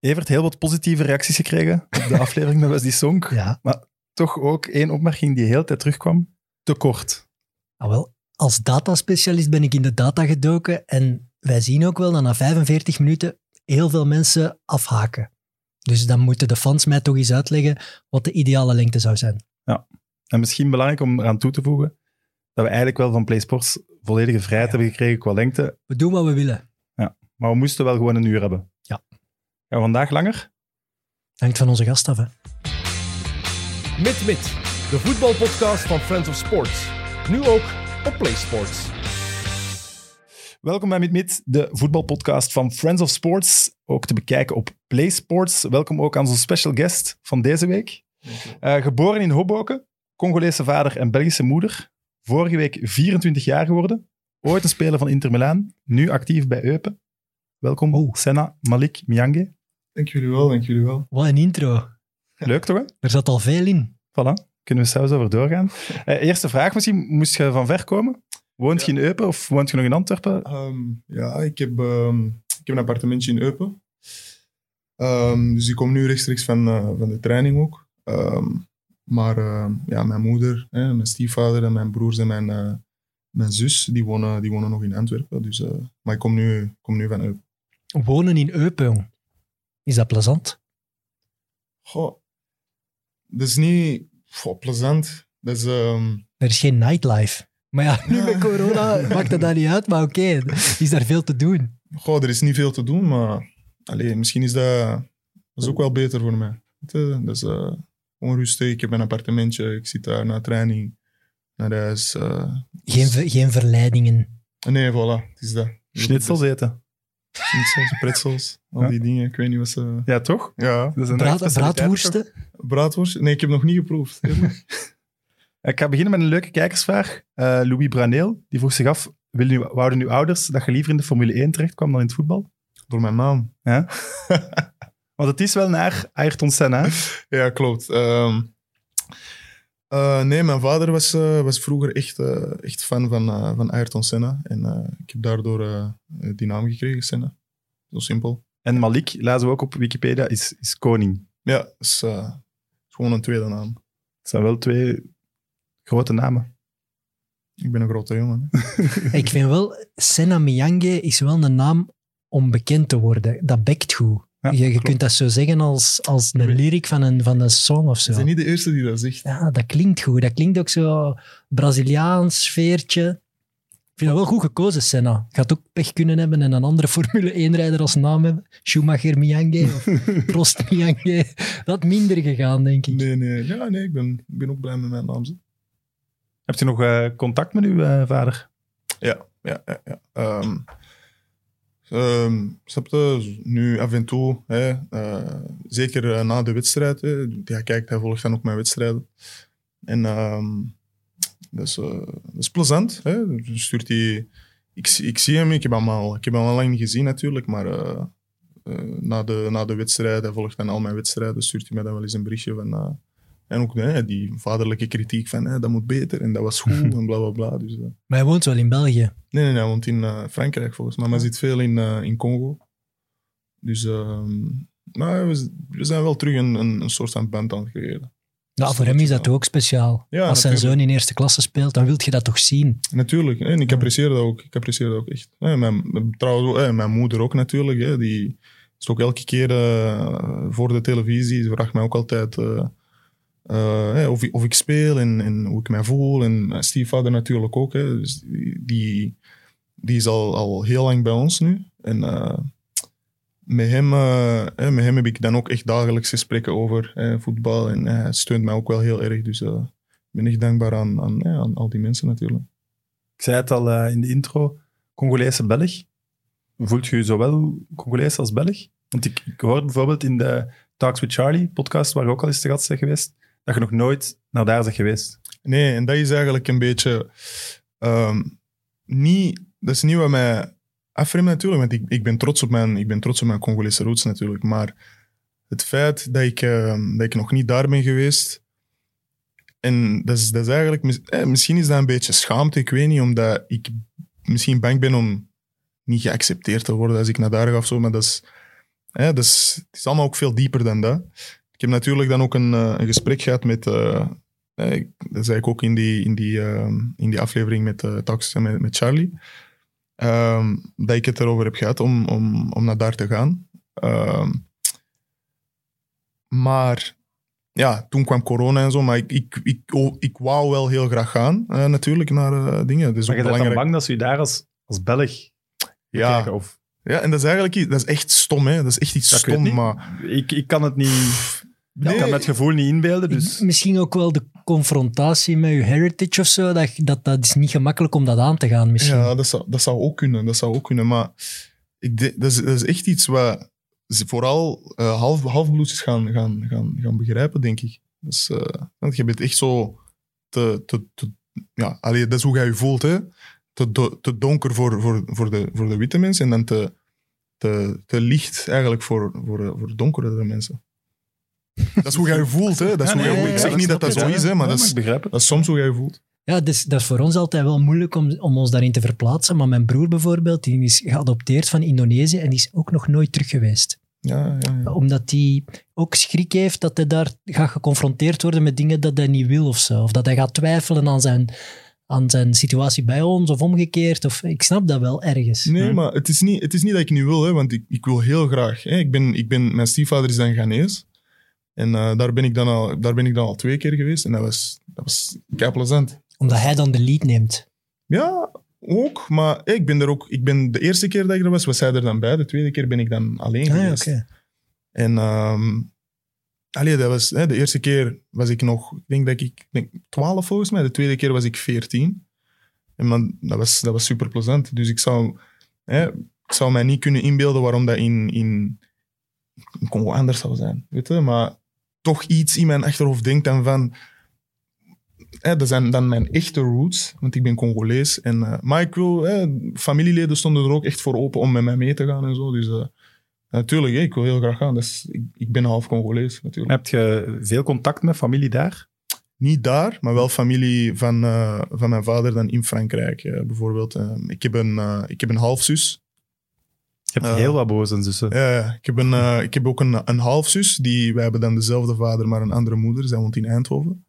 Evert, heel wat positieve reacties gekregen op de aflevering met Wesley Song. Ja. Toch ook één opmerking die heel tijd terugkwam. Te kort. Ah, wel, als dataspecialist ben ik in de data gedoken en wij zien ook wel dat na 45 minuten heel veel mensen afhaken. Dus dan moeten de fans mij toch eens uitleggen wat de ideale lengte zou zijn. En misschien belangrijk om eraan toe te voegen, dat we eigenlijk wel van PlaySports volledige vrijheid Ja. hebben gekregen qua lengte. We doen wat we willen. Maar we moesten wel gewoon een uur hebben. Gaan we vandaag langer? Hangt van onze gast af, hè. Mit Mit, de voetbalpodcast van Friends of Sports. Nu ook op PlaySports. Welkom bij MidMid, de voetbalpodcast van Friends of Sports. Ook te bekijken op PlaySports. Welkom ook aan onze special guest van deze week. Eh, geboren in Hoboken, Congolese vader en Belgische moeder. Vorige week 24 jaar geworden. Ooit een speler van Inter Milaan. Nu actief bij Eupen. Welkom, Oh. Senna Malik Miange. Dank jullie wel, dank jullie wel. Wat een intro. Leuk toch, hè? Er zat al veel in. Voilà, kunnen we zelfs over doorgaan. Eh, eerste vraag misschien, moest je van ver komen? Woont je in Eupen of woont je nog in Antwerpen? Ehm, ja, ik heb, ehm, ik heb een appartementje in Eupen. Ehm, dus ik kom nu rechtstreeks van, eh, van de training ook. Ehm, maar ja, mijn moeder, hè, mijn stiefvader en mijn broers en mijn, eh, mijn zus, die wonen, die wonen nog in Antwerpen. Dus, eh, maar ik kom nu, kom nu van Eupen. Wonen in Eupen. Is dat plezant? Goh, dat is niet goh, plezant. Dat is... ehm, Er is geen nightlife. Maar ja, nu Ja. met corona maakt dat daar niet uit, maar oké, is daar veel te doen. Goh, er is niet veel te doen, maar allee, misschien is dat, dat is ook wel beter voor mij. Dat is eh, gewoon rustig. Ik heb een appartementje, ik zit daar na training, naar huis. eh. Geen, ver- geen verleidingen. nee, voilà, het is dat. Schnitzels eten. Schnitzels, pretzels, al Ja. die dingen. Ik weet niet wat ze... Ja, toch? Ja, Dat is een Braad, echt specialiteit, toch? braadwoersten. braadworst? Nee, ik heb nog niet geproefd. Ik ga beginnen met een leuke kijkersvraag. Eh, Louis Braneel, die vroeg zich af, wouden uw ouders dat je liever in de Formule 1 terecht kwam dan in het voetbal? Door mijn naam. Ja? Want het is wel naar Ayrton Senna. Ja, klopt. Ehm, eh, nee, mijn vader was, eh, was vroeger echt, eh, echt fan van, eh, van Ayrton Senna. En eh, ik heb daardoor eh, die naam gekregen, Senna. Zo simpel. En Malik, lazen we ook op Wikipedia, is, is koning. Ja, is, eh, is gewoon een tweede naam. Het zijn wel twee grote namen. Ik ben een grote jongen. Ik vind wel, Senna Miyange is wel een naam om bekend te worden. Dat bekt goed. Ja, je je kunt dat zo zeggen als, als een lyric van een, van een song of Ze zo. zijn niet de eerste die dat zegt. Ja, dat klinkt goed. Dat klinkt ook zo Braziliaans sfeertje. Ik vind dat wel goed gekozen, Senna. Gaat ook pech kunnen hebben en een andere Formule 1-rijder als naam hebben. Schumacher Miyange of Prost Miyange. Dat minder gegaan, denk ik. Nee, nee. Ja, nee, ik ben, ik ben ook blij met mijn naam. zo. Heb je nog eh, contact met uw eh, vader? Ja, ja, ja. ja. Ehm, snap je? Nu af en toe, hè, eh, zeker eh, na de wedstrijd. Hè, hij kijkt, hij volgt dan ook mijn wedstrijden. En ehm, dat, is, eh, dat is plezant. Hè. Stuurt hij, ik, ik zie hem, ik heb hem al, ik heb hem al lang niet gezien natuurlijk, maar na, de, na de wedstrijd, hij volgt dan al mijn wedstrijden, stuurt hij mij dan wel eens een berichtje van... en ook hè, die vaderlijke kritiek van hè, dat moet beter en dat was goed en bla bla bla. Dus, eh, Maar hij woont wel in België. Nee, nee, nee, hij woont in eh, Frankrijk volgens mij. Maar hij zit veel in, eh, in Congo. Dus ehm, maar we, zijn wel terug een, een, een soort van band aan het creëren. Ja, Dat voor hem is dat ook speciaal. Ja, Als zijn natuurlijk. zoon in eerste klasse speelt, dan wil je dat toch zien. Natuurlijk, en ik apprecieer dat ook. Ik apprecieer dat ook echt. Mijn, trouwens, mijn moeder ook natuurlijk. Hè, die is ook elke keer voor de televisie. Ze vraagt mij ook altijd eh, eh, of, ik, speel en, hoe ik mij voel. En mijn stiefvader natuurlijk ook. Hè, dus die, die, is al, al heel lang bij ons nu. En eh, met, hem, eh, met hem heb ik dan ook echt dagelijks gesprekken over voetbal. En hij steunt mij ook wel heel erg. Dus eh, ik ben echt dankbaar aan, aan, aan al die mensen natuurlijk. Ik zei het al eh, in de intro, Congolese Belg. Voelt je je zowel Congolees als Belg? Want ik, ik hoorde bijvoorbeeld in de Talks with Charlie podcast, waar je ook al eens te gast bent geweest, dat je nog nooit naar daar bent geweest. Nee, en dat is eigenlijk een beetje... ehm, niet, dat is niet wat mij afremt natuurlijk, want ik, ik, ben trots op mijn, ik ben trots op mijn Congolese roots natuurlijk. Maar het feit dat ik, ehm, dat ik nog niet daar ben geweest... En dat is, dat is eigenlijk... eh, misschien is dat een beetje schaamte, ik weet niet, omdat ik misschien bang ben om niet geaccepteerd te worden als ik naar daar ga of zo, maar dat is... Hè, dus het is allemaal ook veel dieper dan dat. Ik heb natuurlijk dan ook een, eh, een gesprek gehad met... eh, eh, ik- dat zei ik ook in die, in die, ehm, in die aflevering met uh, Tax en met, met Charlie. ehm, dat ik het erover heb gehad om, om, om naar daar te gaan. Ehm, maar ja, toen kwam corona en zo. Maar ik, ik, ik, ik wou wel heel graag gaan, natuurlijk, naar dingen. Is Maar je bent dan bang dat ze je daar als, als Belg Ja, krijgen? Of, ja, en dat is eigenlijk dat is echt stom, hè. Dat is echt iets stom, maar... ik, ik kan het niet... Nee. Ik kan me het gevoel niet inbeelden, dus... Misschien ook wel de confrontatie met je heritage of zo. Dat, dat, dat is niet gemakkelijk om dat aan te gaan, misschien. Ja, dat zou, dat zou ook kunnen. Dat zou ook kunnen. Maar ik de- dat, is, dat is echt iets wat ze vooral eh half, halfbloedjes gaan, gaan, gaan, gaan begrijpen, denk ik. Dus, eh, want je bent echt zo te... te, te ja, allee, dat is hoe jij je voelt, hè. Te, do- te donker voor, voor, voor, de, voor de witte mensen en dan te, te, te licht eigenlijk voor, voor, voor donkere mensen. Dat is hoe jij je voelt, hè. Dat is Ja, hoe jij, ik ja, zeg niet dat dat zo is, hè, maar Ja, dat is, dat is soms hoe jij je voelt. Ja, dus, dat is voor ons altijd wel moeilijk om, om ons daarin te verplaatsen. Maar mijn broer bijvoorbeeld, die is geadopteerd van Indonesië en die is ook nog nooit terug geweest. Ja, ja, ja. Omdat hij ook schrik heeft dat hij daar gaat geconfronteerd worden met dingen dat hij niet wil of zo. Of dat hij gaat twijfelen aan zijn, aan zijn situatie bij ons of omgekeerd. Of, ik snap dat wel ergens. Nee, Hm. maar het is, niet, het is niet dat ik niet wil, hè, want ik, ik wil heel graag. Hè. Ik ben, ik ben, mijn stiefvader is dan Ghanese. En eh, daar, ben ik dan al, daar ben ik dan al twee keer geweest. En dat was, dat was kei plezant. Omdat hij dan de lead neemt. Ja, ook. Maar ik ben er ook... Ik ben, de eerste keer dat ik er was, was hij er dan bij. De tweede keer ben ik dan alleen Ah, geweest. oké. En ehm allee, dat was, hè, de eerste keer was ik nog... Ik denk dat ik... ik denk 12 volgens mij. De tweede keer was ik 14. En man, dat, was, dat was super plezant. Dus ik zou... Hè, ik zou mij niet kunnen inbeelden waarom dat in, in, in Congo anders zou zijn. Weet je? Maar toch iets in mijn achterhoofd denkt dan van... Hè, dat zijn dan mijn echte roots, want ik ben Congolees. En, eh, maar ik wil... Hè, familieleden stonden er ook echt voor open om met mij mee te gaan en zo. Dus eh, natuurlijk, ik wil heel graag gaan. Dus ik, ik ben half Congolees, natuurlijk. Heb je veel contact met familie daar? Niet daar, maar wel familie van, eh, van mijn vader dan in Frankrijk, bijvoorbeeld. Eh, ik, heb een, ik heb een halfzus. Je hebt heel wat boze zussen. Ja, ja. ik, heb een, eh, ik heb ook een, een halfzus. Die, wij hebben dan dezelfde vader, maar een andere moeder. Zij woont in Eindhoven.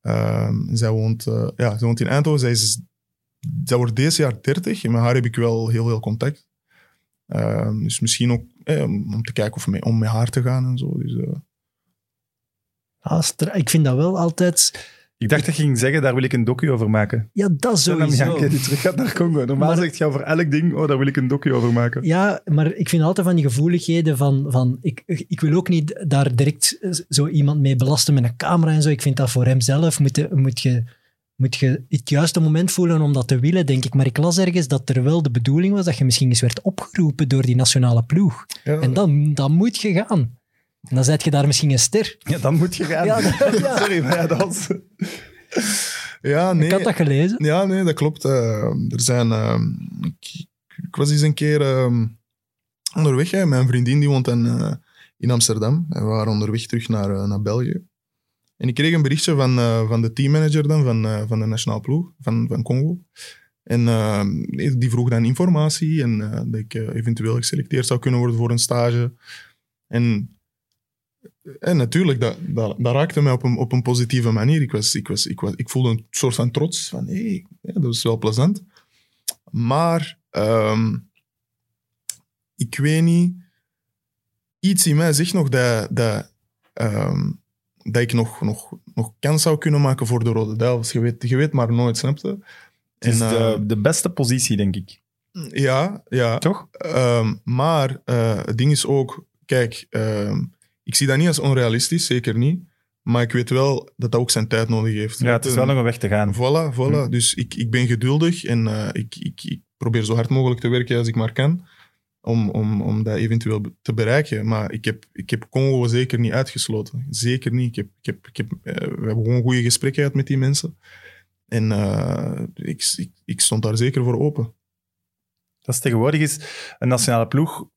Ehm, zij, woont, eh, ja, zij woont in Eindhoven. Zij, is, zij wordt deze jaar 30. En met haar heb ik wel heel veel contact. Ehm, dus misschien ook eh, om te kijken of mee, om met haar te gaan en zo. Dus, eh, Ah, ik vind dat wel altijd... Ik dacht dat je ging zeggen, daar wil ik een docu over maken. Ja, dat Sowieso. sowieso. die terug gaat naar Congo. Normaal Maar- zegt je over elk ding, oh, daar wil ik een docu over maken. Ja, maar ik vind altijd van die gevoeligheden van... van ik, ik wil ook niet daar direct zo iemand mee belasten met een camera en zo. Ik vind dat voor hemzelf moet, je- moet, je, moet je het juiste moment voelen om dat te willen, denk ik. Maar ik las ergens dat er wel de bedoeling was dat je misschien eens werd opgeroepen door die nationale ploeg. ja. En dan, dan moet je gaan. Dan zet je daar misschien een ster. Ja, dan moet je gaan. Ja, dat- ja. Sorry, maar ja, dat was... ja, nee. Ik had dat gelezen. Ja, nee, dat klopt. Eh, er zijn, ehm, ik, ik was eens een keer ehm, onderweg. Hè. Mijn vriendin die woont in, eh, in Amsterdam. En we waren onderweg terug naar, eh, naar België. En ik kreeg een berichtje van, van de teammanager dan, van, van de nationale ploeg van, van Congo. En ehm, die vroeg dan informatie en dat ik eventueel geselecteerd zou kunnen worden voor een stage. En, en natuurlijk, dat, dat, dat raakte mij op een, op een positieve manier. Ik, was, ik, was, ik, was, ik voelde een soort van trots van, hé, hey, ja, dat is wel plezant. Maar ehm, ik weet niet, iets in mij zegt nog dat, dat, ehm, dat ik nog, nog, nog kans zou kunnen maken voor de Rode Duivels. Je weet, je weet maar nooit, snap je? Het is En, de, eh, de beste positie, denk ik. ja, ja. Toch? Ehm, maar eh, het ding is ook, kijk, ehm, ik zie dat niet als onrealistisch, zeker niet. Maar ik weet wel dat dat ook zijn tijd nodig heeft. Ja, het is wel nog een weg te gaan. Voilà, voilà. Hm. Dus ik, ik ben geduldig en eh, ik, ik, ik probeer zo hard mogelijk te werken als ik maar kan. Om, om, om dat eventueel te bereiken. Maar ik heb, ik heb Congo zeker niet uitgesloten. Zeker niet. Ik heb, ik heb, ik heb, eh, we hebben gewoon goede gesprekken gehad met die mensen. En eh, ik, ik, ik stond daar zeker voor open. Dat is tegenwoordig is een nationale ploeg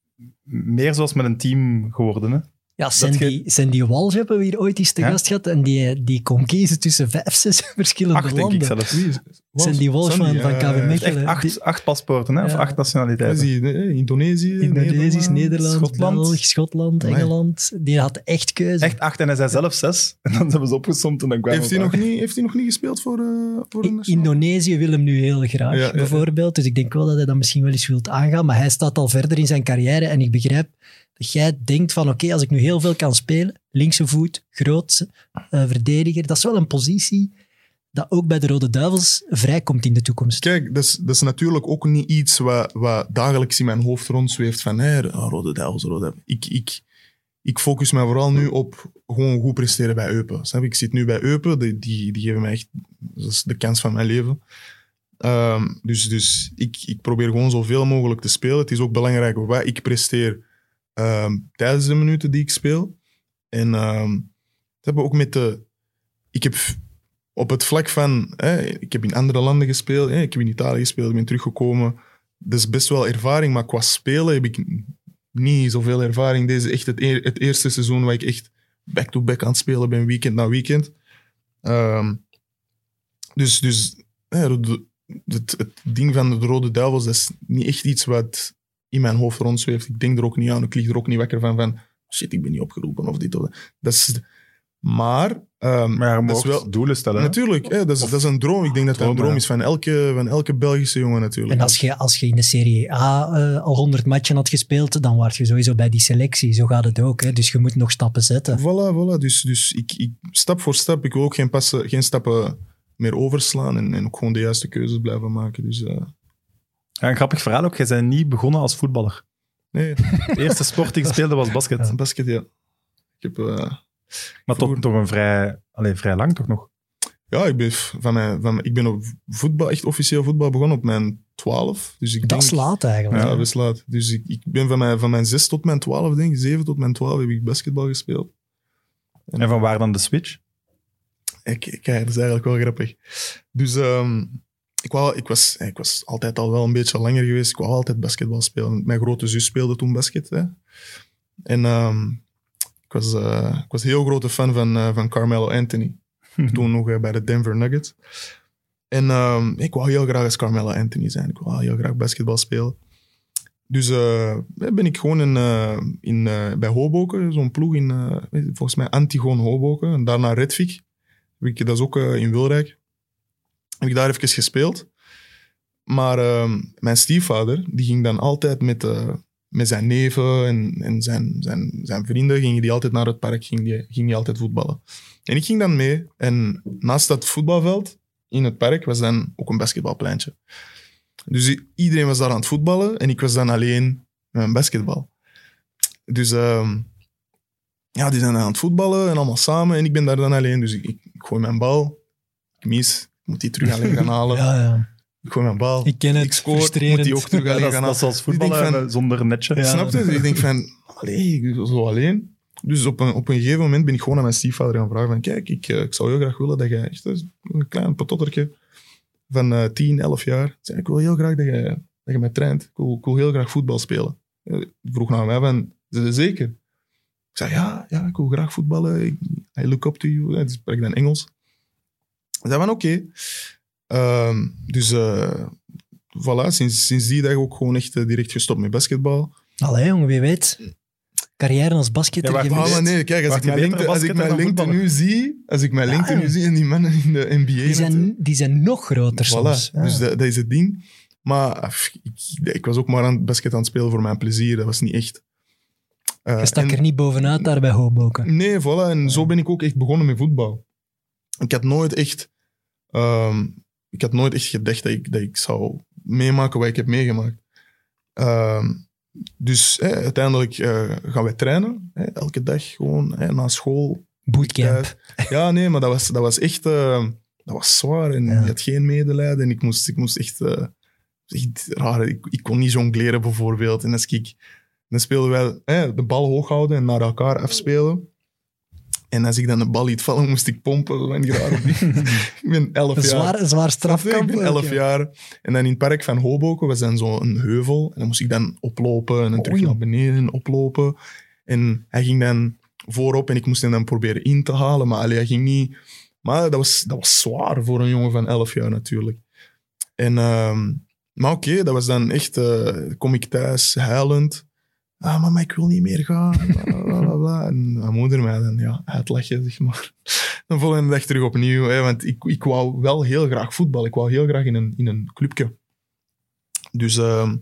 meer zoals met een team geworden. Hè? Ja, Sandy, Sandy Walsh hebben we hier ooit eens te Ja? gast gehad. En die, die kon kiezen tussen vijf, zes verschillende Acht, denk landen. ik zelfs. Sandy Walsh van, Sandy, van. Echt Mechelen. acht, Die- acht paspoorten, hè? of acht nationaliteiten. die? Eh, Indonesië, Indonesisch, Nederland, Schotland. België, Schotland, Amai. Engeland. Die had echt keuze. Echt acht en hij zei zelf zes. En dan hebben ze opgesomd en dan kwamen Heeft hij, we nog niet, heeft hij nog niet gespeeld voor, eh voor een? Indonesië wil hem nu heel graag, Ja, ja, ja. bijvoorbeeld. Dus ik denk wel dat hij dat misschien wel eens wilt aangaan. Maar hij staat al verder in zijn carrière. En ik begrijp jij denkt van, oké, als ik nu heel veel kan spelen, linkse voet, groot, eh, verdediger, dat is wel een positie dat ook bij de Rode Duivels vrijkomt in de toekomst. Kijk, dat is, dat is natuurlijk ook niet iets wat, wat dagelijks in mijn hoofd rondzweeft van hé, oh, Rode Duivels, Rode Duivels. Ik, ik, ik focus me vooral nu op gewoon goed presteren bij Eupen. Ik zit nu bij Eupen, die, die, geven mij echt de kans van mijn leven. Ehm, dus dus ik, ik probeer gewoon zoveel mogelijk te spelen. Het is ook belangrijk wat ik presteer ehm, tijdens de minuten die ik speel. En ehm dat hebben we ook met de... Ik heb op het vlak van... Hè, ik heb in andere landen gespeeld. Hè, ik heb in Italië gespeeld, ik ben teruggekomen. Is best wel ervaring, maar qua spelen heb ik niet zoveel ervaring. Deze is echt het, eerste seizoen waar ik echt back-to-back aan het spelen ben, weekend na weekend. Ehm, dus dus het, het ding van de Rode Duivels, is niet echt iets wat in mijn hoofd rondzweeft. Ik denk er ook niet aan, ik lig er ook niet wakker van, van shit, ik ben niet opgeroepen of dit of dat. dat is, maar... ehm, Maar je dat is mag wel, doelen stellen. Natuurlijk, hè, dat, is, dat is een droom. Ik denk dat dat een Droom, is van elke, van elke Belgische jongen natuurlijk. En als je, als je in de Serie A eh, al 100 matchen had gespeeld, dan was je sowieso bij die selectie. Zo gaat het ook. Hè? Dus je moet nog stappen zetten. Voilà, voilà. Dus, dus ik, ik, stap voor stap, ik wil ook geen, passen, geen stappen meer overslaan en, en ook gewoon de juiste keuzes blijven maken. Dus eh, Ja, een grappig verhaal ook. Jij bent niet begonnen als voetballer. nee, De eerste sport die je speelde was basket. basket, ja. Ik heb... eh, Maar tot, toch een vrij, allee, vrij lang toch nog? ja, ik ben, van mijn, van mijn- ik ben op voetbal, echt officieel voetbal begonnen op mijn 12. Dus ik Dat denk, is laat eigenlijk. Ja, best laat. Dus ik, ik ben van mijn, van mijn 6 tot mijn 12, denk ik, 7 tot mijn 12 heb ik basketbal gespeeld. En van waar dan de switch? Ik, kijk, dat is eigenlijk wel grappig. Dus ehm, ik, wou, ik, was, ik was altijd al wel een beetje langer geweest. Ik wou altijd basketbal spelen. Mijn grote zus speelde toen basket. Hè. En ehm, ik, was, eh, ik was een heel grote fan van, eh, van Carmelo Anthony. toen nog eh, bij de Denver Nuggets. En ehm, ik wou heel graag als Carmelo Anthony zijn. Ik wou heel graag basketbal spelen. Dus ben ik gewoon in, in, bij Hoboken, zo'n ploeg in, volgens mij Antigon Hoboken. En daarna Redvik. Dat is ook in Wilrijk. Heb ik daar even gespeeld. Maar ehm, mijn stiefvader, die ging dan altijd met, eh, met zijn neven en, en zijn, zijn, zijn vrienden, gingen die altijd naar het park, ging die, ging die altijd voetballen. En ik ging dan mee. En naast dat voetbalveld in het park was dan ook een basketbalpleintje. Dus iedereen was daar aan het voetballen en ik was dan alleen met mijn basketbal. Dus ehm, ja, die zijn aan het voetballen en allemaal samen. En ik ben daar dan alleen. Dus ik, ik, ik gooi mijn bal. Ik mis. Ik moet die terug alleen gaan halen. Ja, ja. Ik gooi mijn bal. Ik ken het. Ik scoor. Ik Frustrerend. moet die ook terug alleen dat, is, gaan dat halen. is als Ik van- eh, zonder netje. Ja. Snap je? Dus ik denk van, allee, ik zo alleen. Dus op een, op een gegeven moment ben ik gewoon aan mijn stiefvader gaan vragen van, kijk, ik, eh, ik zou heel graag willen dat jij, echt dat is een klein patottertje van eh 10, 11 jaar, ik zei, ik wil heel graag dat je, dat je mij traint. Ik wil, ik wil heel graag voetbal spelen. Eh, Die vroeg naar mij van, is dat zeker? Ik zei, ja, ja, ik wil graag voetballen. Ik, I look up to you. Dus spreek dan Engels. Ik zei van, oké. Ehm, dus eh, voilà, sinds, sinds die dag ook gewoon echt eh, direct gestopt met basketbal. Allee, jongen, wie weet. Carrière als basketter. Ja. Ah, maar nee, kijk, als ik, mijn lengte, als ik mijn lengte nu zie, als ik mijn Ja, lengte nu zie en die mannen in de NBA, die, zijn, die zijn nog groter voilà. soms. Ja. Dus dat, dat is het ding. Maar af, ik, ik was ook maar aan het basket aan het spelen voor mijn plezier. Dat was niet echt. Eh, je stak en- er niet bovenuit daar bij Hoboken. Nee, voilà. En zo ben ik ook echt begonnen met voetbal. Ik had nooit echt, ehm, ik had nooit echt gedacht dat ik, dat ik zou meemaken wat ik heb meegemaakt. Ehm, dus hè, uiteindelijk eh, gaan wij trainen. Hè, elke dag gewoon hè, na school. Bootcamp. Ja, nee, maar dat was, dat was echt eh, dat was zwaar. En Ja. je had geen medelijden. En ik moest, ik moest echt, eh, echt raar. Ik, ik kon niet jongleren bijvoorbeeld. En als ik, dan speelden wij de bal hoog houden en naar elkaar afspelen. En als ik dan de bal liet vallen, moest ik pompen. Zo van die rare dingen. ik ben elf Een jaar. zwaar, een zwaar strafkamp. Ik ben elf ja. jaar. En dan in het park van Hoboken was dan zo'n heuvel. En dan moest ik dan oplopen en dan terug naar beneden oplopen. En hij ging dan voorop en ik moest hem dan proberen in te halen. Maar allee, hij ging niet... Maar dat was, dat was zwaar voor een jongen van 11 jaar natuurlijk. En, ehm, maar oké, dat was dan echt... eh, kom ik thuis huilend. Ah, mama, ik wil niet meer gaan. En mijn moeder mij dan ja, uitlachen, zeg maar. De volgende dag terug opnieuw. Hè, want ik, ik wou wel heel graag voetbal. Ik wou heel graag in een, in een clubje. Dus ehm,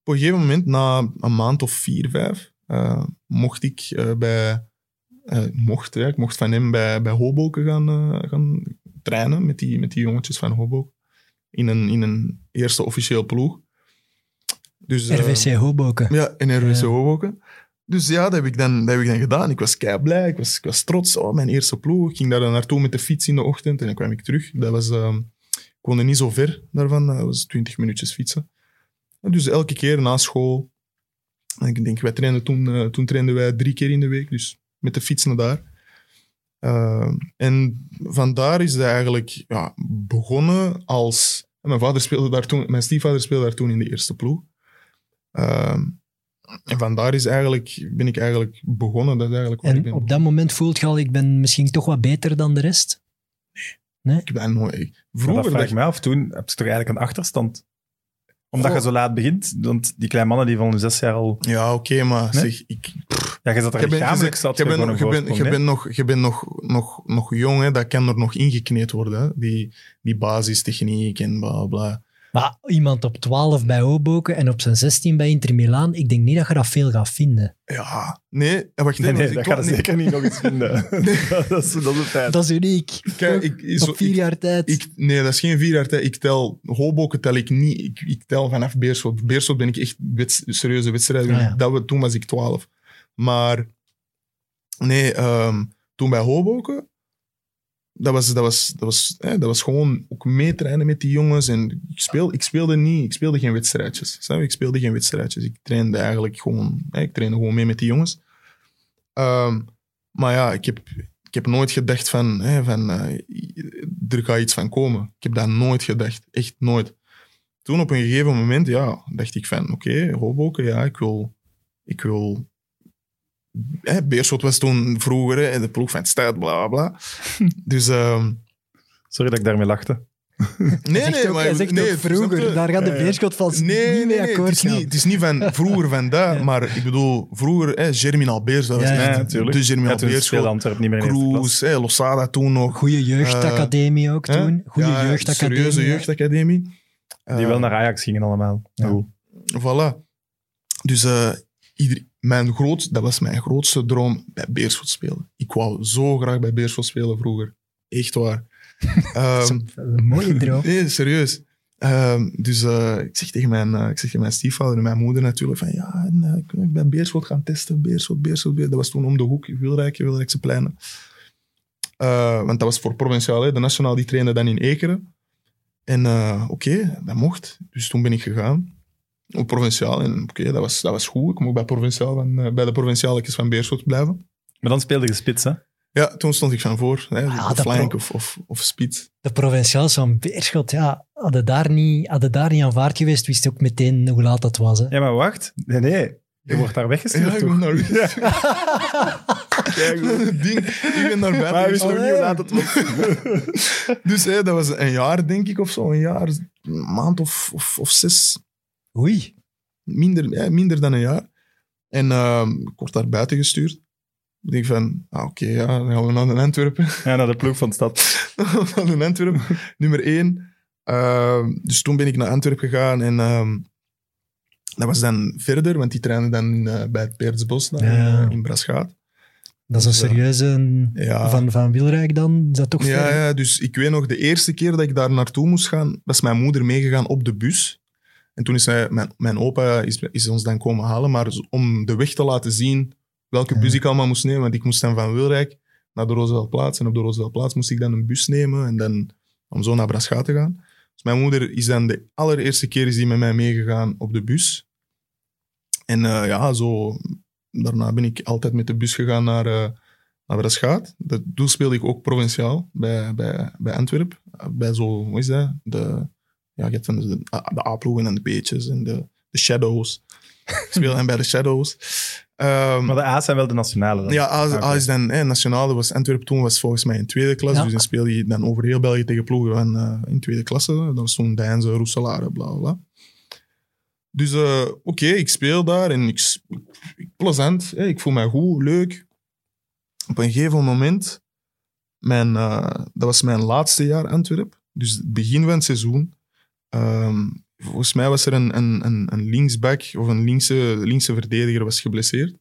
op een gegeven moment, na een maand of vier, vijf, eh, mocht ik eh, bij... eh, mocht, ik mocht van hem bij, bij Hoboken gaan, gaan trainen met die, met die jongetjes van Hoboken. In een, in een eerste officieel ploeg. Dus, eh, RVC Hoboken. ja, in RWC Ja. Hoboken. Dus ja, dat heb ik dan, dat heb ik dan gedaan. Ik was kei blij, ik was, ik was trots. Oh, mijn eerste ploeg. Ik ging daar dan naartoe met de fiets in de ochtend en dan kwam ik terug. Dat was, ehm, ik woonde niet zo ver daarvan, dat was 20 minuutjes fietsen. En dus elke keer na school. En ik denk, wij trainden toen, eh, toen trainden wij drie keer in de week, dus met de fiets naar daar. Ehm, en vandaar is het eigenlijk ja, begonnen als. Mijn, vader speelde daar toen, mijn stiefvader speelde daar toen in de eerste ploeg. Ehm, en vandaar is eigenlijk, ben ik eigenlijk begonnen. Dat is eigenlijk waar ik En ben. op dat moment voelt je al, ik ben misschien toch wat beter dan de rest? Ik ben nooit. Vroeger dat vraag dacht ik mij af. Toen heb je toch eigenlijk een achterstand? Omdat je zo laat begint. Want die kleine mannen die van hun zes jaar al... Ja, oké, maar Nee? zeg, ik, Ja, je zat er lichamelijk je zat. je gewoon je bent, nog, je bent nog, nog, nog jong, hè, dat kan er nog ingekneed worden. Hè? Die, die basistechniek en bla bla. Maar iemand op 12 bij Hoboken en op zijn 16 bij Inter Milaan, ik denk niet dat je dat veel gaat vinden. Ja, nee, en wacht Nee, nee, dat ik gaat nee, zeker niet nog eens vinden. dat, is, dat is feit. Dat is uniek. Kijk, ik, zo- op vier ik- jaar tijd. Ik, nee, dat is geen vier jaar tijd. Ik tel, Hoboken tel ik niet. Ik, ik tel vanaf Beerschot. Beerschot ben ik echt wets- serieuze wedstrijden. Ah, ja. dat we, toen was ik 12. Maar nee, ehm, toen bij Hoboken, dat was, dat was, dat was, hè, dat was gewoon ook meetrainen met die jongens. En ik, speel, ik speelde niet, ik speelde geen wedstrijdjes. Snap? Ik speelde geen wedstrijdjes. Ik trainde eigenlijk gewoon, hè, ik trainde gewoon mee met die jongens. Ehm, maar ja, ik heb, ik heb nooit gedacht van, hè, van eh, er gaat iets van komen. Ik heb dat nooit gedacht. Echt nooit. Toen op een gegeven moment, ja, dacht ik van, oké, Hoboken, ja, ik wil... Ik wil hè, Beerschot was toen vroeger hè, de ploeg van het stad, bla bla. Dus ehm, Sorry dat ik daarmee lachte. nee, nee, ook, maar hij zegt nee, ook vroeger, daar gaat de. Beerschot van Nee, niet nee, mee nee, het, akkoord is niet, het is niet van vroeger van dat, Ja. maar ik bedoel, vroeger, hè, Germinal Beers, dat was Ja, natuurlijk. de Germinal Ja, toen speelde Beerschot, Antwerpen niet meer in eerste klas. Kroes, hè, Losada toen nog. Goede jeugdacademie ook toen. Goede Ja, jeugdacademie. Serieuze jeugdacademie. Die Eh, wel naar Ajax gingen allemaal. Ja. Voilà. Dus eh, ieder, mijn groot, dat was mijn grootste droom bij Beerschot spelen. Ik wou zo graag bij Beerschot spelen vroeger. Echt waar. Ehm, Een mooie droom. nee, serieus. Ehm, dus eh, ik, zeg tegen mijn, eh, ik zeg tegen mijn stiefvader en mijn moeder natuurlijk van ja, en, eh, ik ben Beerschot gaan testen. Beerschot, Beerschot, Beerschot. Dat was toen om de hoek, Wilrijk, Wilrijkse pleinen. Want dat was voor provinciaal. Hè. De nationaal die trainde dan in Ekeren. En oké, dat mocht. Dus toen ben ik gegaan op provinciaal. En oké, dat, was, dat was goed. Ik mocht bij, provinciaal van, eh, bij de provincialetjes van Beerschot blijven. Maar dan speelde je spits, hè? Ja, toen stond ik van voor. Hè, Ah, flank pro- of, of, of spits. De provinciaals van Beerschot, ja, hadden daar niet, hadden daar niet aanvaard geweest, wist je ook meteen hoe laat dat was. Hè. Ja, maar wacht. Nee, nee. Je wordt daar weggestuurd, Ja, ik toch? ben naar Ja, goed. Ding, ik ben naar buiten Maar wist nog niet hoe laat het was. Dus hè, dat was een jaar, denk ik, of zo. Een jaar, een maand of, of, of zes. Oei. Minder, ja, minder dan een jaar. En ehm, ik word daar buiten gestuurd. Ik denk van, ah, oké, ja, dan gaan we naar de Antwerpen. Ja, naar de ploeg van de stad. naar de Antwerpen, nummer één. Ehm, dus toen ben ik naar Antwerpen gegaan en ehm, dat was dan verder, want die trainde dan in, eh, bij het Peertsbos Ja. in, in Braschaat. Dat is een serieuze Ja. van, van Wilrijk dan. Is dat toch Ja, ver? ja, dus ik weet nog, de eerste keer dat ik daar naartoe moest gaan, was mijn moeder meegegaan op de bus. En toen is hij, mijn, mijn opa is, is ons dan komen halen, maar om de weg te laten zien welke bus ik allemaal moest nemen, want ik moest dan van Wilrijk naar de Rooseveltplaats en op de Rooseveltplaats moest ik dan een bus nemen en dan om zo naar Braschaat te gaan. Dus mijn moeder is dan de allereerste keer is die met mij meegegaan op de bus. En eh, ja, zo, daarna ben ik altijd met de bus gegaan naar, eh naar Braschaat. Dat doel speelde ik ook provinciaal bij, bij, bij Antwerpen. Bij zo, hoe is dat? De, ja, je hebt van de, de A-ploegen en de B'tjes en de, de Shadows. Ik speelde hem bij de Shadows. Ehm, Maar de A's zijn wel de nationale dan. ja, A, Oké. A is dan hè. Dat was Antwerpen toen was volgens mij in tweede klas. Ja. Dus dan speelde je dan over heel België tegen ploegen van, eh, in tweede klasse. Dat was toen Deinze, Roeselare, bla bla. Dus eh, oké, ik speel daar en ik, plezant. Hè, ik voel mij goed, leuk. Op een gegeven moment, mijn, eh, dat was mijn laatste jaar Antwerp. Dus het begin van het seizoen. Ehm, volgens mij was er een, een, een, linksback of een linkse, linkse verdediger was geblesseerd.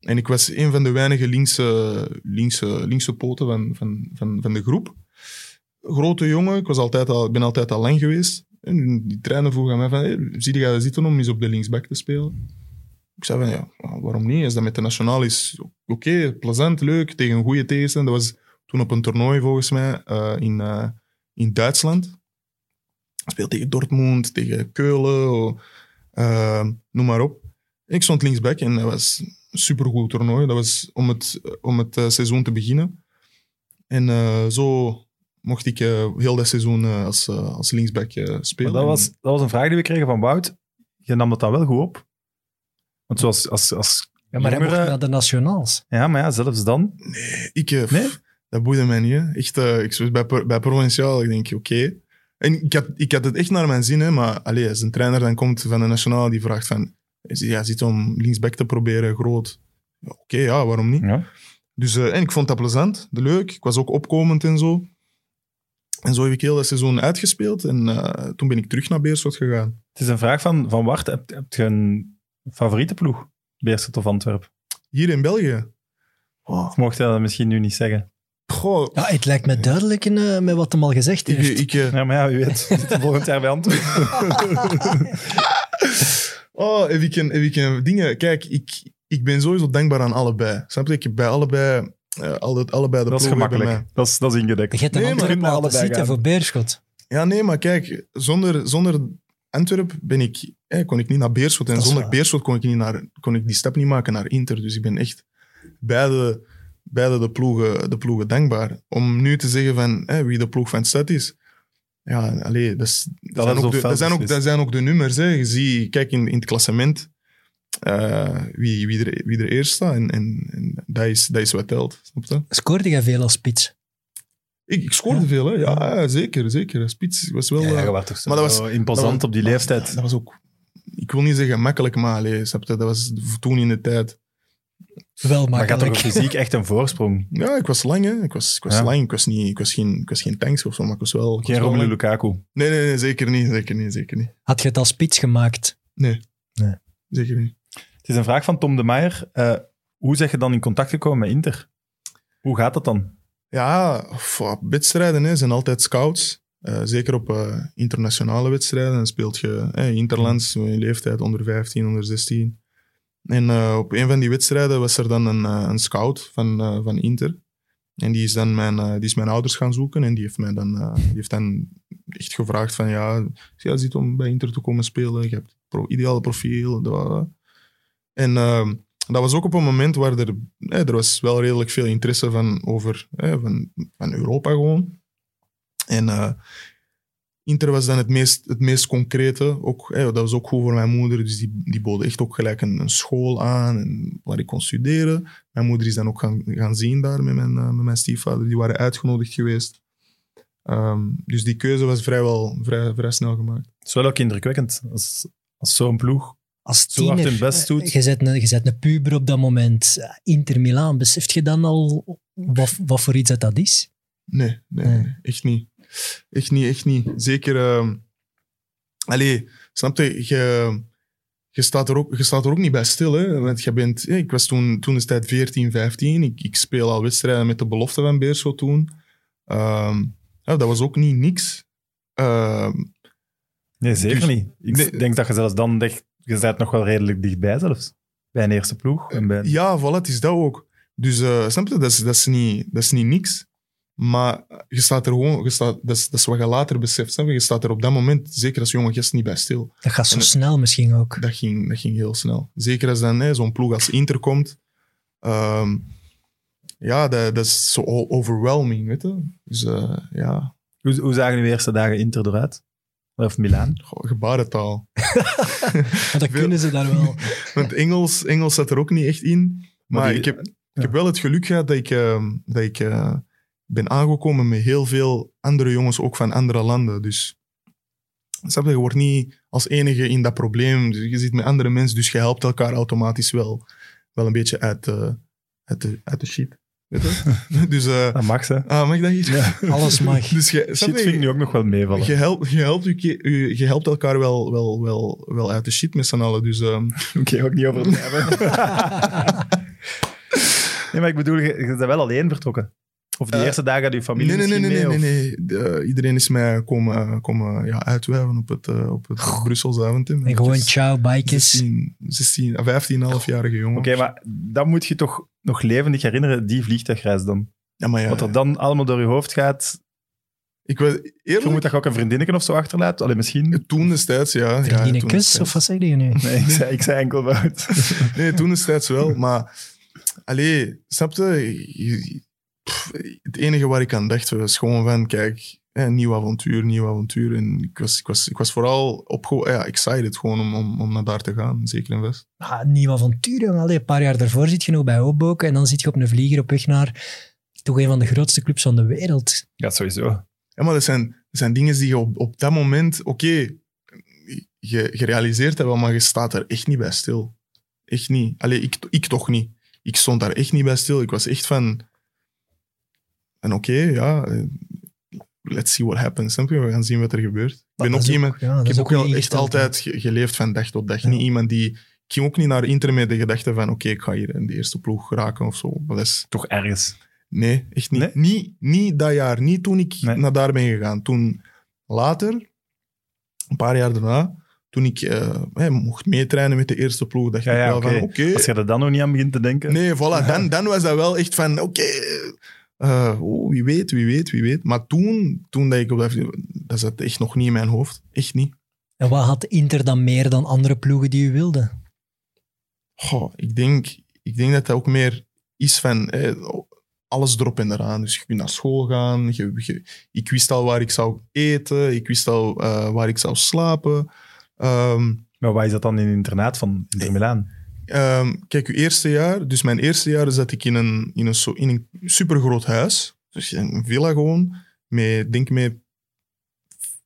En ik was een van de weinige linkse, linkse, linkse poten van, van, van, van de groep. Grote jongen, ik was altijd al, ben altijd al lang geweest. En die trainer vroeg aan mij van, hey, zie je zitten om eens op de linksback te spelen? Ik zei van, ja, waarom niet? Als dat met de nationaal is, oké, plezant, leuk, tegen een goede tegenstander. Dat was toen op een toernooi volgens mij eh, in, eh, in Duitsland. Ik speelde tegen Dortmund, tegen Keulen, eh, noem maar op. Ik stond linksback en dat was een supergoed toernooi. Dat was om het, om het eh, seizoen te beginnen. En eh, zo mocht ik eh, heel dat seizoen eh, als, als linksback eh, Maar spelen. dat, was, dat was een vraag die we kregen van Wout. Je nam dat dan wel goed op. Want zoals als, als Ja, maar hij mocht naar de nationaals. Ja, maar ja, zelfs dan. Ik, eh, Nee? pff, dat boeide mij niet. Hè. Echt, eh, ik was bij, bij Provinciaal, ik denk, oké. En ik had, ik had het echt naar mijn zin, hè, maar allee, als een trainer dan komt van de Nationaal die vraagt van, ja, zit om linksback te proberen, groot. Ja, Oké, ja, waarom niet? Ja. Dus, eh, en ik vond dat plezant, leuk. Ik was ook opkomend en zo. En zo heb ik heel dat seizoen uitgespeeld. En eh, toen ben ik terug naar Beerschot gegaan. Het is een vraag van, van Wart. Heb, heb je een favoriete ploeg? Beerschot of Antwerpen? Hier in België. Oh, Of mocht je dat misschien nu niet zeggen? Goh, Ja, het lijkt me duidelijk in, eh, met wat hem al gezegd ik, heeft. ik, eh, Ja, maar ja, wie weet. Volgend jaar bij Antwerpen. Oh, heb ik een, heb ik een dingen. Kijk, ik, ik ben sowieso dankbaar aan allebei. Snap je? Ik heb bij allebei, eh, alle, allebei de Dat is gemakkelijk. Dat is, dat is ingedekt. Je hebt een Nee, maar laten allebei zitten voor Beerschot. Ja, nee, maar kijk, zonder, zonder Antwerp ben ik, eh, kon ik niet naar Beerschot. En zonder waar. Beerschot kon ik, niet naar, kon ik die stap niet maken naar Inter. Dus ik ben echt beide, beide de, ploegen, de ploegen dankbaar. Om nu te zeggen van wie de ploeg van stad is. Ja, allee, dat, is, dat, zijn ook de, dat, zijn ook, dat zijn ook de nummers. Hè. Je ziet, kijk in, in het klassement eh, wie, wie, er, wie er eerst staat. En, en, en dat, is, dat is wat telt. Snap je? Scoorde jij veel als spits? Ik, ik scoorde Ja. veel, hè? Ja, zeker. zeker. Spits was wel... Ja, eh, maar dat was- imposant dat was- op die leeftijd. Dat, dat was ook... Ik wil niet zeggen makkelijk, maar allee, snap je? dat was toen in de tijd. Wel maar op fysiek echt een voorsprong. Ja, ik was lang, hè. Ik was, ik was Ja. lang. Ik was, niet, ik, was geen, ik was geen tanks of zo, maar ik was wel... ik was Geen wel Romelu lang. Lukaku. Nee, nee, nee, zeker niet. Zeker niet, zeker niet. Had je het als spits gemaakt? Nee. Nee. Zeker niet. Het is een vraag van Tom de Meijer. Eh, hoe zeg je dan in contact gekomen met Inter? Hoe gaat dat dan? Ja, wedstrijden hè, zijn altijd scouts. Eh, zeker op eh, internationale wedstrijden. Dan speelt je eh, interlands, in leeftijd onder 15, onder 16. En eh, op een van die wedstrijden was er dan een, eh, een scout van, eh, van Inter. En die is dan mijn, die is mijn ouders gaan zoeken. En die heeft mij dan, die heeft dan echt gevraagd van ja, ja, zit om bij Inter te komen spelen. Je hebt pro ideale profiel. En ehm, dat was ook op een moment waar er, er was wel redelijk veel interesse van over van, van Europa gewoon. En Inter was dan het meest, het meest concrete. Ook, dat was ook goed voor mijn moeder, dus die, die boden echt ook gelijk een, een school aan en waar ik kon studeren. Mijn moeder is dan ook gaan, gaan zien daar met mijn, eh, met mijn stiefvader. Die waren uitgenodigd geweest. Ehm, dus die keuze was vrijwel vrij, vrij snel gemaakt. Het is wel ook indrukwekkend als, als zo'n ploeg. Als Zo hard tiener, hun best doet. eh, Je zet, een, je zet een puber op dat moment. Eh, Inter Milaan, beseft je dan al wat, wat voor iets dat, dat is? Nee, nee, Nee. nee, echt niet. Echt niet, echt niet. Zeker... ehm allee, snap je? Je, je, staat er ook, je staat er ook niet bij stil. Hè? Want je bent... ik was toen, toen is tijd 14, 15. Ik, ik speel al wedstrijden met de belofte van Beerschot toen. Ehm, ja, dat was ook niet niks. Ehm, Nee, zeker Dus- niet. Ik Nee. denk dat je zelfs dan denkt, je bent nog wel redelijk dichtbij zelfs. Bij een eerste ploeg. En bij... Ja, voilà, het is dat ook. Dus eh, snap je, dat is, dat, is niet, dat is niet niks. Maar je staat er gewoon, je staat, dat, is, dat is wat je later beseft. Je? staat er op dat moment, zeker als jonge gast, niet bij stil. Dat gaat zo En- snel misschien ook. Dat ging, dat ging heel snel. Zeker als dan hè, zo'n ploeg als Inter komt. Ehm, ja, dat, dat is zo overwhelming, weet je. Dus eh, ja, Hoe, hoe zagen uw eerste dagen Inter eruit? Of Milaan. Goh, gebarentaal. Dat kunnen ze daar wel. Want Engels, Engels zat er ook niet echt in. Maar, Maar die- ik, heb, ik heb wel het geluk gehad dat ik, eh, dat ik eh, ben aangekomen met heel veel andere jongens, ook van andere landen. Dus snap je, je wordt niet als enige in dat probleem. Dus je zit met andere mensen, dus je helpt elkaar automatisch wel, wel een beetje uit, eh, uit, de, uit de shit. Weet je? dus, eh, Dat mag ze. ah, mag ik dat hier? Alles mag. Dus je, snap Shit je, vind ik nu ook nog wel meevallen. je, helpt, je, helpt, je, helpt elkaar wel, wel, wel, wel uit de shit met z'n allen. Dus ehm, Oké, ook niet over het hebben. nee, maar ik bedoel, je, je bent wel alleen vertrokken. Of die Eh, eerste dagen had je familie Nee, nee, nee, misschien nee, mee, nee, nee, nee. De- iedereen is mij komen, komen ja, uitwijven op het, uh, op het Brusselse avond. hè. En gewoon ciao, bikes. 16, 16, 15,5-jarige jongen. Oké, maar dan moet je toch nog levendig herinneren, die vliegtuigreis dan. Ja, maar ja, Wat er dan allemaal door je hoofd gaat. ik weet, Je eerlijk, moet dat je ook een vriendinnetje of zo achterlaat. Alleen misschien. toen destijds, ja. ja Vriendin toen kus, destijds. of wat zeg je nu? Nee, ik zei, ik zei enkel fout. Nee, toen destijds wel, maar... Allee, snap je? Pff, Het enige waar ik aan dacht was gewoon van, kijk, hè, nieuw avontuur, nieuw avontuur. En ik was, ik was, ik was vooral op, ja, excited gewoon om, om, om naar daar te gaan, zeker en vast. Ah, een nieuw avontuur, jongen. Allee, een paar jaar daarvoor zit je nog bij Hoboken en dan zit je op een vlieger op weg naar toch een van de grootste clubs van de wereld. Ja, sowieso. Ja, maar dat zijn, dat zijn dingen die je op, op dat moment... Oké, je, je realiseert dat wel, maar je staat er echt niet bij stil. Echt niet. Allee, ik, ik toch niet. Ik stond daar echt niet bij stil. Ik was echt van... En oké, ja... eh, Let's see what happens. We gaan zien wat er gebeurt. Ik ben Dat ook iemand... ja, Ik heb ook wel niet echt altijd ge- geleefd van dag tot dag. Ja. Niet iemand die... Ik ging ook niet naar Inter met de gedachte van oké, ik ga hier in de eerste ploeg raken of zo. Dat is, Toch ergens. Nee, echt niet. Nee? Niet, niet dat jaar. Niet toen ik Nee. naar daar ben gegaan. Toen later, een paar jaar daarna, toen ik eh, mocht meetrainen met de eerste ploeg, dacht Ja, ik ja, wel van oké. Als je er dan nog niet aan begint te denken. Nee, voilà. Dan, dan was dat wel echt van oké. Eh, oh, wie weet, wie weet, wie weet. Maar toen, toen dat ik op dat... Dat zat echt nog niet in mijn hoofd. Echt niet. En wat had Inter dan meer dan andere ploegen die u wilden? Goh, ik, denk, ik denk dat dat ook meer is van eh, alles erop en eraan. Dus je kunt naar school gaan. Je, je- ik wist al waar ik zou eten. Ik wist al eh, waar ik zou slapen. Ehm, Maar waar is dat dan in het internaat van Inter Milaan? Ehm, kijk, uw eerste jaar. Dus mijn eerste jaar zat ik in een, in een, in een supergroot huis. Dus een villa gewoon. Met, denk met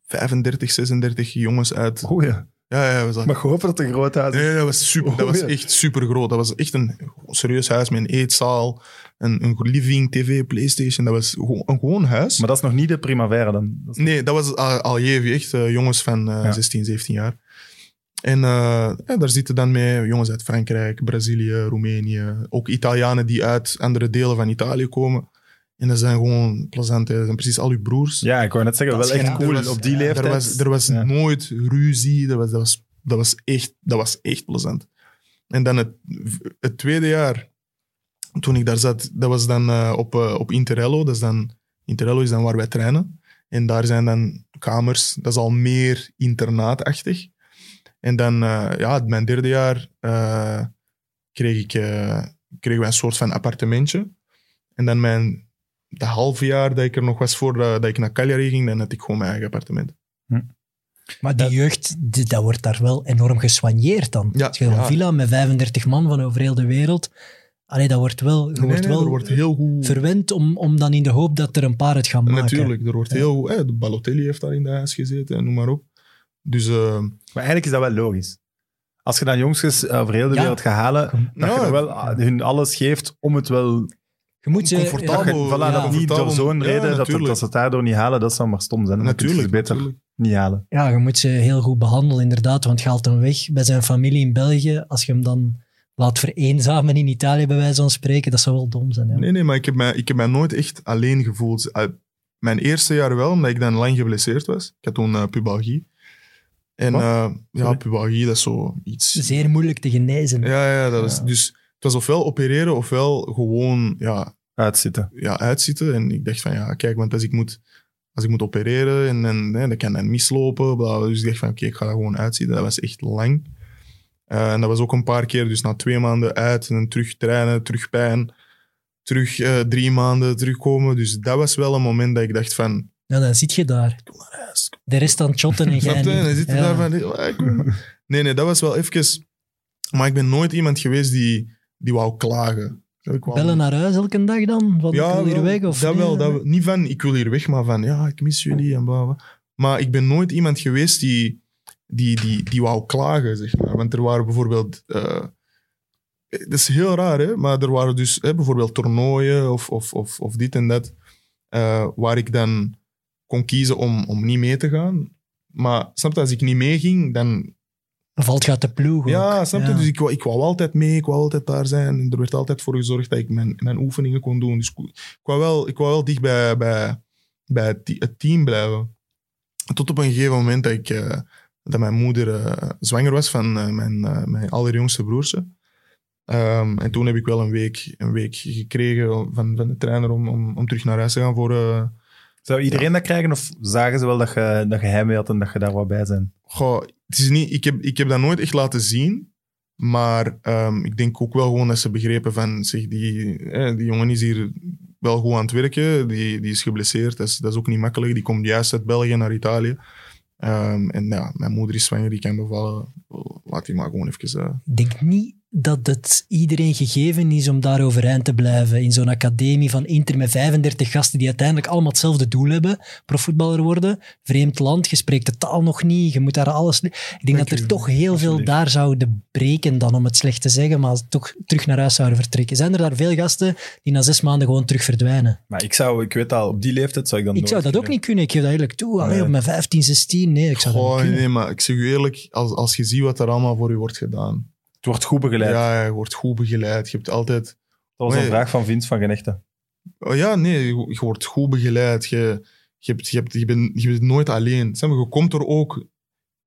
35, 36 jongens uit. Oh ja. Ja, ja, we zaten- Mag hopen dat het een groot huis is. Nee, dat was, super, dat was echt super groot. Dat was echt een serieus huis met een eetzaal, een, een living, tv, playstation. Dat was gewoon een gewoon huis. Maar dat is nog niet de primavera dan. Dat is- Nee, dat was al, al Jevi, echt eh, jongens van eh, Ja. 16, 17 jaar. En eh, ja, daar zitten dan mee jongens uit Frankrijk, Brazilië, Roemenië. Ook Italianen die uit andere delen van Italië komen. En dat zijn gewoon plezant. hè. Dat zijn precies al uw broers. Ja, ik wou net zeggen, wel echt cool Er was- op die leeftijd. Er was, er was Ja. nooit ruzie. Dat was, dat, was, dat, was echt, dat was echt plezant. En dan het, het tweede jaar, toen ik daar zat, dat was dan eh, op, eh, op Interello. Dat is dan, Interello is dan waar wij trainen. En daar zijn dan kamers. Dat is al meer internaatachtig. En dan, eh, ja, mijn derde jaar eh, kreeg ik, eh, kregen wij een soort van appartementje. En dan mijn, de halve jaar dat ik er nog was voordat dat ik naar Cagliari ging, dan had ik gewoon mijn eigen appartement. Maar die jeugd, die- dat wordt daar wel enorm geswanjeerd dan. Ja, je een ja. villa met 35 man van over heel de wereld... Allee, dat wordt wel, Nee, wordt nee, wel wordt heel goed... verwend om, om dan in de hoop dat er een paar het gaan maken. Natuurlijk, er wordt Ja. heel goed... hè, de Balotelli heeft daar in de huis gezeten, en noem maar op. Dus eh, Maar eigenlijk is dat wel logisch. Als je dan jongsters over heel de Ja. wereld gaat halen, dat Ja. je wel ah, hun alles geeft om het wel... Je moet ze... Comfortabel. Dat, je, voilà, ja, dat niet door zo'n Ja, reden, dat, het, dat ze het daardoor niet halen, dat zou maar stom zijn. Dan je natuurlijk, beter natuurlijk. niet halen. Ja, je moet ze heel goed behandelen, inderdaad. Want je haalt hem weg bij zijn familie in België. Als je hem dan laat vereenzamen in Italië, bij wijze van spreken, dat zou wel dom zijn. Ja. Nee, nee, maar ik heb, mij, ik heb mij nooit echt alleen gevoeld. Uh, mijn eerste jaar wel, omdat ik dan lang geblesseerd was. Ik had toen eh, pubalgie. En eh, ja, pubalgie, dat is zo iets... Zeer moeilijk te genezen. Ja, ja, dat is, dus het was ofwel opereren, ofwel gewoon ja, Uitzitten. ja, uitzitten. En ik dacht van, ja, kijk, want als ik moet, als ik moet opereren en, en hè, dat kan dan mislopen. Bla, dus ik dacht van, oké, ik ga dat gewoon uitzitten. Dat was echt lang. Eh, en dat was ook een paar keer, dus na twee maanden uit en dan terug trainen, terug pijn. Terug eh, drie maanden terugkomen. Dus dat was wel een moment dat ik dacht van, Ja, dan zit je daar. Kom naar huis. De rest aan het shotten en jij dan zit je Ja. daar van... Nee, nee, dat was wel even... Maar ik ben nooit iemand geweest die, die wou klagen. Ik wou- Bellen naar huis elke dag dan? Van, ik wil hier wel, weg? Of dat nee? wel. Dat, niet van, ik wil hier weg, maar van, ja, ik mis jullie en bla, bla. Maar ik ben nooit iemand geweest die, die, die, die wou klagen, zeg maar. Want er waren bijvoorbeeld... eh, dat is heel raar, hè? Maar er waren dus hè, bijvoorbeeld toernooien of, of, of, of dit en dat, eh, waar ik dan kon kiezen om, om niet mee te gaan. Maar snap je, als ik niet meeging, dan... Dan valt uit de ploeg ook. Ja, snap je? Ja. Dus ik, wou- ik wou altijd mee, ik wou altijd daar zijn. En er werd altijd voor gezorgd dat ik mijn, mijn oefeningen kon doen. Dus ik, ik wou wel, ik wou wel dicht bij, bij, bij het, te- het team blijven. Tot op een gegeven moment dat, ik, eh, dat mijn moeder eh, zwanger was van eh, mijn, mijn allerjongste broertje. Ehm, en toen heb ik wel een week, een week gekregen van, van de trainer om, om, om terug naar huis te gaan voor... Zou iedereen dat krijgen of zagen ze wel dat je, dat je heimwee had en dat je daar wou bij zijn? Goh, het is niet, ik, heb, ik heb dat nooit echt laten zien. Maar ehm, ik denk ook wel gewoon dat ze begrepen van... Zeg, die, eh, die jongen is hier wel goed aan het werken. Die, die is geblesseerd. Dat is, dat is ook niet makkelijk. Die komt juist uit België naar Italië. Ehm, en ja, mijn moeder is zwanger. Die kan bevallen. Laat die maar gewoon even... eh, Ik denk niet dat het iedereen gegeven is om daar overeind te blijven. In zo'n academie van Inter met 35 gasten die uiteindelijk allemaal hetzelfde doel hebben. Profvoetballer worden. Vreemd land, je spreekt de taal nog niet. Je moet daar alles... Ik denk Dank dat er u. toch heel veel daar zouden breken dan, om het slecht te zeggen, maar toch terug naar huis zouden vertrekken. Zijn er daar veel gasten die na zes maanden gewoon terug verdwijnen? Maar ik zou, ik weet al, op die leeftijd zou ik dan Ik zou dat ook niet kunnen. Ik geef dat eerlijk toe. Allee, Nee. op mijn 15, 16, nee, ik zou dat goh, niet kunnen. nee, maar ik zeg u eerlijk. Als, als je ziet wat er allemaal voor u wordt gedaan. Wordt goed begeleid. Ja, je wordt goed begeleid. Je hebt altijd... Dat was een vraag van Vince van Genechten. Oh ja, nee, je, je wordt goed begeleid. Je, je, hebt, je, hebt, je, bent, je bent nooit alleen. Snap je? je komt er ook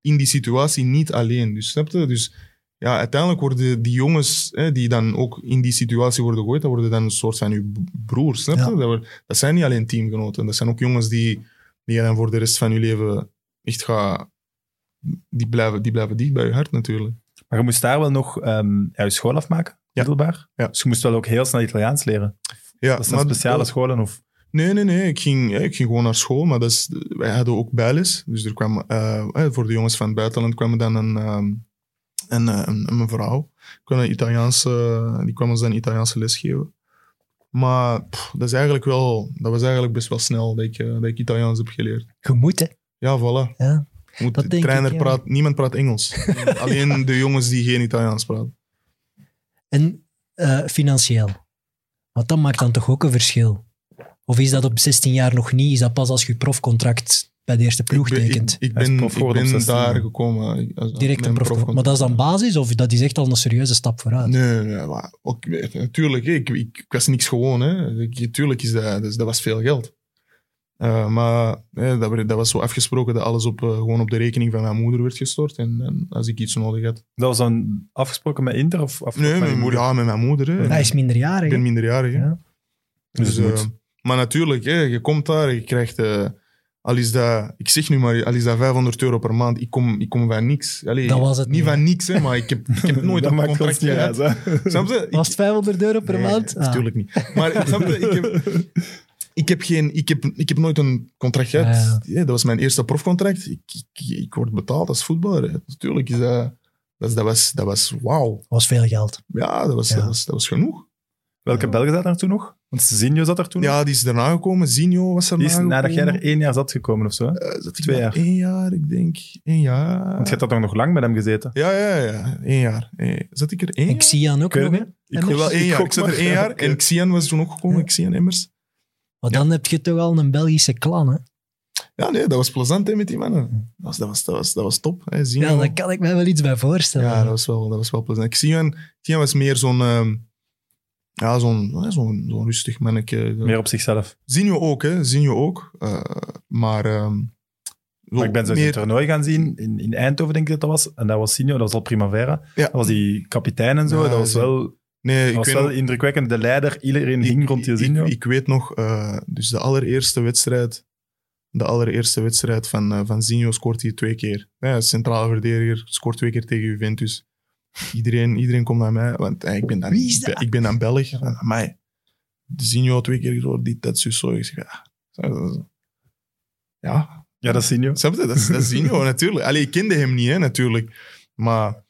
in die situatie niet alleen. Dus snap je? Dus ja, uiteindelijk worden die jongens hè, die dan ook in die situatie worden gegooid, dat worden dan een soort van je broers. Snap je? Ja. Dat, dat zijn niet alleen teamgenoten. Dat zijn ook jongens die, die je dan voor de rest van je leven echt gaat... Die blijven, die blijven dicht bij je hart natuurlijk. Maar je moest daar wel nog ehm ja, je school afmaken, Ja. middelbaar. Ja. Dus je moest wel ook heel snel Italiaans leren. Ja, Dat zijn speciale scholen of... Nee, nee, nee. Ik ging, ja, ik ging gewoon naar school, maar dat is, wij hadden ook bijles. Dus er kwam, eh, voor de jongens van het buitenland kwam er dan een, ehm, een, eh, een, een mevrouw. Die kwam, een Italiaanse, die kwam ons dan Italiaanse les geven. Maar pff, dat, is eigenlijk wel, dat was eigenlijk best wel snel dat ik, eh, dat ik Italiaans heb geleerd. Je moet, hè. Ja, voilà. Ja. Moet, Dat de denk ik, trainer ja. praat, niemand praat Engels. Alleen de jongens die geen Italiaans praten. En eh, financieel. Want dat maakt dan toch ook een verschil. Of is dat op 16 jaar nog niet? Is dat pas als je contract bij de eerste ploeg ik ben, tekent? ik, ben, prof ik geworden op ben 16, daar gekomen. als- Direct een prof. profcontract. Maar dat is dan basis of dat is echt al een serieuze stap vooruit? Nee, nee, maar ook, natuurlijk. hè, Ik, ik, ik was niks gewoon. Hè. Ik, tuurlijk is dat, dus dat was veel geld. Eh, maar hè, dat, werd- dat was zo afgesproken dat alles op, eh, gewoon op de rekening van mijn moeder werd gestort. En, en als ik iets nodig had. Dat was dan afgesproken met Inter of afgesproken Nee, met moeder? ja, met mijn moeder. Hè. Hij is minderjarig. ik ben minderjarig. Ja. Dus Dus, eh, maar natuurlijk, hè, je komt daar, je krijgt... eh, al is dat, ik zeg nu maar, al is dat 500 euro per maand, ik kom, ik kom van niks. Allee, Dat was het niet niet, van niks, hè, maar ik heb, ik heb nooit Dat een contract gehad. Was het 500 euro per Nee, maand? Ah. Natuurlijk niet. Maar snap je, ik heb, ik heb, geen, ik, heb, ik heb nooit een contract gehad. Ja. Ja, dat was mijn eerste profcontract. Ik, ik, ik word betaald als voetballer. hè. Natuurlijk is dat... Dat, dat was, dat was wauw. was veel geld. Ja, dat was, Ja. Dat, was, dat was genoeg. Welke Belgen zat er toen nog? Want Zinho zat er toen nog. Ja, die is daarna gekomen. Zinho was er Die is nadat jij er één jaar zat gekomen of zo. Hè? Eh, zat ik twee daar jaar. Één jaar, ik denk. Één jaar. Want je hebt dat nog lang met hem gezeten. Ja, ja, ja. Één jaar. Eh, Zat ik er één En jaar? Xian ook Ik nog, het hè? niet. En Ik wel ook Ik zat er één Ja, jaar. En Xian was toen ook gekomen. Ja. Xian Emmers. Maar dan heb je toch al een Belgische klan, hè? Ja, nee, dat was plezant hè, met die mannen. Dat was, dat was, dat was, dat was top. Hè. Zinho. Ja, daar kan ik mij wel iets bij voorstellen. Ja, dat was wel, dat was wel plezant. Xian, Xian was meer zo'n... ehm, ja, zo'n ja, zo'n zo'n rustig manneke. Meer op zichzelf. Zinho ook, hè. Zinho ook. Eh, maar... ehm, Maar ik ben zo meer- een toernooi gaan zien in, in Eindhoven, denk ik dat dat was. En dat was Sinjo, dat was al Primavera. Ja. Dat was die kapitein en zo. Ja, dat was wel, Nee, dat ik was weet wel nog- indrukwekkend. De leider, iedereen hing rond je ik, Sinjo. ik, ik weet nog, eh, dus de allereerste wedstrijd, de allereerste wedstrijd van, eh van Zinho scoort hij twee keer. Ja, centrale verdediger, scoort twee keer tegen Juventus. Iedereen, iedereen komt naar mij, want eh, ik, ben dan, Wie is dat? ik ben dan Belg. Van, mij. Zinho twee keer gescoord, dit, dat, zus, zo. Ik zeg, ja. Zo. ja, Ja, dat zien je. snap je? Dat is, dat is Zinho, natuurlijk. Allee, ik kende hem niet, hè, natuurlijk. Maar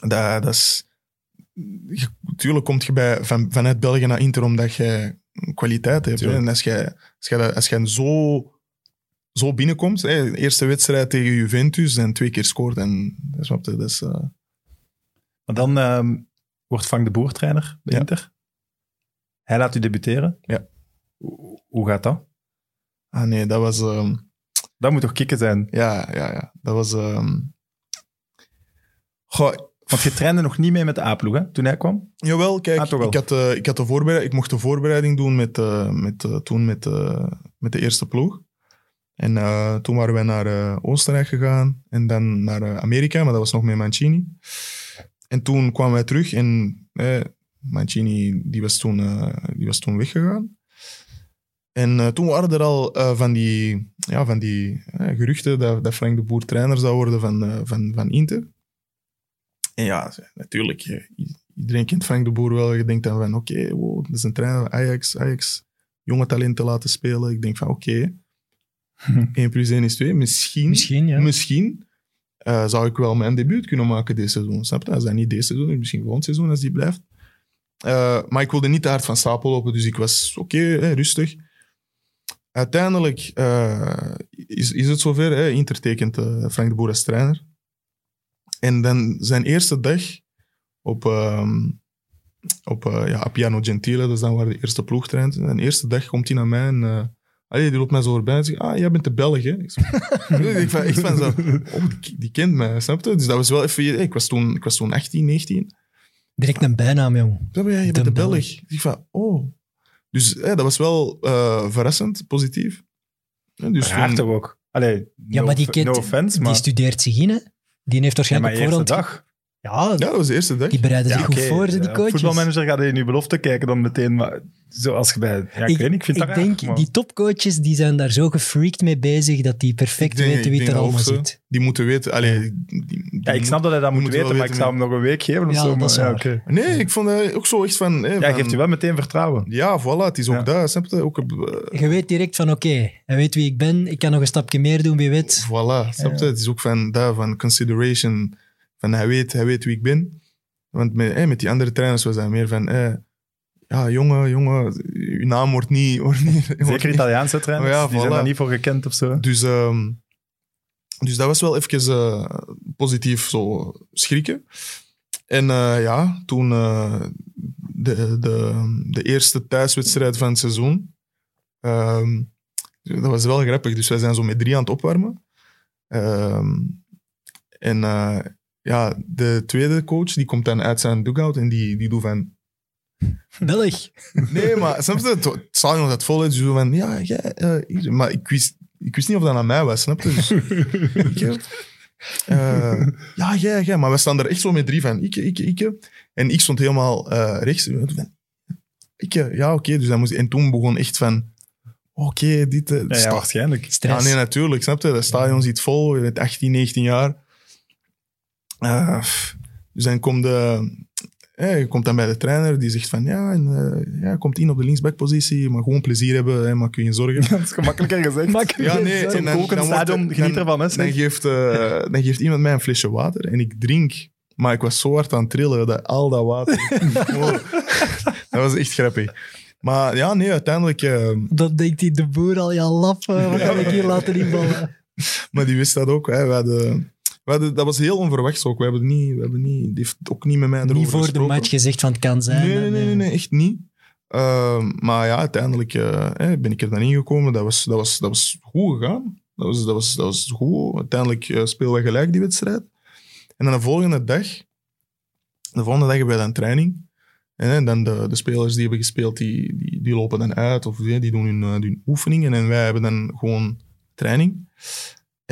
dat, dat is... Natuurlijk komt je bij, van, vanuit België naar Inter omdat je kwaliteit hebt. En als je, als je, dat- als je zo, zo binnenkomt, hè, eerste wedstrijd tegen Juventus en twee keer scoort, en, dat snap je, dat is... eh, Maar dan ehm, wordt Frank de Boer trainer bij Ja. Inter. Hij laat u debuteren. Ja. Hoe, gaat dat? ah nee, dat was... ehm, Dat moet toch kicken zijn? ja, ja, ja. Dat was... ehm, goh, Want je trainde nog niet mee met de A-ploeg, hè, toen hij kwam. Jawel, kijk, Ah, ik, had, eh, ik, had de voorbereiding, ik mocht de voorbereiding doen met, eh, met, eh, toen met, met de eerste ploeg. En toen waren wij naar Oostenrijk gegaan en dan naar Amerika, maar dat was nog met Mancini. En toen kwamen wij terug en eh, Mancini die was, toen, die was toen weggegaan. En toen waren er al van die, ja, van die geruchten dat, dat Frank de Boer trainer zou worden van, van, van Inter. En ja, natuurlijk, iedereen kent Frank de Boer wel. Je denkt dan van, oké, wow, dat is een trainer van Ajax. Ajax, jonge talenten laten spelen. Ik denk van, oké, 1 plus 1 is 2. Misschien, Misschien, ja. misschien eh, zou ik wel mijn debuut kunnen maken dit seizoen. Snap je? Als dat niet deze seizoen is, misschien volgend seizoen als die blijft. Eh, maar ik wilde niet te hard van stapel lopen, dus ik was oké, rustig. Uiteindelijk eh, is, is het zover. Hè, Inter tekent Frank de Boer als trainer. En dan zijn eerste dag op, ehm, op eh, ja, Appiano Gentile, dat is dan waar de eerste ploeg traint. En de eerste dag komt hij naar mij en eh, allee, die loopt mij zo voorbij en zegt, ah, jij bent de Belg, hè? Ik, zo, ik van, echt van zo, oh, die, die kent mij, snap je? Dus dat was wel even, ik was toen, ik was toen 18, 19. Direct een bijnaam, jong. Ja, maar ja, je De bent de Belg. Belg. Ik van, oh. Dus hè, dat was wel eh, verrassend, positief. Ja, dus Raar ook? Allee, Ja, no, maar die, kent, no offense, maar... die studeert zich in, hè. Die heeft ja, waarschijnlijk maar op voorhand... dag. Ja, ja, dat was de eerste dag. die bereiden zich goed voor, ze, die eh, coaches. voetbalmanager gaat in je belofte kijken dan meteen, maar zoals je bij... Ja, ik, weet niet, ik vind ik dat raar, denk, maar- die topcoaches die zijn daar zo gefreakt mee bezig dat die perfect denk- weten wie er allemaal zit. Die moeten weten. Allee, die, Ja, ik moet- snap dat hij dat moet weten, maar ik zou hem nog een week geven of Ja, zo. Maar, ja. Nee, ik vond dat ook zo echt van... hè, ja, van- geeft u wel meteen vertrouwen. Ja, voilà, het is ook Ja. Snap je? Ook, eh, Je weet direct van, oké, hij weet wie ik ben, ik kan nog een stapje meer doen, wie weet. Voilà, snap je? Het is ook van, daar, van consideration. Van hij weet, hij weet wie ik ben. Want met, eh, met die andere trainers was hij meer van... Eh, ja, jongen, jongen, uw naam wordt niet... Wordt niet wordt Zeker niet- Italiaanse trainers, Oh ja, die zijn daar niet voor gekend of zo. Dus, ehm, dus dat was wel even eh, positief zo schrikken. En ja, toen de, de, de eerste thuiswedstrijd van het seizoen. ehm, dat was wel grappig. Dus wij zijn zo met drie aan het opwarmen. Ehm, en ja, de tweede coach die komt dan uit zijn dugout en die, die doet van... Belg. Nee, maar snap je? Het, het stadion zat vol. Dus zo van, ja, jij, eh, hier. Maar ik wist, ik wist niet of dat aan mij was, snap je? Dus, ik, eh, ja, jij, jij. Maar we staan er echt zo met drie van, ik, ik, ik. En ik stond helemaal eh, rechts. Ik, ja, oké. dus dan moest, en toen begon echt van, oké, dit... eh, Ja, waarschijnlijk. ja, nee, natuurlijk. Snap je? Het stadion zit vol. Je bent 18, 19 jaar. Pff, dus dan komt, de, eh, je komt dan bij de trainer. Die zegt van, ja, en, eh, ja komt in op de linksbackpositie. Maar gewoon plezier hebben. Hè, maar kun je zorgen. Dat is gemakkelijker gezegd. Ja, nee. En dan, dan, stadion, er- geniet ervan, hè. Dan geeft, eh, dan geeft iemand mij een flesje water. En ik drink. Maar ik was zo hard aan het trillen. Dat al dat water... Wow. dat was echt grappig. Maar ja, nee, uiteindelijk... eh, Dan denkt hij, de boer al, ja lap, eh, wat kan ik hier laten invallen? Maar die wist dat ook. Hè. We hadden, hadden, dat was heel onverwachts ook. We hebben niet, we hebben niet, die heeft ook niet met mij erover Niet voor de match gezegd van het kan zijn. Nee, nee, En, nee, nee, eh, nee, echt niet. Ehm, maar ja, uiteindelijk eh, ben ik er dan ingekomen. Dat was, dat was, dat was goed gegaan. Dat was, dat was, dat was goed. Uiteindelijk uh, spelen we gelijk die wedstrijd. En dan de volgende dag, de volgende dag hebben wij dan training. En dan de, de spelers die hebben gespeeld, die, die, die lopen dan uit of die, die doen hun, hun oefeningen. En wij hebben dan gewoon training.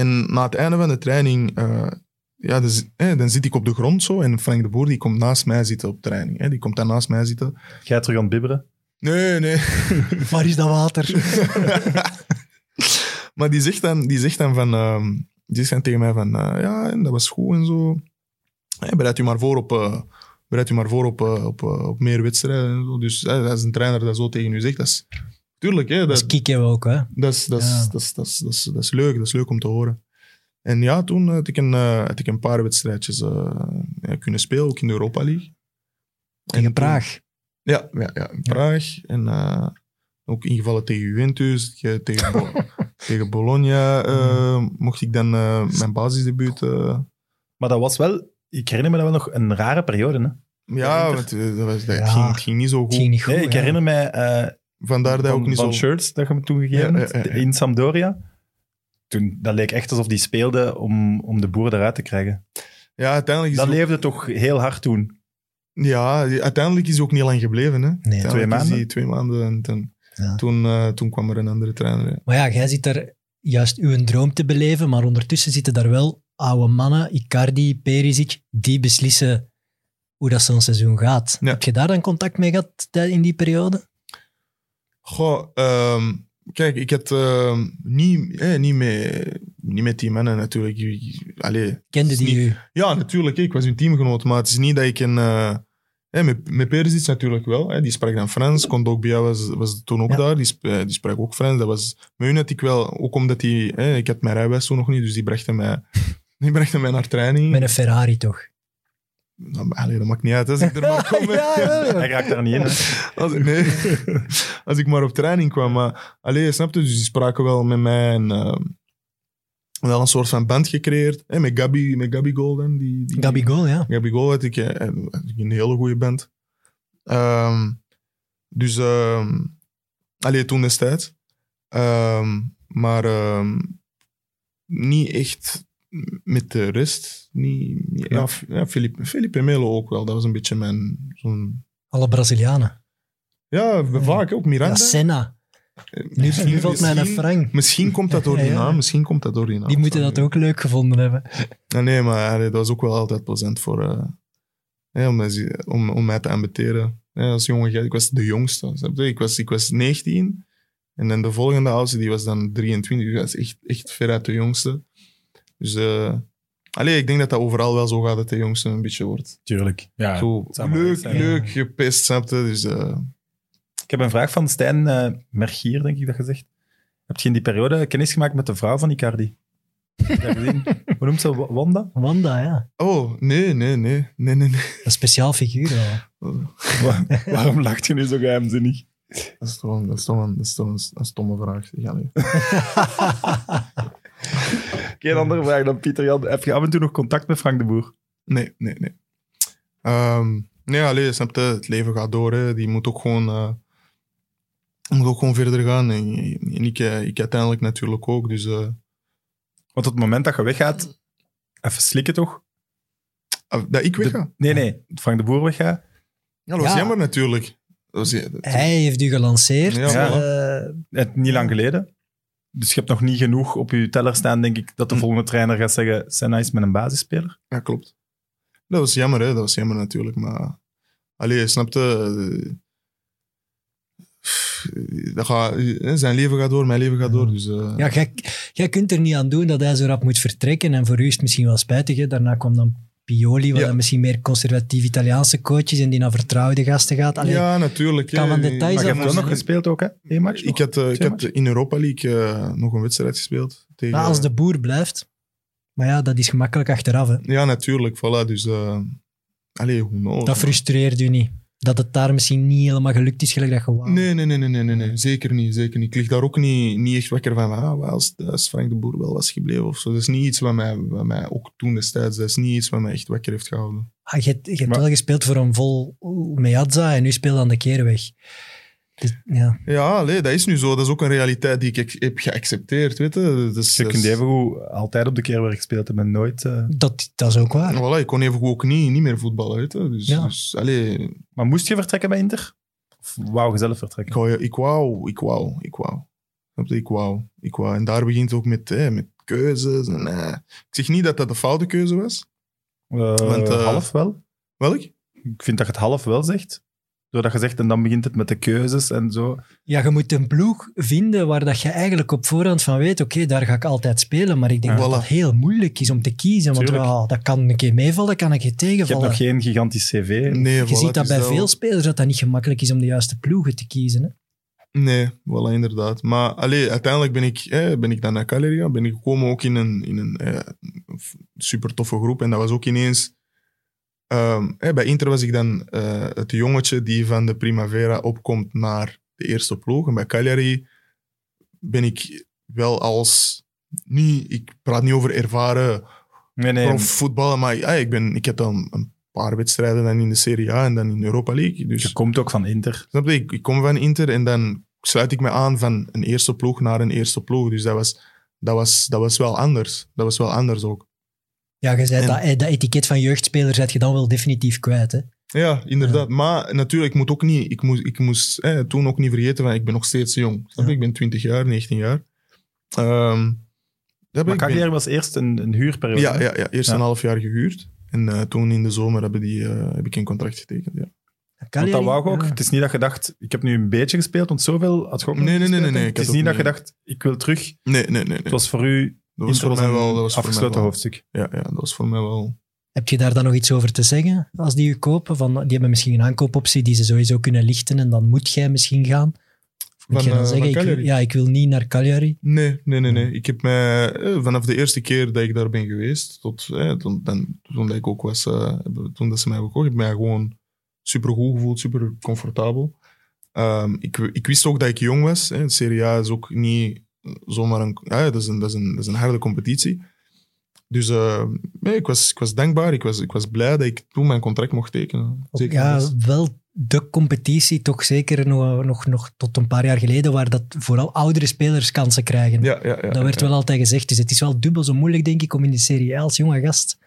En na het einde van de training, uh, ja, dus, hè, dan zit ik op de grond zo. En Frank de Boer die komt naast mij zitten op training. Hè. Die komt dan naast mij zitten. Jij terug aan het bibberen? Nee, nee. Waar is dat water? maar die zegt dan, die zegt dan van... Uh, die zegt dan tegen mij van... Uh, ja, dat was goed en zo. Hey, bereid u maar voor op... Uh, bereid u maar voor op, op, op meer wedstrijden. En zo. Dus als een trainer dat zo tegen u zegt, dat is tuurlijk, hè, Dat dat, is kicken we ook, hè. dat, is, dat, is, Ja. dat, is, dat, is, dat, is, dat is leuk. Dat is leuk om te horen. En ja, toen had ik een, eh, had ik een paar wedstrijdjes eh, ja, kunnen spelen, ook in de Europa League. Tegen En toen- Praag. Ja, ja, ja in Praag. En eh, ook ingevallen tegen Juventus, tegen, tegen, Bo- tegen Bologna eh, mocht ik dan eh, mijn basisdebuut... eh, Maar dat was wel, ik herinner me dat wel nog, een rare periode. Hè? ja, eh, dat, was, dat Ja. ging, het ging niet zo goed. Het ging niet goed, Nee, ik herinner mij eh, Vandaar dat hij van, ook niet van zo... shirts dat je me toen gegeven Ja, hebt, ja, ja, ja. in Sampdoria. Toen, dat leek echt alsof die speelde om, om de boer eruit te krijgen. Ja, uiteindelijk is Dat ook- leefde toch heel hard toen. Ja, uiteindelijk is hij ook niet lang gebleven. Hè? Twee maanden. twee maanden en ten- Ja. toen, eh, toen kwam er een andere trainer. ja. Maar ja, jij zit daar juist uw droom te beleven, maar ondertussen zitten daar wel oude mannen, Icardi, Perisic, die beslissen hoe dat zo'n seizoen gaat. Ja. Heb je daar dan contact mee gehad in die periode? Goh, ehm, kijk, ik had ehm, niet, eh, niet, met, niet met die mannen natuurlijk. Allee, Kende die niet- u? ja, natuurlijk, ik was hun teamgenoot, maar het is niet dat ik een... eh, eh, met, met Perisic natuurlijk wel, hè, die sprak dan Frans. Kondogbia was, was toen ook Ja. daar, die, eh, die sprak ook Frans. Dat was, met hun had ik wel, ook omdat die... eh, ik had mijn rijbewijs toen nog niet, dus die brachten mij, die brachten mij naar training. Met een Ferrari toch? Nou, allee, dat maakt niet uit als ik er maar kom. Ja, ja, ja. Hij raakt daar niet in. Als, nee, als ik maar op training kwam. Maar, allee, snap je? Dus die spraken wel met mij en eh, wel een soort van band gecreëerd. Hè, met Gabi, met Gabi Golden. Die, die, Gabi Goal, ja. Gabi Goal had ik, eh, had ik een hele goede band. Ehm, dus, ehm allee, toen destijds. Ehm, maar ehm, niet echt met de rest. Niet, ja, ja, Felipe, Felipe Melo ook wel. Dat was een beetje mijn... Zo'n, Alle Brazilianen. ja, vaak ook Miranda. Ja, Senna. Eh, Nu, nu valt mij een frank. Misschien komt dat door die naam. Misschien komt dat door die naam. Die moeten dat ook leuk gevonden hebben. Nee, nee maar allee, dat was ook wel altijd plezant voor... eh, ja, om, mij- om, om mij te ambiteren. Ja, als jongen, ik was de jongste. Ik was, ik was 19. En dan de volgende oudste, die was dan 23. Die was echt, echt veruit de jongste. Dus... eh allee, ik denk dat dat overal wel zo gaat, dat de jongste een beetje wordt. Tuurlijk. Ja, zo leuk, zijn. leuk gepest, snap je? Dus... eh, Ik heb een vraag van Stijn eh, Mergier, denk ik dat gezegd. Heb je in die periode kennis gemaakt met de vrouw van Icardi? Je? Hoe noemt ze? Wa- Wanda? Wanda, ja. oh, nee, nee, nee. Nee, nee, nee. Een speciaal figuur. Wa- Waarom lacht je nu zo geheimzinnig? Dat is toch een, dat is toch een, dat is toch een, een stomme vraag. zeg. Geen andere vraag dan Pieter Jan. Heb je af en toe nog contact met Frank de Boer? Nee, nee, nee. Ehm, nee, alleen, snap je, het leven gaat door. Hè. Die moet ook gewoon, eh, moet ook gewoon verder gaan. En, en ik, eh, ik uiteindelijk natuurlijk ook. Dus eh, Want op het moment dat je weggaat, even slikken toch? ah, dat ik De- wegga. nee, nee. Frank de Boer weggaat. Ja, dat was Ja. jammer natuurlijk. Dat was, dat- Hij heeft u gelanceerd. Ja, eh, Het, niet lang geleden. Dus je hebt nog niet genoeg op je teller staan, denk ik, dat de Hm. volgende trainer gaat zeggen, Senna is met een basisspeler. Ja, klopt. Dat was jammer, hè. Dat was jammer natuurlijk. Maar, allee, snap je? eh, dat gaat, eh, zijn leven gaat door, mijn leven gaat door. Dus, eh, ja, jij, jij kunt er niet aan doen dat hij zo rap moet vertrekken. En voor u is het misschien wel spijtig. Hè? Daarna kwam dan Pioli, wat Ja. dan misschien meer conservatief Italiaanse coach is en die naar vertrouwde gasten gaat. Allee, ja, natuurlijk. kan van details Maar je hebt wel nog gespeeld ook, hè? Eén match? Ik had, eh, ik had in Europa League eh, nog een wedstrijd gespeeld. Tegen, Maar als de boer blijft. Maar ja, dat is gemakkelijk achteraf. Hè. Ja, natuurlijk. Voilà, dus... eh allee, hoe knows, Dat frustreert u niet. Dat het daar misschien niet helemaal gelukt is, gelijk dat je wou. Nee, nee, nee, nee, nee, nee. Zeker niet, zeker niet. Ik lig daar ook niet, niet echt wakker van. Ah, als, als Frank de Boer wel was gebleven of zo. Dat is niet iets wat mij, wat mij ook toen destijds, dat is niet iets wat mij echt wakker heeft gehouden. Ah, je hebt, je hebt Maar- wel gespeeld voor een vol Meazza en nu speelt aan de keerweg. Dus, ja. Ja, allee, dat is nu zo. Dat is ook een realiteit die ik heb geaccepteerd, weet je. Dus, Je kunt is- even goed altijd op de keerwerk gespeeld hebben en nooit... eh, dat, dat is ook waar. Voilà, ik kon even ook niet, niet meer voetballen, weet je. Dus, Ja. dus allee, Maar moest je vertrekken bij Inter? Of wou je zelf ik vertrekken? wou, ik wou, ik wou, ik wou. Ik wou, ik wou. En daar begint het ook met, hè, met keuzes. En, eh. Ik zeg niet dat dat de foute keuze was. Eh, Want, half wel. Welk? Ik vind dat je het half wel zegt. Doordat je zegt, en dan begint het met de keuzes en zo. Ja, je moet een ploeg vinden waar dat je eigenlijk op voorhand van weet, oké, daar ga ik altijd spelen, maar ik denk Ja. dat Voilà. dat heel moeilijk is om te kiezen, want ja, dat kan een keer meevallen, dat kan een keer Je hebt tegenvallen. nog geen gigantisch cv. Nee, je voilà, ziet dat bij wel- veel spelers dat dat niet gemakkelijk is om de juiste ploegen te kiezen. Hè? Nee, voilà, inderdaad. Maar allee, uiteindelijk ben ik, eh, ben ik dan naar gegaan. Ben ik gekomen ook in een, in een eh, super toffe groep. En dat was ook ineens... ehm, eh, bij Inter was ik dan eh, het jongetje die van de Primavera opkomt naar de eerste ploeg. En bij Cagliari ben ik wel als... Niet, ik praat niet over ervaren Nee, nee. profvoetballen, maar ik, ben, ik heb dan een paar wedstrijden dan in de Serie A en dan in de Europa League. Dus Je komt ook van Inter. Snap je? Ik, ik kom van Inter en dan sluit ik me aan van een eerste ploeg naar een eerste ploeg. Dus dat was, dat was, dat was wel anders. Dat was wel anders ook. Ja, je zei En- dat, eh, dat etiket van jeugdspeler zet je dan wel definitief kwijt. Hè? Ja, inderdaad. Maar natuurlijk, ik moet ook niet, ik moest, ik moest eh, toen ook niet vergeten van ik ben nog steeds jong. Snap je? Ja. Ik ben 20 jaar, 19 jaar. Ehm, dat Maar ben ik- Cagliari was eerst een, een huurperiode. ja, ja, ja, eerst Ja. een half jaar gehuurd. En eh, toen in de zomer hebben die, eh, heb ik een contract getekend. Ja. Want dat wou ik ook. ja. Het is niet dat je dacht, ik heb nu een beetje gespeeld, want zoveel had je ook nog Nee, nee, nee, nee, ik Het is niet dat je dacht, ik wil terug. Nee, nee, nee. nee. Het was voor u dat was voor mij wel, dat was voor mij afgesloten wel. hoofdstuk. Ja, ja, dat was voor mij wel. Heb je daar dan nog iets over te zeggen als die je kopen? Van, die hebben misschien een aankoopoptie die ze sowieso kunnen lichten en dan moet jij misschien gaan. Moet Van, je dan eh, zeggen, van ik, wil- ja, ik wil niet naar Cagliari. Nee, nee, nee, nee. Ik heb mij eh, vanaf de eerste keer dat ik daar ben geweest, tot eh, toen, dan, toen dat ik ook was, toen dat ze mij hebben gekocht, heb ik mij gewoon super goed gevoeld, super comfortabel. Ehm, ik, ik wist ook dat ik jong was. Hè. De Serie A is ook niet zomaar een, ja, dat, is een, dat, is een, dat is een harde competitie. Dus eh, nee, ik, was, ik was dankbaar, ik was, ik was blij dat ik toen mijn contract mocht tekenen. Zeker ja, wel de competitie, toch zeker nog, nog, nog tot een paar jaar geleden, waar dat vooral oudere spelers kansen krijgen. ja, ja, ja, dat werd wel altijd gezegd. Dus het is wel dubbel zo moeilijk, denk ik, om in de Serie A als jonge gast,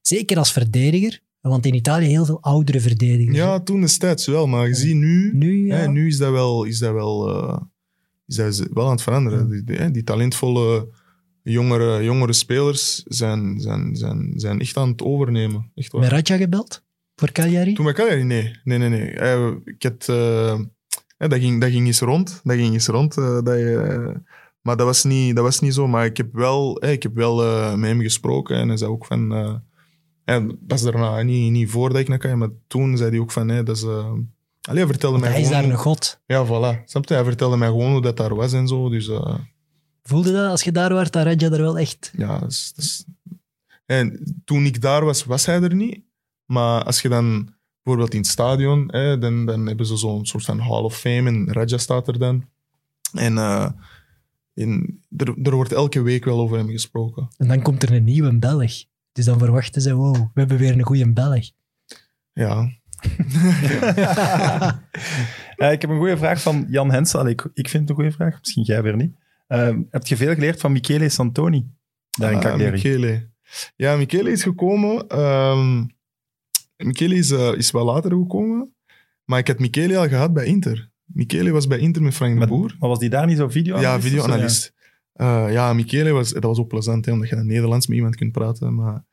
zeker als verdediger, want in Italië heel veel oudere verdedigers. hè. Ja, toen destijds wel, maar gezien nu... Nu, ja. Ja, nu is dat wel, is dat wel, eh, dat wel aan het veranderen. Die, die, die talentvolle jongere, jongere spelers zijn, zijn, zijn, zijn echt aan het overnemen. Echt waar. Met Radja gebeld voor Cagliari? Toen bij Cagliari, nee. Nee, nee, nee. Ik had, eh, dat, ging, dat ging eens rond. Dat ging eens rond. eh, dat je, eh, maar dat was, niet, dat was niet zo. Maar ik heb wel, ik heb wel met hem gesproken. En hij zei ook van... dat is daarna, niet, niet voordat ik naar Cagliari, maar toen zei hij ook van... Nee, dat is... Allee, hij vertelde Want mij hij is daar een god. Ja, voilà. Snap je? Hij vertelde mij gewoon hoe dat daar was en zo. Dus eh, Voelde dat als je daar was, dat Radja er wel echt... ja, dat is, dat is- En toen ik daar was, was hij er niet. Maar als je dan bijvoorbeeld in het stadion, hè, dan, dan hebben ze zo'n soort van Hall of Fame en Raja staat er dan. En eh, in, er, er wordt elke week wel over hem gesproken. En dan komt er een nieuwe Belg. Dus dan verwachten ze, wow, we hebben weer een goede Belg. Ja, Eh, ik heb een goede vraag van Jan Hensel. Allee, Ik, ik vind het een goede vraag, misschien jij weer niet. Eh, heb je veel geleerd van Michele Santoni? Daar in Ah, Cagliari. Michele. Ja, Michele is gekomen. ehm Michele is, eh, is wel later gekomen. Maar ik had Michele al gehad bij Inter. Michele was bij Inter met Frank de Boer. maar was die daar niet zo video Ja, videoanalist. Ja, ja Michele was, dat was ook plezant, hè, omdat je dan Nederlands met iemand kunt praten. Maar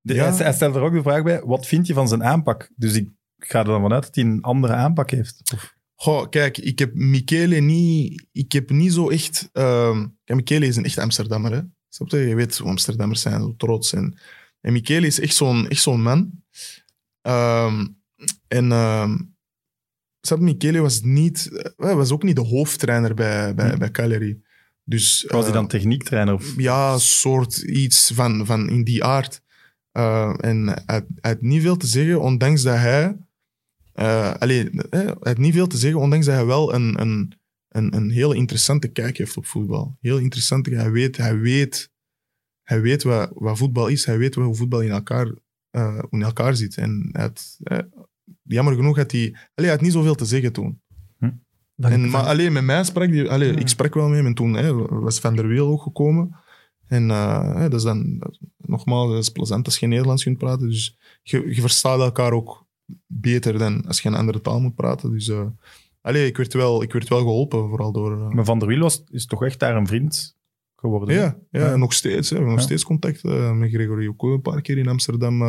De, Ja. hij, stelt er ook de vraag bij, wat vind je van zijn aanpak? Dus ik ga er dan vanuit dat hij een andere aanpak heeft. Of- goh, kijk, ik heb Michele niet... Ik heb niet zo echt... ehm kijk, Michele is een echt Amsterdammer, hè. Snap je? Je weet hoe Amsterdammers zijn, zo trots. En, en Michele is echt zo'n echt zo'n man. Ehm, en... ehm snap je, Michele was, niet, eh, was ook niet de hoofdtrainer bij, bij, Hm. bij Cagliari. Dus, Was hij eh, dan techniektrainer? Of, ja, soort iets van, van in die aard. Eh, en hij had niet veel te zeggen, ondanks dat hij... eh allee, eh, hij had niet veel te zeggen, ondanks dat hij wel een, een, een, een hele interessante kijk heeft op voetbal. Heel interessant. Hij weet, hij weet, hij weet wat, wat voetbal is. Hij weet hoe voetbal in elkaar, eh, in elkaar zit. En eh, jammer genoeg had hij... Allee, hij had niet zoveel te zeggen toen. Dan- En, maar alleen met mij sprak die, allee, Ja. ik sprak wel met hem en toen hè, was Van der Weel ook gekomen. En dat is dan, nogmaals, dat is plezant als je Nederlands kunt praten. Dus je, je verstaat elkaar ook beter dan als je een andere taal moet praten. Dus eh, allee, ik, werd wel, ik werd wel geholpen, vooral door... eh, maar Van der Wiel was, is toch echt daar een vriend geworden? ja, ja, Ja. nog steeds. Hè, we hebben nog steeds contact eh, met Gregory ook een paar keer in Amsterdam.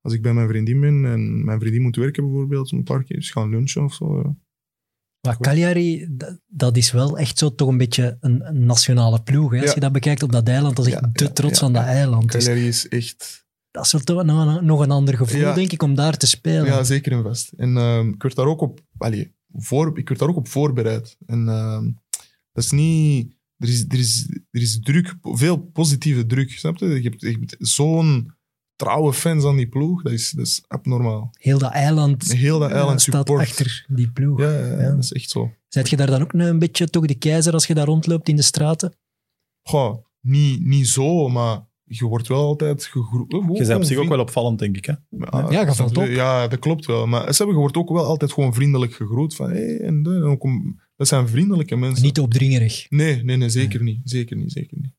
als ik bij mijn vriendin ben en mijn vriendin moet werken bijvoorbeeld, een paar keer dus gaan lunchen of zo. ja. Maar Cagliari, dat, is wel echt zo toch een beetje een, een nationale ploeg. Hè? Als Ja. je dat bekijkt op dat eiland, dat is echt Ja, de trots ja, van dat eiland. Dus Cagliari is echt... dat is wel toch nog, nog een ander gevoel, Ja. denk ik, om daar te spelen. Ja, zeker en vast. En ehm, ik werd daar ook op... Allee, voor, ik werd daar ook op voorbereid. En ehm, dat is niet... Er is, er, is, er is druk, veel positieve druk, snap je? Je hebt, zo'n trouwe fans aan die ploeg, dat is, dat is abnormaal. Heel dat eiland, Heel dat eiland eh, staat support. achter die ploeg. Ja, ja, ja, Ja. dat is echt zo. Zijt je daar dan ook een beetje toch de keizer als je daar rondloopt in de straten? Goh, niet, niet zo, maar je wordt wel altijd gegroet. Je bent op zich ook wel opvallend, denk ik. Hè? Ja, je valt op. Ja, dat klopt wel. Maar ze hebben, je wordt ook wel altijd gewoon vriendelijk gegroet. Van, hey, en, dat, en ook om- dat zijn vriendelijke mensen. Niet opdringerig. Nee, nee, nee, zeker niet. Zeker niet, zeker niet.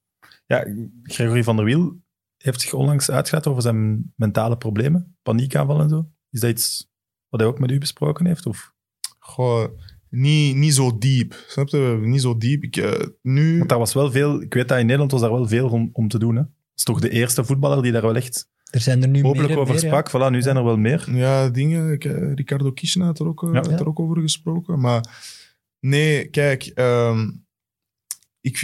Ja, Gregory van der Wiel heeft zich onlangs uitgelaten over zijn mentale problemen, paniekaanval en zo. Is dat iets wat hij ook met u besproken heeft? Of? Goh, niet, niet zo diep. Snap je? Niet zo diep. Ik, eh, nu... Want daar was wel veel, ik weet dat in Nederland was daar wel veel om, om te doen. Hè? Dat is toch de eerste voetballer die daar wel echt Er zijn er nu en over meer, ja. sprak. Voilà, nu zijn er wel meer. Ja, dingen. eh, Ricardo Kishna had er, ook, eh, Ja. had er ook over gesproken. Maar nee, kijk. ehm, ik,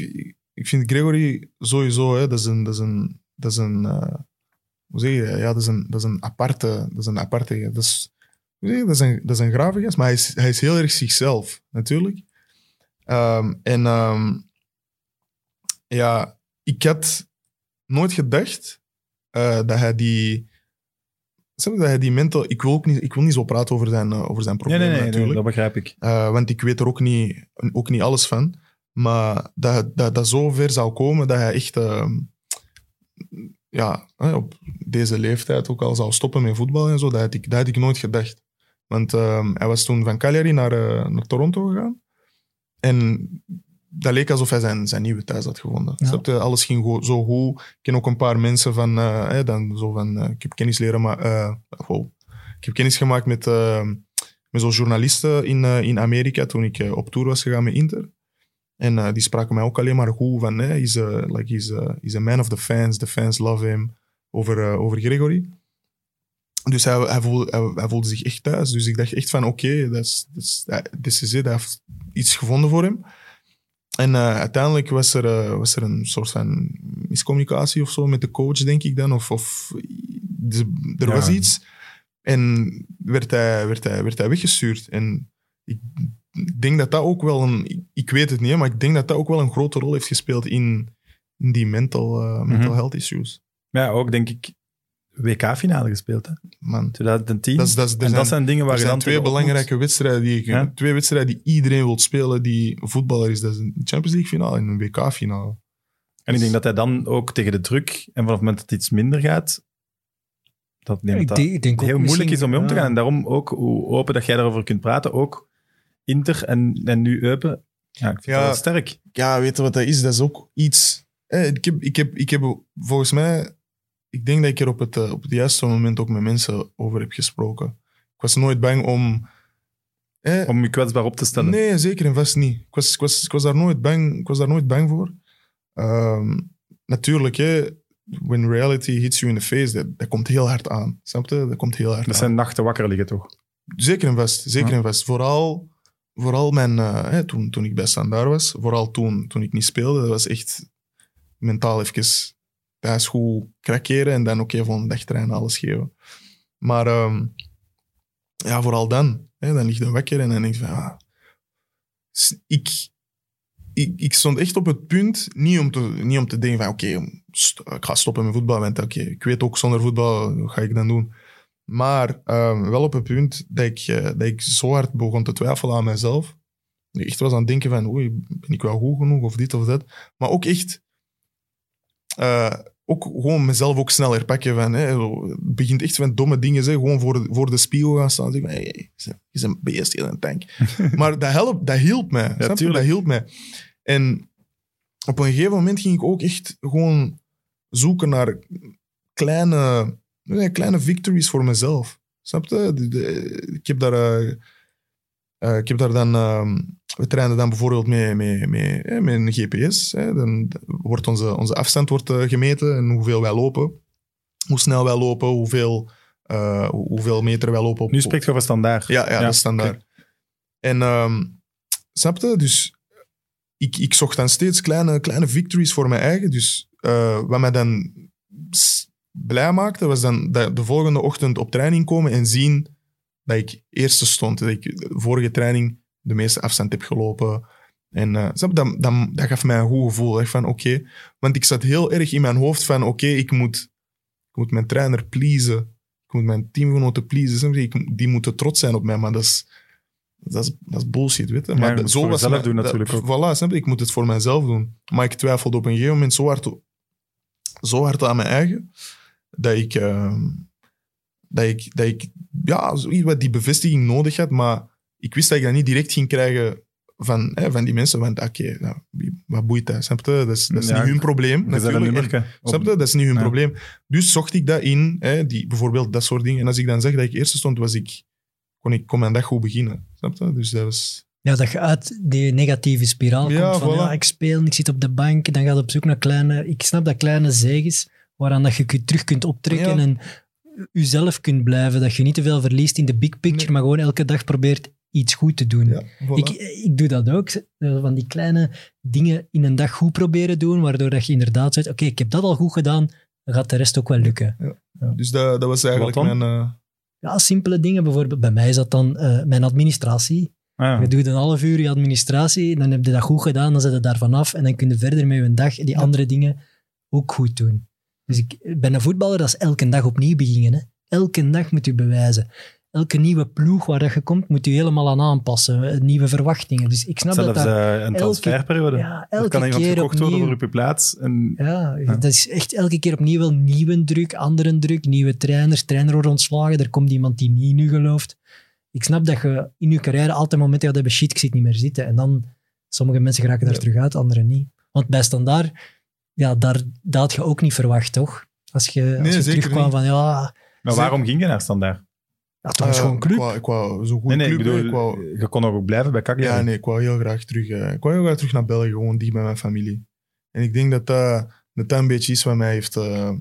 ik vind Gregory sowieso, hè, dat is een... Dat is een, dat is een eh, hoe zeg je? Ja, dat is een, dat is een aparte... Dat is een aparte... Dat is, hoe zeg je? Dat is een, dat is een grave gast, maar hij is, hij is heel erg zichzelf, natuurlijk. Ehm, en ehm, ja, ik had nooit gedacht eh, dat hij die... Dat hij die mental... Ik wil, ook niet, ik wil niet zo praten over zijn, eh, over zijn problemen, nee, nee, nee, natuurlijk. dat begrijp ik. Eh, want ik weet er ook niet, ook niet alles van. Maar dat dat, dat zo ver zou komen dat hij echt ehm, ja, op deze leeftijd ook al zou stoppen met voetbal en zo, dat had ik, dat had ik nooit gedacht. Want ehm, hij was toen van Cagliari naar, naar Toronto gegaan. En dat leek alsof hij zijn, zijn nieuwe thuis had gevonden. Ja. Je? Alles ging zo goed. Ik ken ook een paar mensen van... eh, dan zo van eh, ik heb kennis leren, maar... eh, wow. Ik heb kennis gemaakt met, met zo'n journalisten in, in Amerika toen ik op tour was gegaan met Inter. En die spraken mij ook alleen maar goed van... Hey, he's, a, like, he's, a, he's a man of the fans. The fans love him. Over, over Gregory. Dus hij, hij, voelde, hij, hij voelde zich echt thuis. Dus ik dacht echt van, oké, dat is- dat is- hij- this is it. Hij heeft iets gevonden voor hem. En eh, uiteindelijk was er, eh, was er een soort van miscommunicatie of zo met de coach, denk ik dan. Of, of de- er Ja. was iets. En werd hij, werd, hij, werd hij weggestuurd. En ik denk dat dat ook wel een... ik- weet het niet, maar ik denk dat dat ook wel een grote rol heeft gespeeld in, in die mental, eh, mental Mhm. health issues. Ja, ook denk ik WK-finale gespeeld, hè? Man, 2010. dat, is, dat, is, en dat zijn, zijn dingen waar er je zijn dan twee belangrijke wedstrijden die, ik- Ja. twee wedstrijden die iedereen wil spelen die voetballer is. Dat is een Champions League finale en een WK finale. En ik denk dat hij dan ook tegen de druk, en vanaf het moment dat het iets minder gaat, dat, neemt ik dat denk, ik denk ook heel moeilijk is misschien- om mee om te ja. gaan. En daarom ook hoe open dat jij daarover kunt praten, ook Inter en, en nu Eupen. Ja, ik vind Ja. dat sterk. Ja, weet je wat dat is? Dat is ook iets... Eh, ik, heb, ik, heb, ik heb volgens mij... Ik denk dat ik er op het, eh, op het juiste moment ook met mensen over heb gesproken. Ik was nooit bang om... Eh, Om je kwetsbaar op te stellen. Nee, zeker en vast niet. Ik was, ik was, ik was, daar, nooit bang, ik was daar nooit bang voor. Ehm, natuurlijk, hè, when reality hits you in the face, dat, dat komt heel hard aan. Snap je? Dat komt heel hard Dat aan. zijn nachten wakker liggen, toch? Zeker en vast, zeker Ja. en vast. Vooral, vooral mijn, eh, hè, toen, toen ik bij Standaard was, vooral toen, toen ik niet speelde, dat was echt mentaal even thuis goed krakeren en dan ook even volgende dag trainen, alles geven. Maar ehm, ja, vooral dan. Hè, dan ligt je wakker en dan denk je van, ah, ik, ik, ik stond echt op het punt, niet om te, niet om te denken van, oké, ik ga stoppen met voetbal, want oké, ik weet ook zonder voetbal, wat ga ik dan doen? Maar ehm, wel op het punt dat ik, eh, dat ik zo hard begon te twijfelen aan mezelf. Dat ik echt was aan het denken van, oei, ben ik wel goed genoeg of dit of dat. Maar ook echt, eh, ook gewoon mezelf ook snel herpakken van, hè, het begint echt van domme dingen, hè, gewoon voor de, voor de spiegel gaan staan zeggen van, hey, je bent een beest, je een tank. maar dat, helpt, dat hielp mij, tuurlijk. dat hielp mij. En op een gegeven moment ging ik ook echt gewoon zoeken naar kleine, kleine victories voor mezelf. Snap je? Ik, heb daar, eh, eh, ik heb daar dan... ehm, we trainen dan bijvoorbeeld met, met, met, met een GPS. Hè. Dan wordt onze, onze afstand wordt, eh, gemeten en hoeveel wij lopen. Hoe snel wij lopen, hoeveel, eh, hoe- hoeveel meter wij lopen. Op, Nu spreekt je over standaard. ja, ja, dat is standaard. En ehm snap je? Dus ik, ik zocht dan steeds kleine, kleine victories voor mijn eigen. Dus eh, wat mij dan blij maakte, was dan dat de volgende ochtend op training komen en zien dat ik eerste stond. Dat ik de vorige training de meeste afstand heb gelopen. En uh, dat, dat, dat gaf mij een goed gevoel. Van, oké. Want ik zat heel erg in mijn hoofd van, oké, ik, moet, ik moet mijn trainer pleasen. Ik moet mijn teamgenoten pleasen. Ik, die moeten trots zijn op mij, maar dat is, dat is, dat is bullshit, weet je. Maar jezelf mijn- doen natuurlijk ook. Voilà, snap je? Ik moet het voor mezelf doen. Maar ik twijfelde op een gegeven moment zo hard, zo hard aan mijn eigen, dat ik, ehm, dat ik, dat ik ja, wat die bevestiging nodig had, maar ik wist dat ik dat niet direct ging krijgen van, hè, van die mensen, want oké, nou, wat boeit dat, snap je? Dat is, dat is Ja, niet hun probleem, natuurlijk. En- nummerke op. Snap je? Dat is niet hun Ja. probleem. Dus zocht ik dat in, hè, die, bijvoorbeeld dat soort dingen. En als ik dan zeg dat ik eerste stond, was ik, kon ik kon mijn dag goed beginnen. Snap je? Dus dat was... Ja, dat je uit die negatieve spiraal Ja, komt van voilà. ja, ik speel, ik zit op de bank, dan gaat je op zoek naar kleine... Ik snap dat kleine zegens, waaraan dat je je terug kunt optrekken Ja. en jezelf kunt blijven. Dat je niet te veel verliest in de big picture, Nee. maar gewoon elke dag probeert iets goed te doen. Ja, voilà. Ik, ik doe dat ook. eh, Van die kleine dingen in een dag goed proberen doen, waardoor dat je inderdaad zegt, oké, ik heb dat al goed gedaan, dan gaat de rest ook wel lukken. dus dat, dat was eigenlijk mijn... eh, Ja, simpele dingen. Bijvoorbeeld, bij mij is dat dan eh, mijn administratie. Ah, Je doet een half uur je administratie, dan heb je dat goed gedaan, dan zet je daar vanaf en dan kun je verder met je dag die andere dingen ook goed doen. Dus ik ben een voetballer, dat is elke dag opnieuw beginnen. Hè. Elke dag moet je bewijzen. Elke nieuwe ploeg waar dat je komt, moet je helemaal aan aanpassen. eh, Nieuwe verwachtingen. Dus ik snap Zelfs dat eh, een transferperiode. Ja, er elke kan iemand keer gekocht worden opnieuw. voor op je plaats. En, Ja, Ja. dat is echt elke keer opnieuw wel nieuwe druk, andere druk, nieuwe trainers, trainer wordt ontslagen, er komt iemand die niet in u gelooft. Ik snap dat je in je carrière altijd momenten gaat hebben, shit, ik zit niet meer zitten. En dan, sommige mensen geraken daar Ja. terug uit, anderen niet. Want bij Standaard, ja, daar, dat had je ook niet verwacht, toch? Als je, als Nee, je terugkwam niet. van, ja, maar waarom ging je naar Standaard? Ja toch is eh, gewoon club. Ik wou, ik wou zo'n goede Nee, nee, ik club. bedoel, ik wou, je kon nog ook blijven bij Cagliari. ja, nee, ik wou heel graag terug, eh, ik wou heel graag terug naar België, gewoon dicht bij mijn familie. En ik denk dat dat, dat, dat een beetje is wat mij heeft... eh,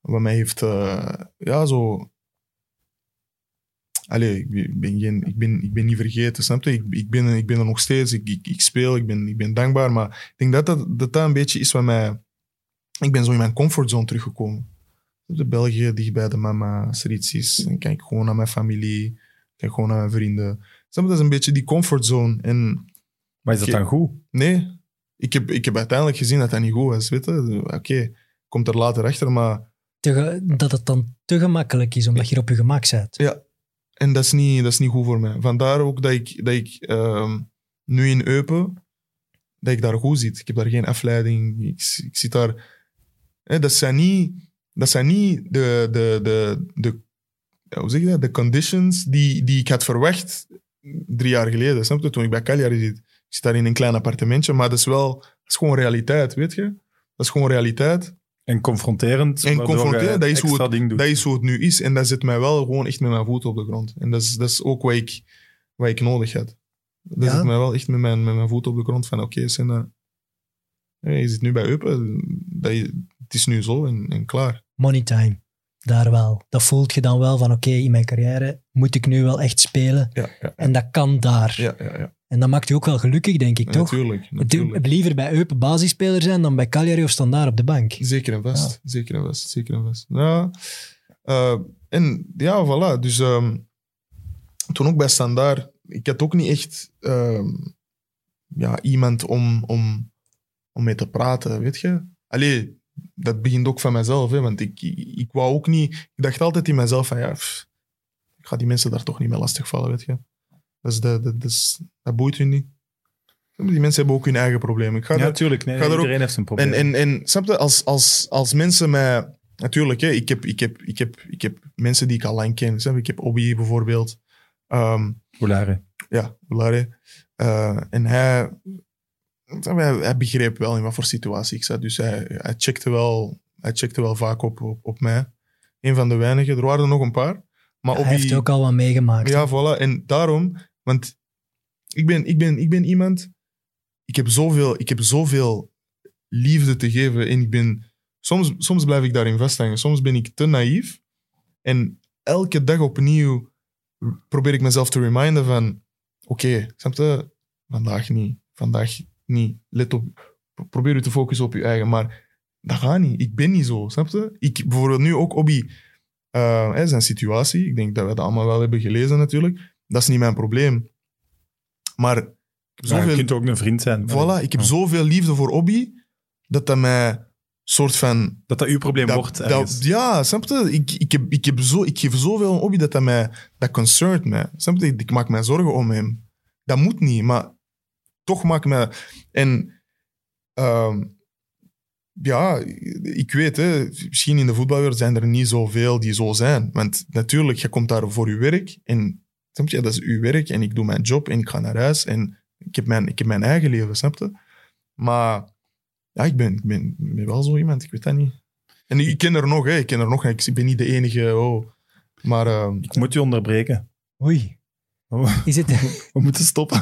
wat mij heeft... eh, ja, zo... Allee, ik ben, ik ben, geen, ik, ben, ik ben niet vergeten, snap je? Ik, ik, ben, ik ben er nog steeds, ik, ik, ik speel, ik ben, ik ben dankbaar. Maar ik denk dat dat, dat dat een beetje is wat mij... Ik ben zo in mijn comfortzone teruggekomen. De België, dicht bij de mama, zoiets is. Dan kijk ik gewoon naar mijn familie, kijk gewoon naar mijn vrienden. Dat is een beetje die comfortzone. En Maar is dat dan goed? nee, ik heb, ik heb uiteindelijk gezien dat dat niet goed was. Weet je? Oké, komt er later achter, maar... Te ge- dat het dan te gemakkelijk is, omdat je er op je gemak bent. Ja, en dat is niet, dat is niet goed voor mij. Vandaar ook dat ik, dat ik ehm, nu in Eupen, dat ik daar goed zit. Ik heb daar geen afleiding. Ik, ik zit daar... Hè, dat zijn niet, dat zijn niet de, de, de, de, hoe zeg je dat? de conditions die, die ik had verwacht drie jaar geleden. Snap je? Toen ik bij Cagliari zit. Ik zit daar in een klein appartementje, maar dat is wel... Dat is gewoon realiteit, weet je? Dat is gewoon realiteit. En confronterend. En confronterend, dat is hoe doet. Dat is hoe het nu is. En dat zet mij wel gewoon echt met mijn voeten op de grond. En dat is, dat is ook wat ik, wat ik nodig had. Dat Ja. zet mij wel echt met mijn, met mijn voeten op de grond. Van oké, hey, je zit nu bij Eupen. Dat het is nu zo en, en klaar. Money time, daar wel. Dat voelt je dan wel van, oké, in mijn carrière moet ik nu wel echt spelen. Ja, ja, En dat kan daar. ja. ja, ja. En dat maakt je ook wel gelukkig, denk ik, toch? Natuurlijk, natuurlijk. liever bij Eupen basisspeler zijn dan bij Cagliari of Standaard op de bank. Zeker en vast. Zeker en vast. Zeker en vast. Ja. eh, en ja, voilà. Dus ehm, toen ook bij Standaard, ik had ook niet echt ehm, ja, iemand om, om, om mee te praten, weet je. Allee, dat begint ook van mezelf, hè, want ik, ik, ik wou ook niet... Ik dacht altijd in mezelf van, ja, pff, ik ga die mensen daar toch niet mee lastigvallen, weet je. Dat, dat, dat, is, dat boeit hun niet. Die mensen hebben ook hun eigen problemen. Ik ga Ja, natuurlijk. Nee, er ook- iedereen heeft zijn probleem. en, en, en snap je, als, als, als mensen mij... Natuurlijk, hè, ik, heb, ik, heb, ik, heb, ik heb mensen die ik al lang ken. Snap? Ik heb Obi bijvoorbeeld. Oulare. ja, Larry. Eh, en hij, hij, hij begreep wel in wat voor situatie ik zat. Dus hij, hij, checkte, wel, hij checkte wel vaak op, op, op mij. Een van de weinigen. Er waren er nog een paar. Maar Hij Obi, heeft ook al wat meegemaakt. ja, voilà. En daarom, want ik ben, ik ben, ik ben iemand, ik heb, zoveel, ik heb zoveel liefde te geven en ik ben, soms, soms blijf ik daarin vasthangen. Soms ben ik te naïef en elke dag opnieuw probeer ik mezelf te reminden van, oké, snap je? Vandaag niet, vandaag niet. Let op, probeer je te focussen op je eigen, maar dat gaat niet. Ik ben niet zo, snap je? Ik, bijvoorbeeld nu ook Obi, hè, zijn situatie, ik denk dat we dat allemaal wel hebben gelezen natuurlijk, dat is niet mijn probleem. Maar ik heb Ja, je zoveel, kunt ook een vriend zijn. voilà, ik heb Ja. zoveel liefde voor Obi, dat dat mij soort van... Dat dat uw probleem Dat, wordt. dat- ja, snap je? Ik, ik, heb, ik, heb zo, ik geef zoveel aan Obi dat dat mij... Dat concert mij. Snap je? Ik maak mij zorgen om hem. Dat moet niet, maar toch maak ik mij... En... ehm, ja, ik weet, hè, misschien in de voetbalwereld zijn er niet zoveel die zo zijn. Want natuurlijk, je komt daar voor je werk. En snap je, dat is uw werk. En ik doe mijn job en ik ga naar huis. En ik heb mijn, ik heb mijn eigen leven, snap je? Maar ja, ik ben, ik ben, ik ben wel zo iemand, ik weet dat niet. En ik ken er nog, hè. ik ken er nog. Ik ben niet de enige, oh. Maar ehm, Ik moet je onderbreken. Oei. Is het... We moeten stoppen.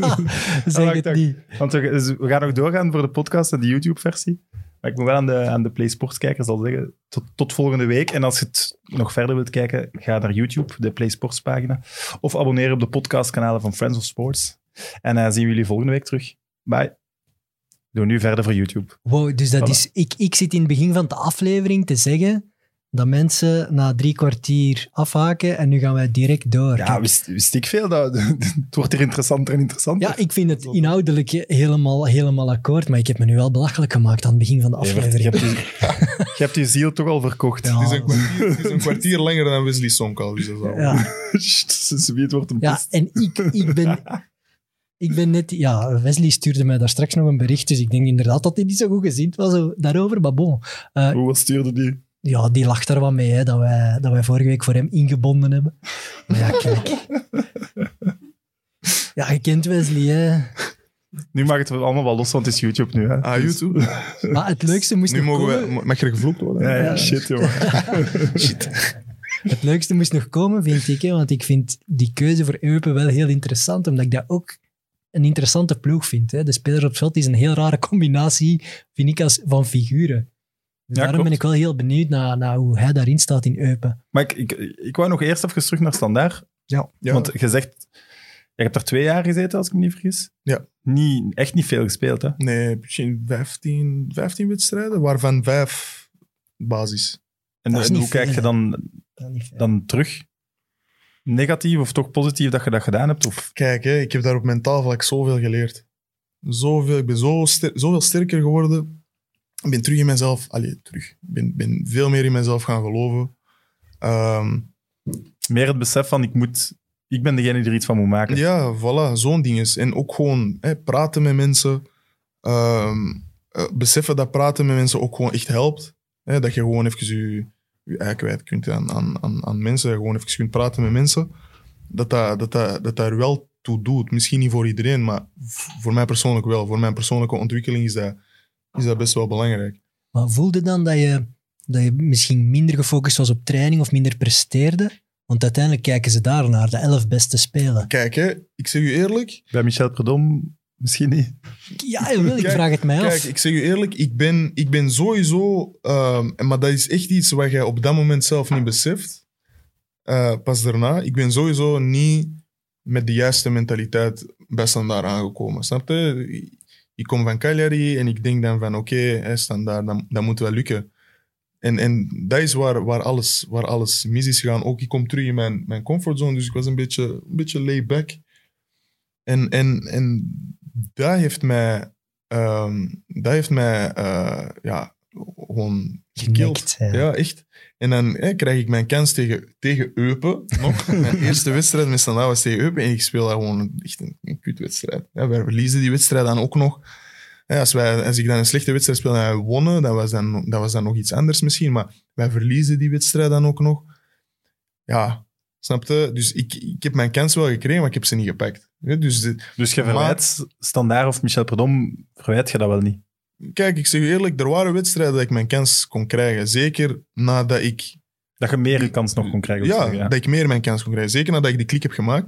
zeg het niet. Want we, dus we gaan nog doorgaan voor de podcast en de YouTube-versie. Maar ik moet wel aan de, aan de Play Sports-kijkers al zeggen, tot, tot volgende week. En als je het nog verder wilt kijken, ga naar YouTube, de Play Sports-pagina. Of abonneer op de podcastkanalen van Friends of Sports. En dan zien we jullie volgende week terug. Bye. Doen nu verder voor YouTube. Wow, dus dat Voilà. is... Ik, ik zit in het begin van de aflevering te zeggen dat mensen na drie kwartier afhaken en nu gaan wij direct door. Ja, wist, wist ik veel. Dat, het wordt hier interessanter en interessanter. Ja, ik vind het inhoudelijk helemaal, helemaal akkoord, maar ik heb me nu wel belachelijk gemaakt aan het begin van de Evert, je, aflevering. hebt je, je hebt je ziel toch al verkocht. Ja. het, is een kwartier, het is een kwartier langer dan Wesley Sonk al. Dus dat is al- Ja, het wordt een ja en ik, ik, ben, ik ben net... Ja, Wesley stuurde mij daar straks nog een bericht, dus ik denk inderdaad dat hij niet zo goed gezind was zo, daarover, maar bon. Eh, Hoe stuurde die? Ja, die lacht er wat mee, hè, dat, wij, dat wij vorige week voor hem ingebonden hebben. Maar ja, kijk. Ja, je kent Wesley, hè. Nu mag het allemaal wel los, want het is YouTube nu. Hè. Ah, Dus- YouTube? Maar het leukste moest Nu nog mogen komen. we... Mag er gevloekt worden? Ja, ja, Ja. shit, jongen. Het leukste moest nog komen, vind ik. Hè, want ik vind die keuze voor Eupen wel heel interessant, omdat ik dat ook een interessante ploeg vind. Hè. De spelers op het veld is een heel rare combinatie, vind ik, als, van figuren. Dus Ja, daarom ben ik wel heel benieuwd naar, naar hoe hij daarin staat in Eupen. Maar ik, ik, ik wou nog eerst even terug naar Standaard. Ja. Ja. Want je zegt, je hebt er twee jaar gezeten, als ik me niet vergis. Ja. Niet, echt niet veel gespeeld, hè? Nee, misschien 15, 15 wedstrijden, waarvan vijf basis. En, Dat is en hoe kijk je dan, dan terug? Negatief of toch positief dat je dat gedaan hebt? Of, Kijk, hè, ik heb daar op mentaal vlak zoveel geleerd. Zoveel, ik ben zo ster- zoveel sterker geworden. Ik ben terug in mezelf. Allee, terug. Ik ben, ben veel meer in mezelf gaan geloven. Ehm, meer het besef van, ik, moet, ik ben degene die er iets van moet maken. ja, voilà, zo'n ding is. En ook gewoon hè, praten met mensen. Ehm, eh, beseffen dat praten met mensen ook gewoon echt helpt. Hè, dat je gewoon even je, je ei kwijt kunt aan, aan, aan, aan mensen. Gewoon even kunt praten met mensen. Dat dat, dat, dat, dat daar wel toe doet. Misschien niet voor iedereen, maar voor mij persoonlijk wel. Voor mijn persoonlijke ontwikkeling is dat, is dat best wel belangrijk. Maar voelde dan dat je, dat je misschien minder gefocust was op training of minder presteerde? Want uiteindelijk kijken ze daar naar, de elf beste spelen. Kijk, hè, ik zeg u eerlijk. Bij Michel Predom misschien niet. Ja, jawel, ik Kijk, vraag het mij af. Kijk, ik zeg u eerlijk, ik ben, ik ben sowieso... ehm, maar dat is echt iets wat jij op dat moment zelf niet beseft. Eh, pas daarna, ik ben sowieso niet met de juiste mentaliteit bij Standaard aangekomen. Snap je? Ik kom van Cagliari en ik denk dan van oké, hè, Standaard, dat, dat moet wel lukken. En, en dat is waar, waar, alles, waar alles mis is gegaan. Ook ik kom terug in mijn, mijn comfortzone, dus ik was een beetje, een beetje laid back. En, en, en dat heeft mij, ehm, dat heeft mij eh, ja, gewoon gekild. Ja. Ja, echt. En dan hè, krijg ik mijn kans tegen, tegen Eupen. Nog. mijn eerste wedstrijd met Standaard was tegen Eupen. En ik speel daar gewoon echt een, een kutwedstrijd. Ja, wij verliezen die wedstrijd dan ook nog. Ja, als, wij, als ik dan een slechte wedstrijd speel en wij wonnen, dat was, dan, dat was dan nog iets anders misschien. Maar wij verliezen die wedstrijd dan ook nog. Ja, snap je? Dus ik, ik heb mijn kans wel gekregen, maar ik heb ze niet gepakt. Ja, dus de- Dus je Maar- verwijt Standaard of Michel Predom, verwijt je dat wel niet? Kijk, ik zeg je eerlijk, er waren wedstrijden dat ik mijn kans kon krijgen. Zeker nadat ik Dat je meer kans nog kon krijgen? Ja, dat ik meer mijn kans kon krijgen. Zeker nadat ik die klik heb gemaakt.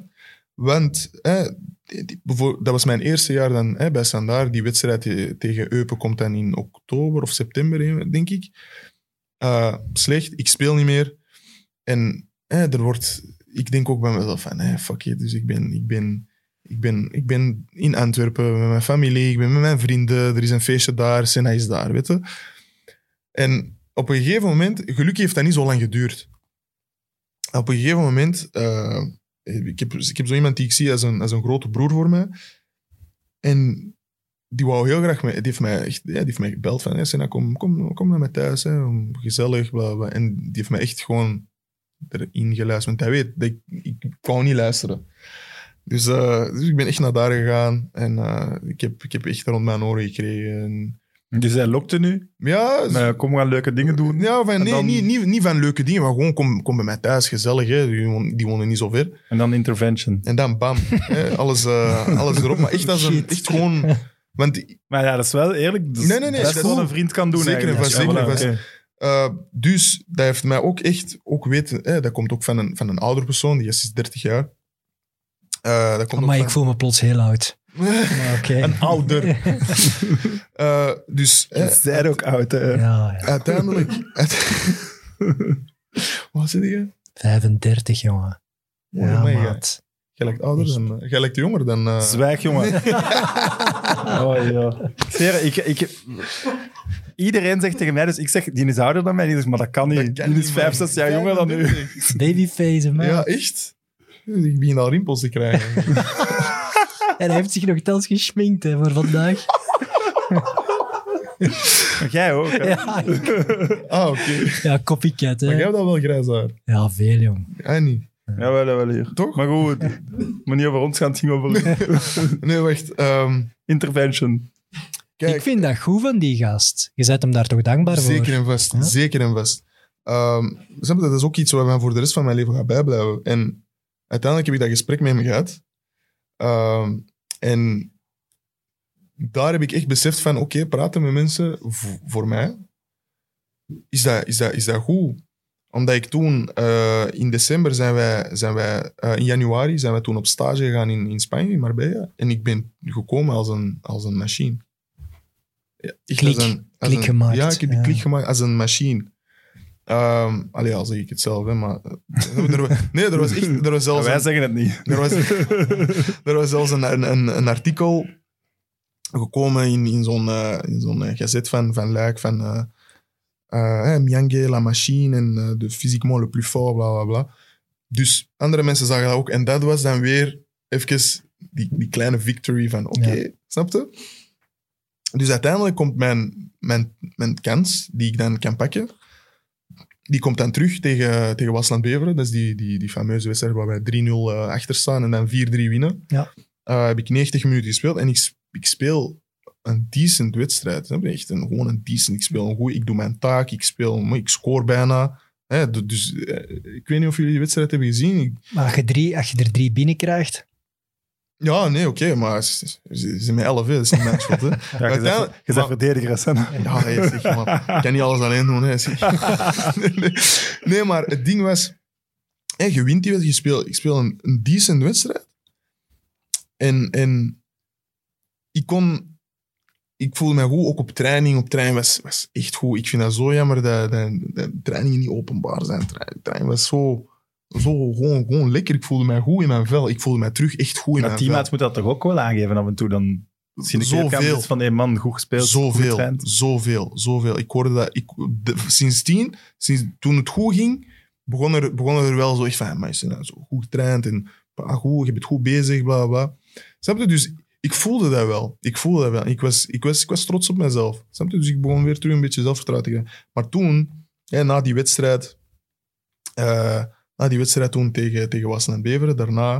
Want hè, die- die- bijvoor- dat was mijn eerste jaar dan, hè, bij Standaard. Die wedstrijd te- tegen Eupen komt dan in oktober of september, denk ik. Eh, slecht, ik speel niet meer. En hè, er wordt... Ik denk ook bij mezelf van, fuck it. Dus ik ben, ik, ben, ik, ben, ik ben in Antwerpen met mijn familie. Ik ben met mijn vrienden. Er is een feestje daar. Senna is daar, weet je. En op een gegeven moment... Gelukkig heeft dat niet zo lang geduurd op een gegeven moment, eh, ik, heb, ik heb zo iemand die ik zie als een, als een grote broer voor mij. En die wou heel graag... Mee, die, heeft mij echt, ja, die heeft mij gebeld van... Hey, Senna, kom, kom, kom naar mij thuis. Hè, gezellig, bla. En die heeft mij echt gewoon erin geluisterd. Want hij weet, dat ik, ik wou niet luisteren. Dus, eh, dus ik ben echt naar daar gegaan. En eh, ik, heb, ik heb echt rond mijn oren gekregen. En, Dus hij lokte nu. ja, Maar kom, we gaan leuke dingen doen. ja van, nee, dan- niet, niet, niet van leuke dingen, maar gewoon kom, kom bij mij thuis, gezellig. Hè. Die, wonen, die wonen niet zo ver. En dan intervention. En dan bam, hè, alles, eh, alles erop. Maar echt, als een, echt gewoon... Want Maar ja, dat is wel eerlijk. Dat is Nee, nee, nee, dat is wat een vriend kan doen Zeker en eigenlijk. vast, zeker voilà, vast. Uh, dus dat heeft mij ook echt ook weten, hè, dat komt ook van een, van een ouder persoon, die is 30 jaar. Uh, dat komt Maar ik voel me plots heel oud. Oké. Een ouder. Uh, dus hè, Dat zijn ook oud. hè. Ja, ja. uiteindelijk. Wat zit je? 35, jongen. Oh, Ja, amai, maat. Jij lijkt ouder dan. Jij lijkt jonger dan. eh, Zwijg, jongen. oh, ja. Het, ik, ik, iedereen zegt tegen mij, dus ik zeg, die is ouder dan mij. Die zegt, maar dat kan niet. dat kan die is vijf, zes jaar jonger dan u. 35. Babyface, man. Ja, echt? Ik begin al rimpels te krijgen. En hij heeft zich nog telkens geschminkt hè, voor vandaag. Maar jij ook. hè? Ja, ah, oké. ja copycat, Maar jij hè. hebt al wel grijs haar. Ja, veel, jong. Hij niet. Jawel, jawel, hier. Toch? Maar goed, maar niet over ons gaan, het ging over Nee, wacht. ehm, intervention. kijk, Ik vind dat goed van die gast. Je bent hem daar toch dankbaar voor? Zeker en vast. Ja? Zeker en vast. Ehm, dat is ook iets wat mij voor de rest van mijn leven gaat bijblijven. En uiteindelijk heb ik dat gesprek met hem gehad. Ehm, en daar heb ik echt beseft van, oké, praten met mensen voor mij, is dat, is, dat, is dat goed? Omdat ik toen, eh, in december zijn wij, zijn wij eh, in januari zijn wij toen op stage gegaan in, in Spanje, in Marbella. En ik ben gekomen als een, als een machine. Ja, echt Klik. als een, als Klik een- gemaakt, Ja, ik heb die ja. klik gemaakt als een machine. Ehm allee, al zeg ik het zelf, hè, maar... eh, er, nee, er was echt... Er was zelfs wij een- zeggen het niet. er was, er was zelfs een, een, een, een artikel gekomen in, in zo'n eh, in zo'n eh, gazet van, van Luik van eh, eh, Miangue, la machine en eh, de physiquement le plus fort, bla bla bla. Dus andere mensen zagen dat ook. En dat was dan weer even die, die kleine victory van oké, Ja. snap je? Dus uiteindelijk komt mijn, mijn, mijn kans, die ik dan kan pakken, die komt dan terug tegen, tegen Wasland Beveren. Dat is die, die, die fameuze wedstrijd waar wij 3-0 eh, achter staan en dan 4-3 winnen. Ja. Eh, heb ik 90 minuten gespeeld en ik, ik speel een decent wedstrijd. je? Echt een, gewoon een decent. Ik speel een goed, ik doe mijn taak, ik speel, ik score bijna. Hè, du- dus eh, ik weet niet of jullie die wedstrijd hebben gezien. Ik- Maar als je, drie, als je er drie binnenkrijgt... ja, nee, oké, maar ze zijn met 11, hè. dat is niet mijn schuld. Hè. Ja, je bent, maar- verdediger, hè. Ja, hey, zeg, man. Ik kan niet alles alleen doen. Hè, nee, nee. Nee, maar het ding was... Hè, je wint die wedstrijd. Je speelt, ik speel een, een decent wedstrijd. En, en ik kon... Ik voelde me goed, ook op training. Op training was, was echt goed. Ik vind dat zo jammer dat, dat, dat trainingen niet openbaar zijn. Tra- Training was zo, zo gewoon, gewoon lekker. Ik voelde mij goed in mijn vel. Ik voelde mij terug echt goed in Maar mijn vel. moeten dat toch ook wel aangeven af en toe. Dan misschien Zoveel. van, hey man, goed gespeeld, goed Zoveel, getraind. zoveel, zoveel. Ik hoorde dat... Ik, de, sindsdien, sinds, toen het goed ging, begon er, begon er wel zo echt van... Maar je bent nou zo goed getraind en ah, goed, je bent goed bezig, bla, bla. Snap je? Dus ik voelde dat wel. Ik voelde dat wel. Ik was, ik was, ik was trots op mezelf. Snap je? Dus ik begon weer terug een beetje zelfvertrouwen te krijgen. Maar toen, hè, na die wedstrijd... eh, na die wedstrijd toen tegen, tegen Wassen en Beveren, daarna...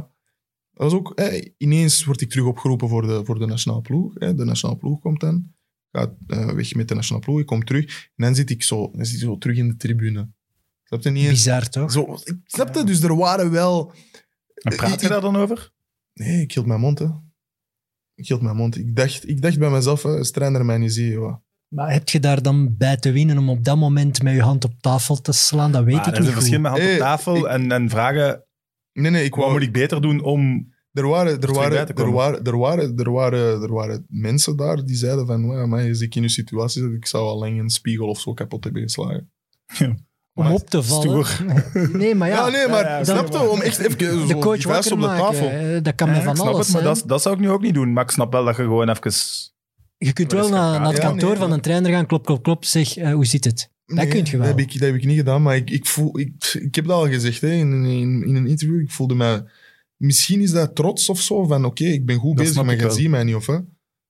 Dat was ook, hè, ineens word ik terug opgeroepen voor de, voor de nationale ploeg. Hè. De nationale ploeg komt dan. Gaat eh, weg met de nationale ploeg. Ik kom terug. En dan zit ik zo, dan zit ik zo terug in de tribune. Snap je niet eens? Bizar, toch? Zo, ik snap? Dus er waren wel... En praat je daar dan over? Nee, ik hield mijn mond, hè. Ik hield mijn mond. Ik dacht, ik dacht bij mezelf, hè, als trainer mij niet zie. Maar heb je daar dan bij te winnen om op dat moment met je hand op tafel te slaan? Dat weet Maar ik er is niet een verschil met hand op Hey, tafel ik- en, en vragen, Nee, nee, ik wat wou... moet ik beter doen om... Er waren, er, waren, er, waren, er, waren, er, waren, er waren mensen daar die zeiden van, "Wow, maar als ik in uw situatie zit, ik zou al lang een spiegel of zo kapot hebben geslagen. Om op te vallen. Stoer. Nee, maar ja. Ja, nee, maar ja, ja, snap je? Om echt even zo de coach op de maken, tafel. dat kan Ja, ik van snap alles het, maar dat, dat zou ik nu ook niet doen. Maar ik snap wel dat je gewoon even... Je kunt wel naar, naar het kantoor nee, van een trainer gaan, klop, klop, klop, zeg, eh, hoe zit het? Dat kun je wel. Dat heb, ik, dat heb ik niet gedaan, maar ik, ik, voel, ik, ik heb dat al gezegd hè, in, in, in een interview. Ik voelde mij misschien is dat trots of zo, van oké, ik ben goed Dat bezig, maar je ziet mij niet, of hè?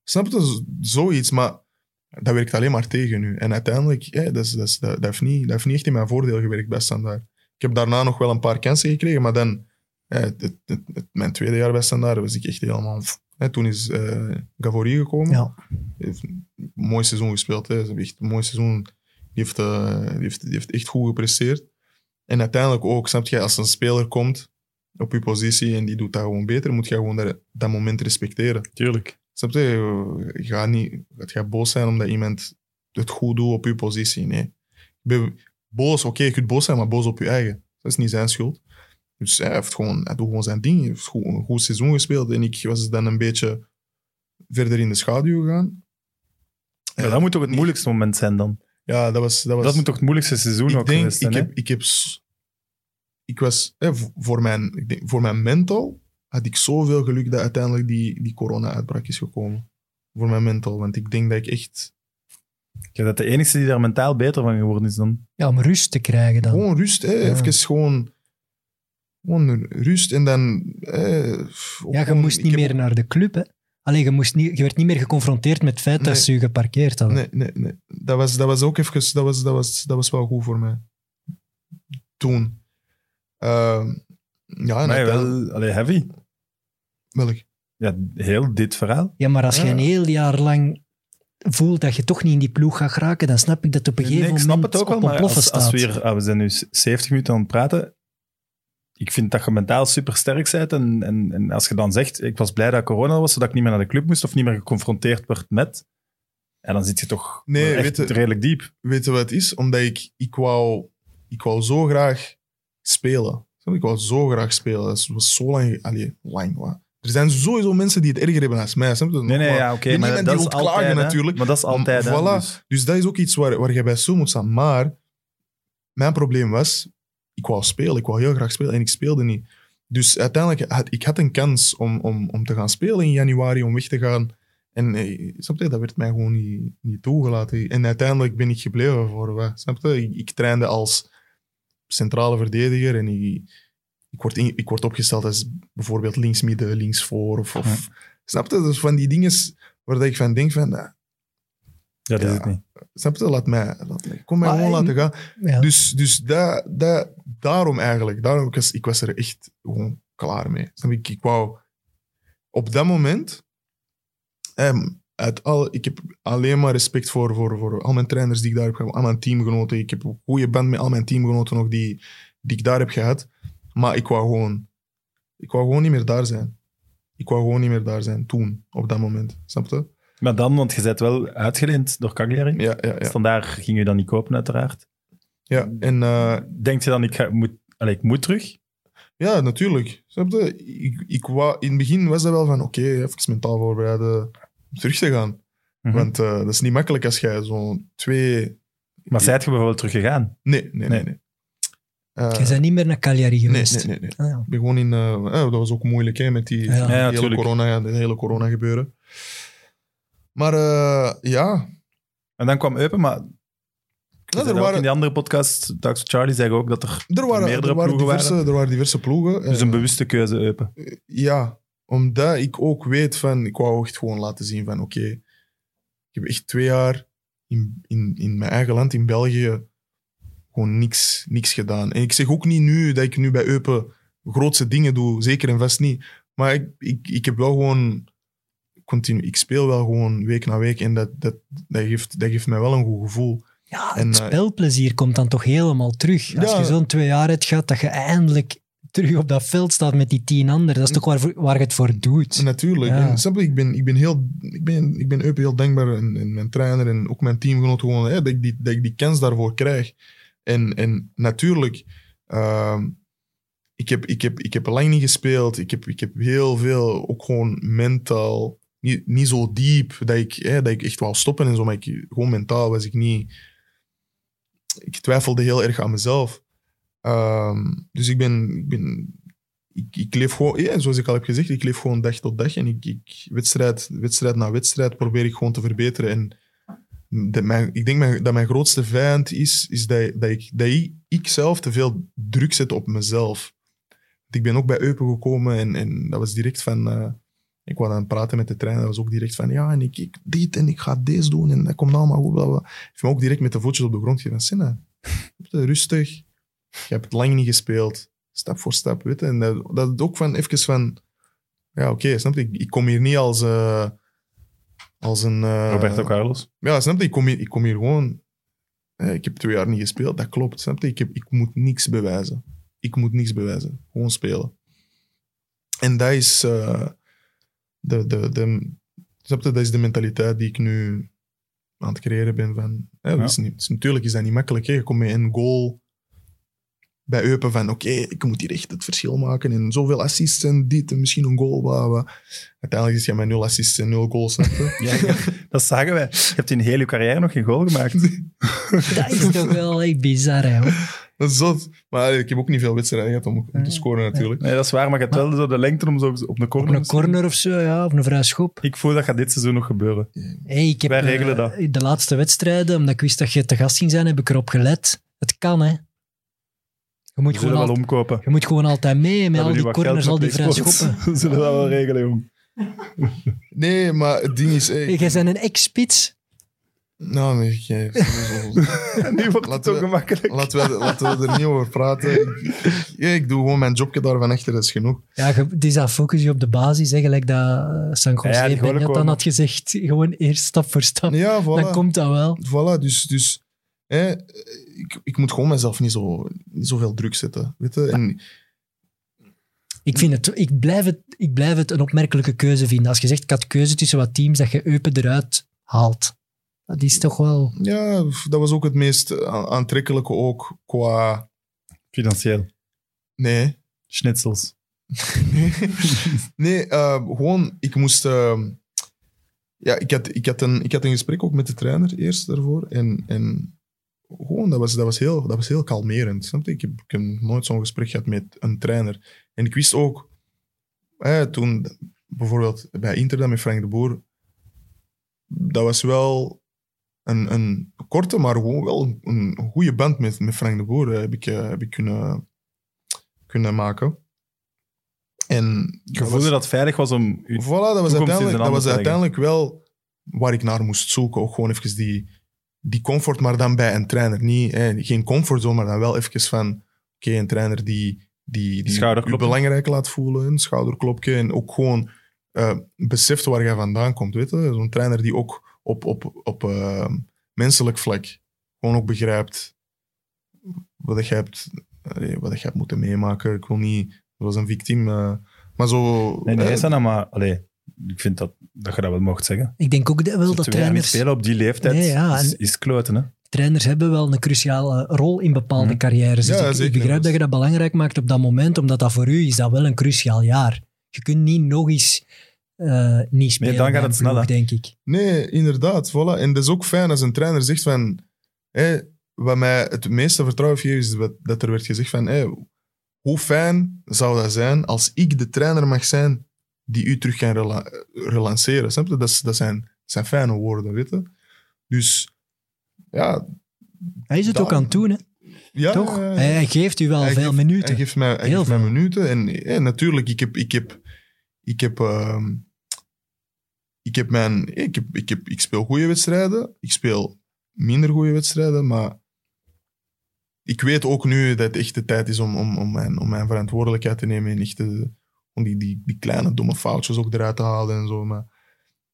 Snap je? Zoiets, maar dat werkt alleen maar tegen nu. En uiteindelijk, ja, dat, is, dat, is- dat, dat, heeft niet, dat heeft niet echt in mijn voordeel gewerkt bij Standaard. Ik heb daarna nog wel een paar kansen gekregen, maar dan, ja, het, het- het- het- mijn tweede jaar bij Standaard was ik echt helemaal... Hè, toen is eh Gavory gekomen. Ja. heeft een mooi seizoen gespeeld. Hè. Ze hebben echt een mooi seizoen. Die heeft, eh, die, heeft, die heeft echt goed gepresteerd. En uiteindelijk ook, snap je, als een speler komt op je positie en die doet dat gewoon beter, moet je gewoon dat, dat moment respecteren. Tuurlijk. Snap je? Je gaat niet het gaat boos zijn omdat iemand het goed doet op je positie. Nee. Boos, oké, je kunt boos zijn, maar boos op je eigen. Dat is niet zijn schuld. Dus hij, heeft gewoon, hij doet gewoon zijn ding. Hij heeft goed, een goed seizoen gespeeld. En ik was dan een beetje verder in de schaduw gegaan. Maar dat moet toch het moeilijkste moment zijn dan? Ja, dat was... Dat, was, Dat moet toch het moeilijkste seizoen ik ook denk, geweest zijn, ik hè? heb, ik heb... Ik was... hè, voor, mijn, ik denk, voor mijn mental had ik zoveel geluk dat uiteindelijk die, die corona-uitbraak is gekomen. Voor mijn mental. Want ik denk dat ik echt... Bent de enige die daar mentaal beter van geworden is dan. ja, om rust te krijgen dan. Gewoon rust, hè. Ja. Even gewoon... Gewoon rust en dan... hè, ook Ja, je gewoon- moest ik niet meer naar de club, hè. Alleen je, moest niet, je werd niet meer geconfronteerd met het feit dat Nee. ze je geparkeerd hadden. Nee, nee, nee. Dat was, dat was ook even... Dat was, dat, was, dat was wel goed voor mij. Toen. Ehm, ja, en Maar wel allee, heavy. welk? Ja, heel dit verhaal. Ja, maar als je een heel jaar lang voelt dat je toch niet in die ploeg gaat geraken, dan snap ik dat op een Nee, gegeven ik snap moment het ook wel, maar als, we, hier, ah, we zijn nu 70 minuten aan het praten. Ik vind dat je mentaal super sterk bent. En, en, en als je dan zegt, ik was blij dat corona was, zodat ik niet meer naar de club moest of niet meer geconfronteerd werd met. En dan zit je toch Nee, echt weet redelijk diep. Weet je wat het is? Omdat ik, ik, wou, ik wou zo graag spelen. Ik wou zo graag spelen. Dat was zo lang... Allee, lang, wat. Er zijn sowieso mensen die het erger hebben dan mij. Snap je? Nee, nee, Maar ja, oké. maar dat die is altijd, natuurlijk. Maar dat is altijd, hè. Voilà. Dus- Dus dat is ook iets waar, waar je bij stil moet staan. Maar mijn probleem was, ik wou spelen. Ik wou heel graag spelen en ik speelde niet. Dus uiteindelijk had ik had een kans om, om, om te gaan spelen in januari, om weg te gaan. En eh, snap je, dat werd mij gewoon niet, niet toegelaten. En uiteindelijk ben ik gebleven voor wat. Snap je? Ik, ik trainde als centrale verdediger en ik, ik, word in- ik word opgesteld als bijvoorbeeld linksmidden, linksvoor. Of, of, Snap je? Dus van die dingen waar dat ik van denk van, nou, Ja, dat is het niet. snap je? Laat mij, laat kom mij Maar gewoon en- laten gaan. Ja. Dus, dus dat, dat, daarom eigenlijk, daarom, ik, was, ik was er echt gewoon klaar mee. Snap je? Ik, ik wou op dat moment, ehm, uit al, ik heb alleen maar respect voor, voor, voor al mijn trainers die ik daar heb gehad, al mijn teamgenoten. Ik heb een goede band met al mijn teamgenoten nog die, die ik daar heb gehad. Maar ik wou gewoon, ik wou gewoon niet meer daar zijn. Ik wou gewoon niet meer daar zijn toen, op dat moment. Snap je? Maar dan, want je bent wel uitgeleend door Cagliari. Ja, ja, ja. Vandaar ging je dan niet kopen, uiteraard. ja. En eh, Denk je dan, ik, ga, moet, allee, ik moet terug? Ja, natuurlijk. Snap je? Ik, ik wou, in het begin was dat wel van, oké, even mentaal voorbereiden om terug te gaan. Mhm. Want eh, dat is niet makkelijk als jij zo'n twee... Maar zijt je bijvoorbeeld teruggegaan? Nee, nee, nee. Nee. nee. Eh, Je bent niet meer naar Cagliari nee, geweest. nee, nee, nee. Ah, ja. Ik ben gewoon in... dat was ook moeilijk, hè, met die, Ja. die Ja, hele corona, ja, de hele corona gebeuren. Maar eh, ja... En dan kwam Eupen, maar Ja, er ook in waren, die andere podcast, with Charlie, zei ook dat er er, waren, meerdere er, waren ploegen diverse, waren. er waren diverse ploegen. Dus Eh, een bewuste keuze, Eupen. Ja, omdat ik ook weet van... Ik wou echt gewoon laten zien van, oké, ik heb echt twee jaar in, in, in mijn eigen land, in België, gewoon niks, niks gedaan. En ik zeg ook niet nu dat ik nu bij Eupen grootste dingen doe, zeker en vast niet. Maar ik, ik, ik heb wel gewoon continu... Ik speel wel gewoon week na week en dat, dat, dat, geeft, dat geeft mij wel een goed gevoel. Ja, En, het eh, spelplezier komt dan toch helemaal terug. Als Ja. je zo'n twee jaar hebt gehad, dat je eindelijk terug op dat veld staat met die tien anderen. Dat is toch waar, waar je het voor doet. Natuurlijk. Ja. En, je, ik, ben, ik ben heel... Ik ben, ik ben Eupen heel dankbaar en, en mijn trainer en ook mijn teamgenoten gewoon, hè, dat, ik die, dat ik die kans daarvoor krijg. En, en natuurlijk, ehm, ik, heb, ik, heb, ik heb lang niet gespeeld. Ik heb, ik heb heel veel, ook gewoon mentaal, niet, niet zo diep dat ik, hè, dat ik echt wou stoppen en zo, maar ik, gewoon mentaal was ik niet... Ik twijfelde heel erg aan mezelf. Ehm, dus ik ben, ik ben ik, ik leef gewoon, ja, zoals ik al heb gezegd, ik leef gewoon dag tot dag. En ik, ik, wedstrijd, wedstrijd na wedstrijd probeer ik gewoon te verbeteren. En ik denk dat mijn grootste vijand is, is dat, dat ik, ik zelf te veel druk zet op mezelf. ik ben ook bij Eupen gekomen en, en dat was direct van... eh, ik was aan het praten met de trainer, dat was ook direct van ja, en ik, ik dit en ik ga deze doen en dat komt allemaal goed. Bla bla. Ik heb me ook direct met de voetjes op de grond gegeven. Senna, rustig. Je hebt lang niet gespeeld. Stap voor stap, weet je. En dat, dat is ook van even van... Ja, oké, snap je? Ik, ik kom hier niet als... eh, als een... eh, Roberto Carlos. ja, snap je? Ik kom hier, ik kom hier gewoon... eh, ik heb twee jaar niet gespeeld, dat klopt. Snap je? Ik, heb, ik moet niks bewijzen. Ik moet niks bewijzen. Gewoon spelen. En dat is... eh, de, de, de, snap je? Dat is de mentaliteit die ik nu aan het creëren ben. Van, hè, is niet, is- natuurlijk is dat niet makkelijk. Hè. Je komt met een goal bij Eupen van oké, ik moet hier echt het verschil maken. En zoveel assists en dit en misschien een goal. Uiteindelijk is hij met nul assists en nul goals. Ja, ja, dat zagen wij. Je hebt in heel je carrière nog geen goal gemaakt. Dat is toch wel echt bizar, hè. hoor. Dat is zot. Maar ik heb ook niet veel wedstrijden gehad om, om te scoren natuurlijk. Nee, dat is waar, maar je hebt wel zo de lengte om zo op de Op corner een te schieten. corner of zo, ja, of een vrij schop. Ik voel dat gaat dit seizoen nog gebeuren. Hey, ik heb, Wij regelen eh, dat. De laatste wedstrijden, omdat ik wist dat je te gast ging zijn, heb ik erop gelet. Het kan, hè. Je moet, We gewoon, zullen wel al, omkopen. je moet gewoon altijd mee met al die corners, geld al die vrij schoppen. We zullen dat wel regelen, jong. Nee, maar het ding is... Hey, Hey, jij bent een ex-spits. nou, nee, jij- Nu wordt het gemakkelijk. laten, we, laten we er niet over praten. Ik, ik- ja, ik doe gewoon mijn jobje daarvan achter, dat is genoeg. Ja, het is dat focus je op de basis, hè, gelijk dat eh, San José Ja, dan had gezegd. Gewoon eerst stap voor stap. Ja, voilà. Dan komt dat wel. Voilà, dus, dus hè, ik, ik moet gewoon mezelf niet, zo, niet zoveel druk zetten. Weet je? En, Ik, vind het, ik, blijf het, ik blijf het een opmerkelijke keuze vinden. Als je zegt, ik had keuze tussen wat teams, dat je Eupen eruit haalt. Dat is toch wel... ja, dat was ook het meest aantrekkelijke ook qua... Financieel. Nee, Schnitzels. nee eh, gewoon, ik moest... eh, ja, ik had, ik, had een, ik had een gesprek ook met de trainer eerst daarvoor. En, en gewoon, dat was, dat, was heel, dat was heel kalmerend. Snap je? Ik heb, ik heb nooit zo'n gesprek gehad met een trainer. En ik wist ook, eh, toen bijvoorbeeld bij Inter dan met Frank de Boer, dat was wel een, een korte, maar gewoon wel een, een goede band met, met Frank de Boer eh, heb ik, eh, heb ik kunnen, kunnen maken. En Je voelde dat het veilig was om... Voilà, dat was, uiteindelijk, dat was uiteindelijk wel waar ik naar moest zoeken. Ook gewoon even die, die comfort, maar dan bij een trainer. Niet, eh, geen comfortzone, maar dan wel even van... Oké, een trainer die, die, die je belangrijk laat voelen. Een schouderklopje. En ook gewoon eh, beseft waar je vandaan komt. Weet je? Zo'n trainer die ook op, op, op eh, menselijk vlak gewoon ook begrijpt wat je hebt, wat je hebt moeten meemaken. Ik wil niet... zoals een victiem... eh, maar zo... Nee, nee, eh, Sana, maar... Allee, ik vind dat, dat je dat wel mocht zeggen. Ik denk ook dat, wel dat trainers, spelen op die leeftijd Nee, ja, is, en- is kloten, hè. trainers hebben wel een cruciale rol in bepaalde Mhm. carrières. Dus Ja, ik, ik begrijp dat je dat belangrijk maakt op dat moment, omdat dat voor u is dat wel een cruciaal jaar. Je kunt niet nog eens eh, niet spelen dan gaat het een snel, ploeg, hè. denk ik. Nee, inderdaad. Voilà. En dat is ook fijn als een trainer zegt van... Wat mij het meeste vertrouwen geeft, is dat er werd gezegd van... Hé, hoe fijn zou dat zijn als ik de trainer mag zijn die u terug rela- relanceren? Snap je? Dat, dat, zijn, dat zijn fijne woorden, weet je? Dus, ja... Hij is het ook aan het doen, hè? ja toch? ja, ja. Hij, geeft u wel veel geeft- minuten. Hij geeft mij, hij Heel geeft mij veel. minuten. En natuurlijk, ik heb, ik heb, ik heb, ehm, ik heb mijn, ik, heb, ik, heb, ik speel goede wedstrijden. Ik speel minder goede wedstrijden, maar ik weet ook nu dat het echt de tijd is om, om, om, mijn, om mijn verantwoordelijkheid te nemen en echt de, om die, die, die kleine domme foutjes ook eruit te halen en zo. Maar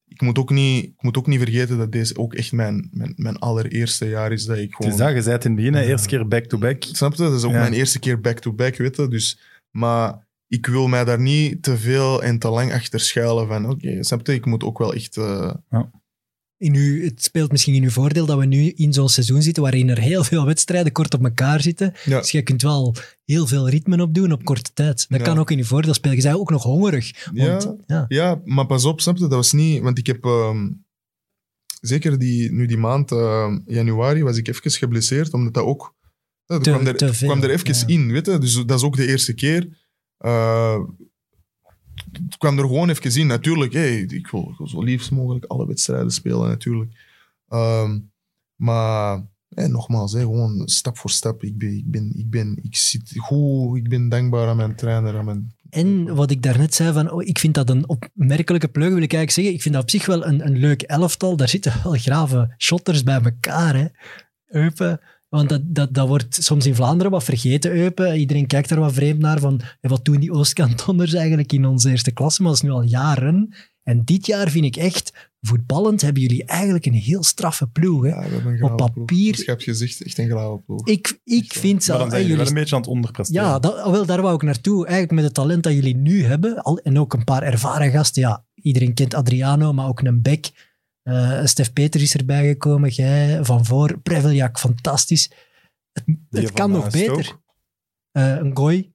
ik moet ook niet, ik moet ook niet vergeten dat deze ook echt mijn, mijn, mijn allereerste jaar is dat ik Het gewoon... is dat, je zei het in het begin, hè, eerste keer back-to-back. Snap je? Dat is ook Ja. mijn eerste keer back-to-back, weet je. Dus, maar ik wil mij daar niet te veel en te lang achter schuilen van, oké, snap je? Ik moet ook wel echt... eh, In uw, het speelt misschien in uw voordeel dat we nu in zo'n seizoen zitten waarin er heel veel wedstrijden kort op elkaar zitten. ja. Dus je kunt wel heel veel ritme opdoen op korte tijd. Dat Ja. kan ook in uw voordeel spelen. Je bent ook nog hongerig. Want, Ja. ja. maar pas op, snap je? Dat was niet... Want ik heb... ehm, zeker die, nu die maand ehm, januari was ik even geblesseerd, omdat dat ook... Dat Te- kwam, er, veel, kwam er even in, weet je. Dus dat is ook de eerste keer. Eh, het kwam er gewoon even in. Natuurlijk, ik, wil, ik zo liefst mogelijk alle wedstrijden spelen, natuurlijk. Ehm, maar nogmaals, gewoon stap voor stap. Ik, ben, ik, ben, ik, ben, ik zit goed, ik ben dankbaar aan mijn trainer. Aan mijn, En wat ik daarnet zei, van, oh, ik vind dat een opmerkelijke plug, wil ik eigenlijk zeggen. Ik vind dat op zich wel een, een leuk elftal. Daar zitten wel grave shotters bij elkaar. Hè. Want dat, dat, dat wordt soms in Vlaanderen wat vergeten, Eupen. Iedereen kijkt daar wat vreemd naar, van wat doen die Oostkantonners eigenlijk in onze eerste klasse? Maar dat is nu al jaren. En dit jaar vind ik echt, voetballend hebben jullie eigenlijk een heel straffe ploeg. Hè. ja, we hebben een Op papier- Dus je hebt gezegd, echt een grauwe ploeg. Ik, ik vind Maar zelf... dan zijn hey, jullie wel een beetje aan het onderpresteren. Ja, dat, wel, daar wou ik naartoe. Eigenlijk met het talent dat jullie nu hebben, al, en ook een paar ervaren gasten. Ja, iedereen kent Adriano, maar ook een Beck. Eh Stef Peter is erbij gekomen, jij van voor. Preveljak, fantastisch. Het, het kan nog beter. Eh, een gooi.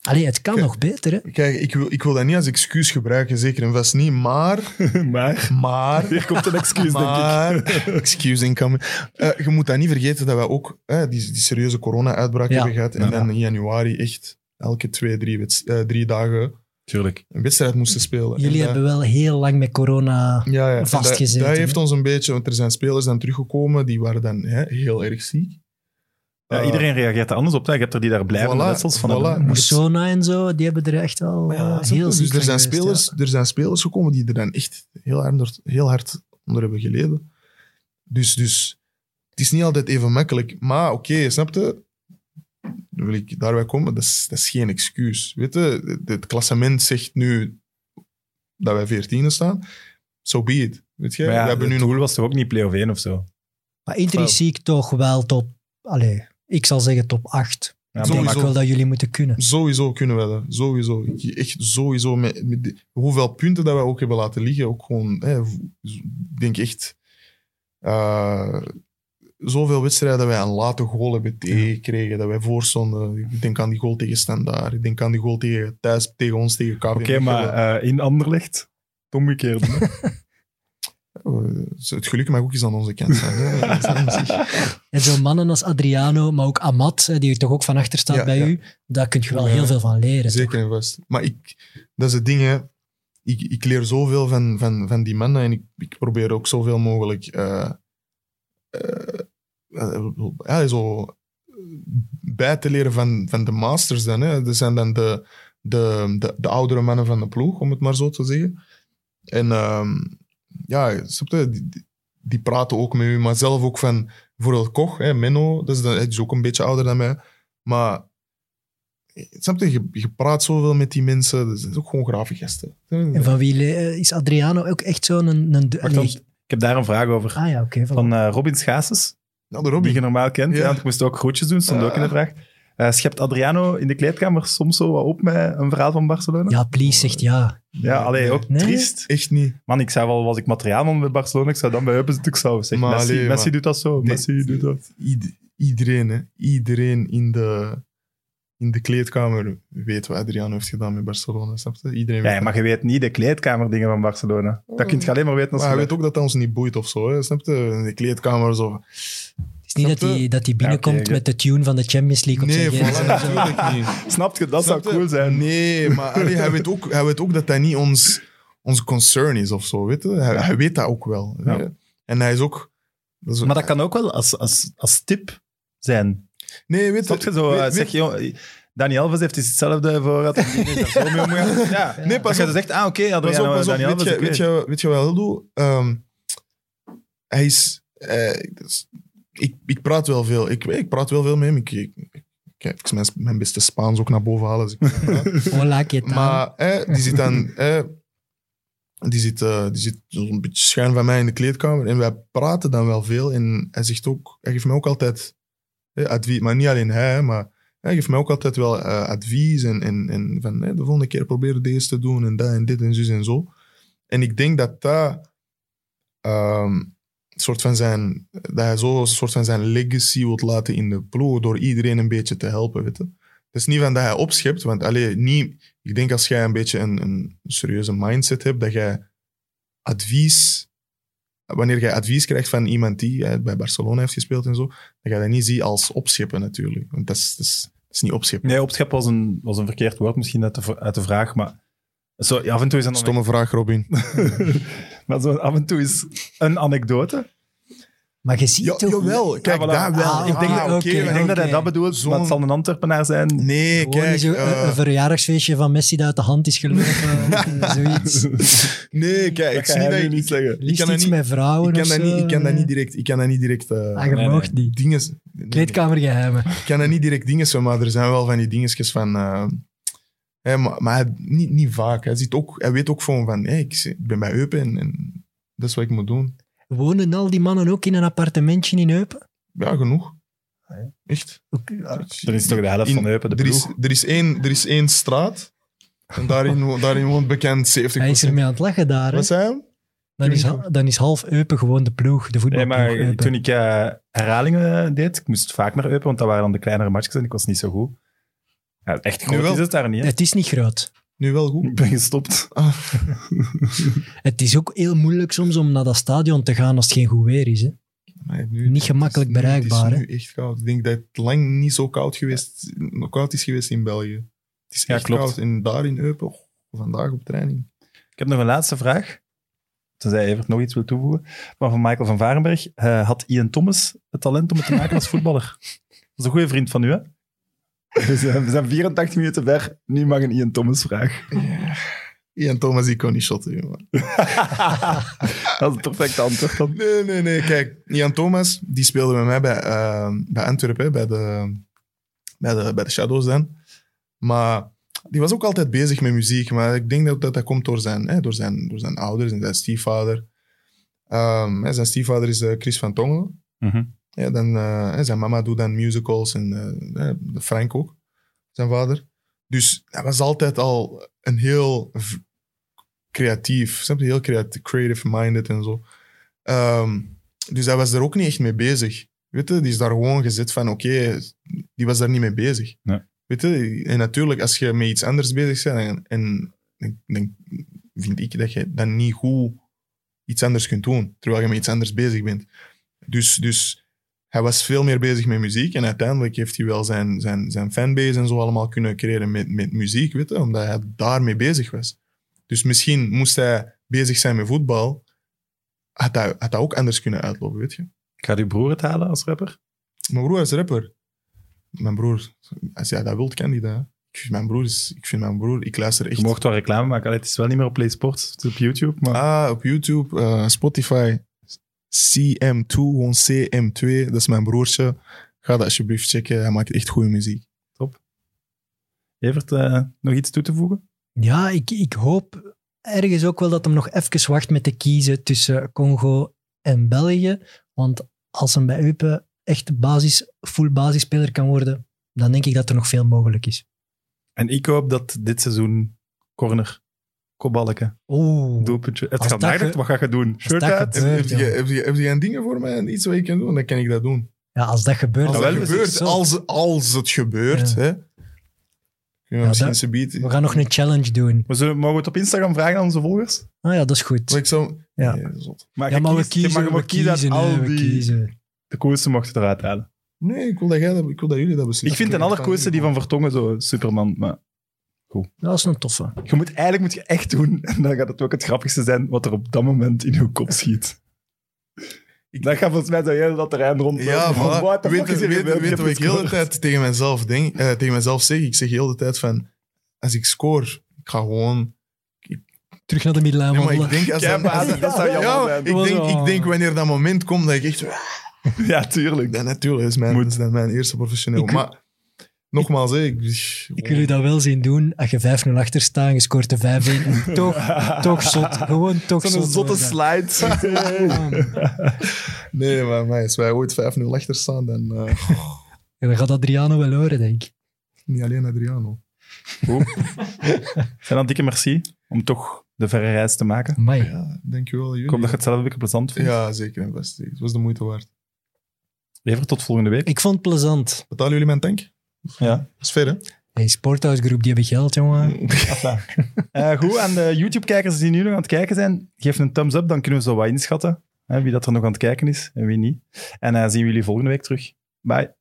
Allee, het kan Kijk. nog beter, hè? Kijk, ik wil, ik wil dat niet als excuus gebruiken, zeker en vast niet. Maar, maar maar, hier komt een excuus, denk ik. maar, excuse incoming. Eh, je moet dat niet vergeten dat wij ook die, die serieuze corona-uitbraak Ja. hebben gehad. En Ja. dan in januari echt elke twee, drie, eh, drie dagen Tuurlijk. een wedstrijd moesten spelen. Jullie En dat- hebben wel heel lang met corona... ja, ja. En vastgezeten, Dat, dat heeft ons een beetje, want er zijn spelers dan teruggekomen, die waren dan hè, heel erg ziek. Ja, Eh, iedereen reageert er anders op. hè. Je hebt er die daar blijvende Voilà, letsels van voilà. Moussona en zo, die hebben er echt ja, je? heel ziek dus er van zijn, geweest, spelers, er zijn spelers gekomen die er dan echt heel hard, heel hard onder hebben geleden. Dus, dus het is niet altijd even makkelijk. Maar oké, snap je? Dan wil ik daarbij komen, dat is, dat is geen excuus. Weet je, het, klassement zegt nu dat wij veertiende staan. So be it. Weet je? Ja, we hebben nu het nog... doel was toch ook niet play-off 1 of zo? Maar intrinsiek toch wel top... Allee, ik zal zeggen top 8. Ja, Ik maar denk Sowieso. wel dat jullie moeten kunnen. Sowieso kunnen we dat. Sowieso. Ik- Echt sowieso. Met, met de- hoeveel punten dat we ook hebben laten liggen. Ook gewoon, hè, ik denk echt... eh, zoveel wedstrijden dat wij aan late goal hebben tegengekregen. Dat wij voorstonden. Ik denk aan die goal tegen Standaard. Ik denk aan die goal tegen, thuis tegen ons, tegen KV Oké, maar eh, in Anderlecht, het omgekeerde. hè. Eh, het geluk mag ook eens aan onze kant zijn. En zo'n mannen als Adriano, maar ook Amat, die er toch ook van achter staat Ja, bij ja. u, daar kun je wel Ja. heel veel van leren. Zeker en vast. Maar ik, dat is het ding, hè. Ik, ik leer zoveel van, van, van die mannen en ik, ik probeer ook zoveel mogelijk eh, ja, zo bij te leren van, van de masters dan. Hè. Dat zijn dan de, de, de, de oudere mannen van de ploeg, om het maar zo te zeggen. En ehm, ja, snap je, die, die- praten ook met u, maar zelf ook van bijvoorbeeld Koch, hè, Menno, dat is, dan, hij is ook een beetje ouder dan mij. Maar snap je, je, je praat zoveel met die mensen, dat zijn ook gewoon grave gasten. En van wie eh, is Adriano ook echt zo'n... Een, een, nee. ik heb daar een vraag over. Ah ja, oké. voilà. Van eh, Robin Schaases, Ja, de die je normaal kent. Ja. Ja. want ik moest ook groetjes doen, stond ook in de vraag. Eh, schept Adriano in de kleedkamer soms zo wat op met een verhaal van Barcelona? Ja, please zegt ja. Ja, allee, ook Nee. triest. Echt niet. Man, ik zou wel, was ik materiaalman bij Barcelona, ik zou dan bij Eupen zitten, ik zou zeggen, Messi, allee, Messi doet dat zo, Nee. Messi doet dat. Ied- iedereen, hè. iedereen in de, in de kleedkamer weet wat Adriano heeft gedaan met Barcelona. Snap je? Iedereen weet Ja, maar je weet niet de kleedkamerdingen van Barcelona. Dat kun je alleen maar weten als Maar je... hij weet ook dat dat ons niet boeit of zo. Hè. Snap je? In de kleedkamer zo. Het is niet Snap dat hij, dat hij binnenkomt Ja, met de tune van de Champions League op Nee, zijn voilà, natuurlijk niet. Snap je? Dat zou Snap cool zijn. Nee, maar allee, hij, weet ook, hij weet ook dat dat niet ons, ons concern is of zo. Weet je? Hij, hij weet dat ook wel. Ja. En hij is ook. Dat is- Maar dat kan ook wel als, als, als tip zijn. Nee, weet Snap je zo? weet- eh, zeg, joh, Dani Alves heeft hetzelfde voor gehad. Ja, Nee, pas als je zegt, ah oké, Pas op, Adriano, pas op. Dani Weet Alves, je, weet, je, weet je wat hij doet? Ehm, hij is... eh, ik, ik praat wel veel. Ik, ik praat wel veel met hem. Ik, ik, ik, ik mijn, mijn beste Spaans ook naar boven halen. als ik. Hola, ¿qué tal? Maar eh, die zit dan... eh, die zit, eh, die zit zo'n beetje schuin van mij in de kleedkamer. En wij praten dan wel veel. En hij zegt ook... Hij geeft mij ook altijd eh, advies. Maar niet alleen hij, maar... Hij geeft mij ook altijd wel eh, advies. En, en, en van eh, de volgende keer proberen deze te doen. En dat en dit en zus en zo. En ik denk dat dat... ehm, soort van zijn, dat hij zo een soort van zijn legacy wilt laten in de ploeg door iedereen een beetje te helpen. Weet je? Het is niet van dat hij opschept, want allee, niet, ik denk als jij een beetje een, een serieuze mindset hebt, dat jij advies, wanneer jij advies krijgt van iemand die hè, bij Barcelona heeft gespeeld en zo, dat jij dat niet ziet als opscheppen natuurlijk. Want dat is, dat is, dat is niet opscheppen. Nee, opschep was een, was een verkeerd woord misschien uit de, uit de vraag, maar zo, af en toe is dan Stomme vraag, Robin. maar zo, af en toe is een anekdote. Maar je ziet Ja, toch... jawel. Kijk, voilà. daar wel. Ah, ik denk, ah, ik denk dat hij dat bedoelt, maar het zal een Antwerpenaar zijn. Nee, Gewoon kijk. zo, eh, een, een verjaardagsfeestje van Messi dat uit de hand is gelopen. zoiets. nee, kijk. Ik zie dat nu ik... niet zeggen. Liefst kan dat iets niet- met vrouwen Ik kan, dat zo. niet, ik kan dat niet direct... Ik kan dat niet direct... eh, Ah, je Nee, moogt niet. dingen... nee, nee. Kleedkamergeheimen. Ik kan dat niet direct dingen zo, maar er zijn wel van die dingetjes van... eh, hè, maar maar hij, niet, niet vaak. Hij, ziet ook, hij weet ook gewoon van... Hey, ik, ik ben bij Eupen en, en dat is wat ik moet doen. Wonen al die mannen ook in een appartementje in Eupen? Ja, genoeg. Echt. Dan is toch de helft In- van Eupen de er, is, ploeg. er, is één, er is één straat en daarin, daarin woont bekend 70 Hij is ermee aan het lachen daar. hè. Wat zei hij? Dan is, dan is half Eupen gewoon de ploeg, de Nee, voetbalploeg. maar Eupen. toen ik eh, herhalingen deed, ik moest vaak naar Eupen, want dat waren dan de kleinere matches en ik was niet zo goed. Ja, echt Nu groot wel. is het daar niet, hè? Het is niet groot. Nu wel goed. Ik ben gestopt. Ah, Het is ook heel moeilijk soms om naar dat stadion te gaan als het geen goed weer is. Hè. maar nu, Niet gemakkelijk het is nu- bereikbaar, Het is nu echt koud. Ik denk dat het lang niet zo koud, geweest, koud is geweest in België. Het is Ja, echt klopt. koud. En daar in Eupen, oh, vandaag op training. Ik heb nog een laatste vraag. Tenzij Evert nog iets wil toevoegen. Maar van Michael van Varenberg. eh, had Ian Thomas het talent om het te maken als voetballer? Dat is een goede vriend van u, hè? We zijn, we zijn 84 minuten ver. Nu mag een Ian Thomas vraag. Ian Thomas, die kon niet shotten, jongen. Dat is het perfecte antwoord dan. Nee, nee, nee. Kijk, Ian Thomas, die speelde bij mij bij, eh, bij Antwerpen, bij de, bij, de, bij de Shadows dan. Maar die was ook altijd bezig met muziek. Maar ik denk dat dat, dat komt door zijn, hè, door, zijn, door zijn ouders en zijn stiefvader. Ehm, hè, zijn stiefvader is eh, Chris van Tongelen. Mhm. Ja, dan, eh, zijn mama doet dan musicals en eh, de Frank ook, zijn vader. Dus hij was altijd al een heel creatief, snap je? heel creative-minded en zo. Ehm, dus hij was er ook niet echt mee bezig. Weet je, die is daar gewoon gezet van, oké, die was daar niet mee bezig. Nee. Weet je, en natuurlijk, als je met iets anders bezig bent, en, en dan vind ik dat je dan niet goed iets anders kunt doen, terwijl je met iets anders bezig bent. Dus, dus hij was veel meer bezig met muziek en uiteindelijk heeft hij wel zijn, zijn, zijn fanbase en zo allemaal kunnen creëren met, met muziek, weet je, omdat hij daarmee bezig was. Dus misschien moest hij bezig zijn met voetbal, had hij, had hij ook anders kunnen uitlopen, weet je. Gaat uw broer het halen als rapper? Mijn broer is rapper. Mijn broer, als jij dat wilt, kan die dat. Ik vind mijn broer, is, ik vind mijn broer, ik luister echt. Je mocht wel reclame maken. Allee, het is wel niet meer op Play Sports. Het is op YouTube. Maar Ah, op YouTube, eh, Spotify, CM2, gewoon CM2, dat is mijn broertje. Ga dat alsjeblieft checken, hij maakt echt goede muziek. Evert, eh, nog iets toe te voegen? Ja, ik, ik hoop ergens ook wel dat hem nog even wacht met te kiezen tussen Congo en België. Want als hem bij Eupen echt basis, full basisspeler kan worden, dan denk ik dat er nog veel mogelijk is. En ik hoop dat dit seizoen corner, kopbalken, Oeh, doelpuntje. Het Als gaat ge- wat ga je doen? Shirt uit? gebeurt- Heb, je, heb, je, heb voor mij, iets wat je kan doen? Dan kan ik dat doen. ja, als dat gebeurt, Als dat gebeurt, als, als het gebeurt, Ja. hè. Ja, misschien dat- ze bieden. We gaan nog een challenge doen. We zullen, mogen we het op Instagram vragen aan onze volgers? Ah ja, dat is Maar goed. ik zou... Ja. Nee. Maar, Ja, je maar we kiest- kiezen, mag we ook kiezen al hè, we die... kiezen. De coolste mocht je eruit halen. Nee, ik wil dat, jij ik wil dat jullie dat beslissen. Ik vind de allercoolste die van Vertongen zo Superman. Maar Dat is een toffe. je moet, eigenlijk moet je echt doen. En dan gaat het ook het grappigste zijn wat er op dat moment in je kop schiet. Dat gaat volgens mij zo heel dat terrein rond. Ja, voilà. fuck Weet weet, weet Ik wat ik heel de tijd tegen mezelf, denk, eh, tegen mezelf zeg? Ik zeg heel de tijd van, als ik score, ik ga gewoon... Terug naar de middellijn Ja, maar wandelen. ik denk, als dat zou jammer ja, zijn. Ik denk, ik denk wanneer dat moment komt, dat ik echt... Ja, tuurlijk. Ja, natuurlijk, dat is mijn, Moet. dat is mijn eerste professioneel. Ik- maar nogmaals, hè, ik, Ik wil u dat wel zien doen. Als je 5-0 achter staat, je scoort de 5-1. En toch, toch zot. Gewoon toch Zo'n zot zotte slide. Nee, maar, maar als wij ooit 5-0 achter staan, dan eh, Ja, dan gaat Adriano wel horen, denk ik. niet alleen Adriano. En dan dikke merci om toch de verre reis te maken. Amai. Ja, dankjewel jullie. Ik hoop dat je het zelf een beetje plezant vond. Ja, zeker en. Het was de moeite waard. Even tot volgende week. Ik vond het plezant. Betalen jullie mijn tank? Ja. Dat is ver, hè? Hey, Sporthouse Groep, die hebben geld, jongen. Eh, goed, aan de YouTube-kijkers die nu nog aan het kijken zijn, geef een thumbs up, dan kunnen we zo wat inschatten. Hè, wie dat er nog aan het kijken is en wie niet. En dan zien we jullie volgende week terug. Bye.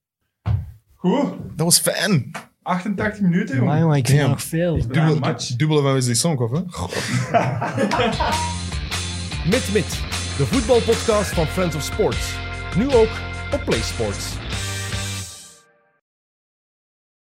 Goed, Dat was fijn. 88 minuten, Maar jongen, ik vind nog veel. Dubbel, match. dubbele van Wesley Songhoff, hè? Mit Mit, de voetbalpodcast van Friends of Sports. Nu ook op PlaySports.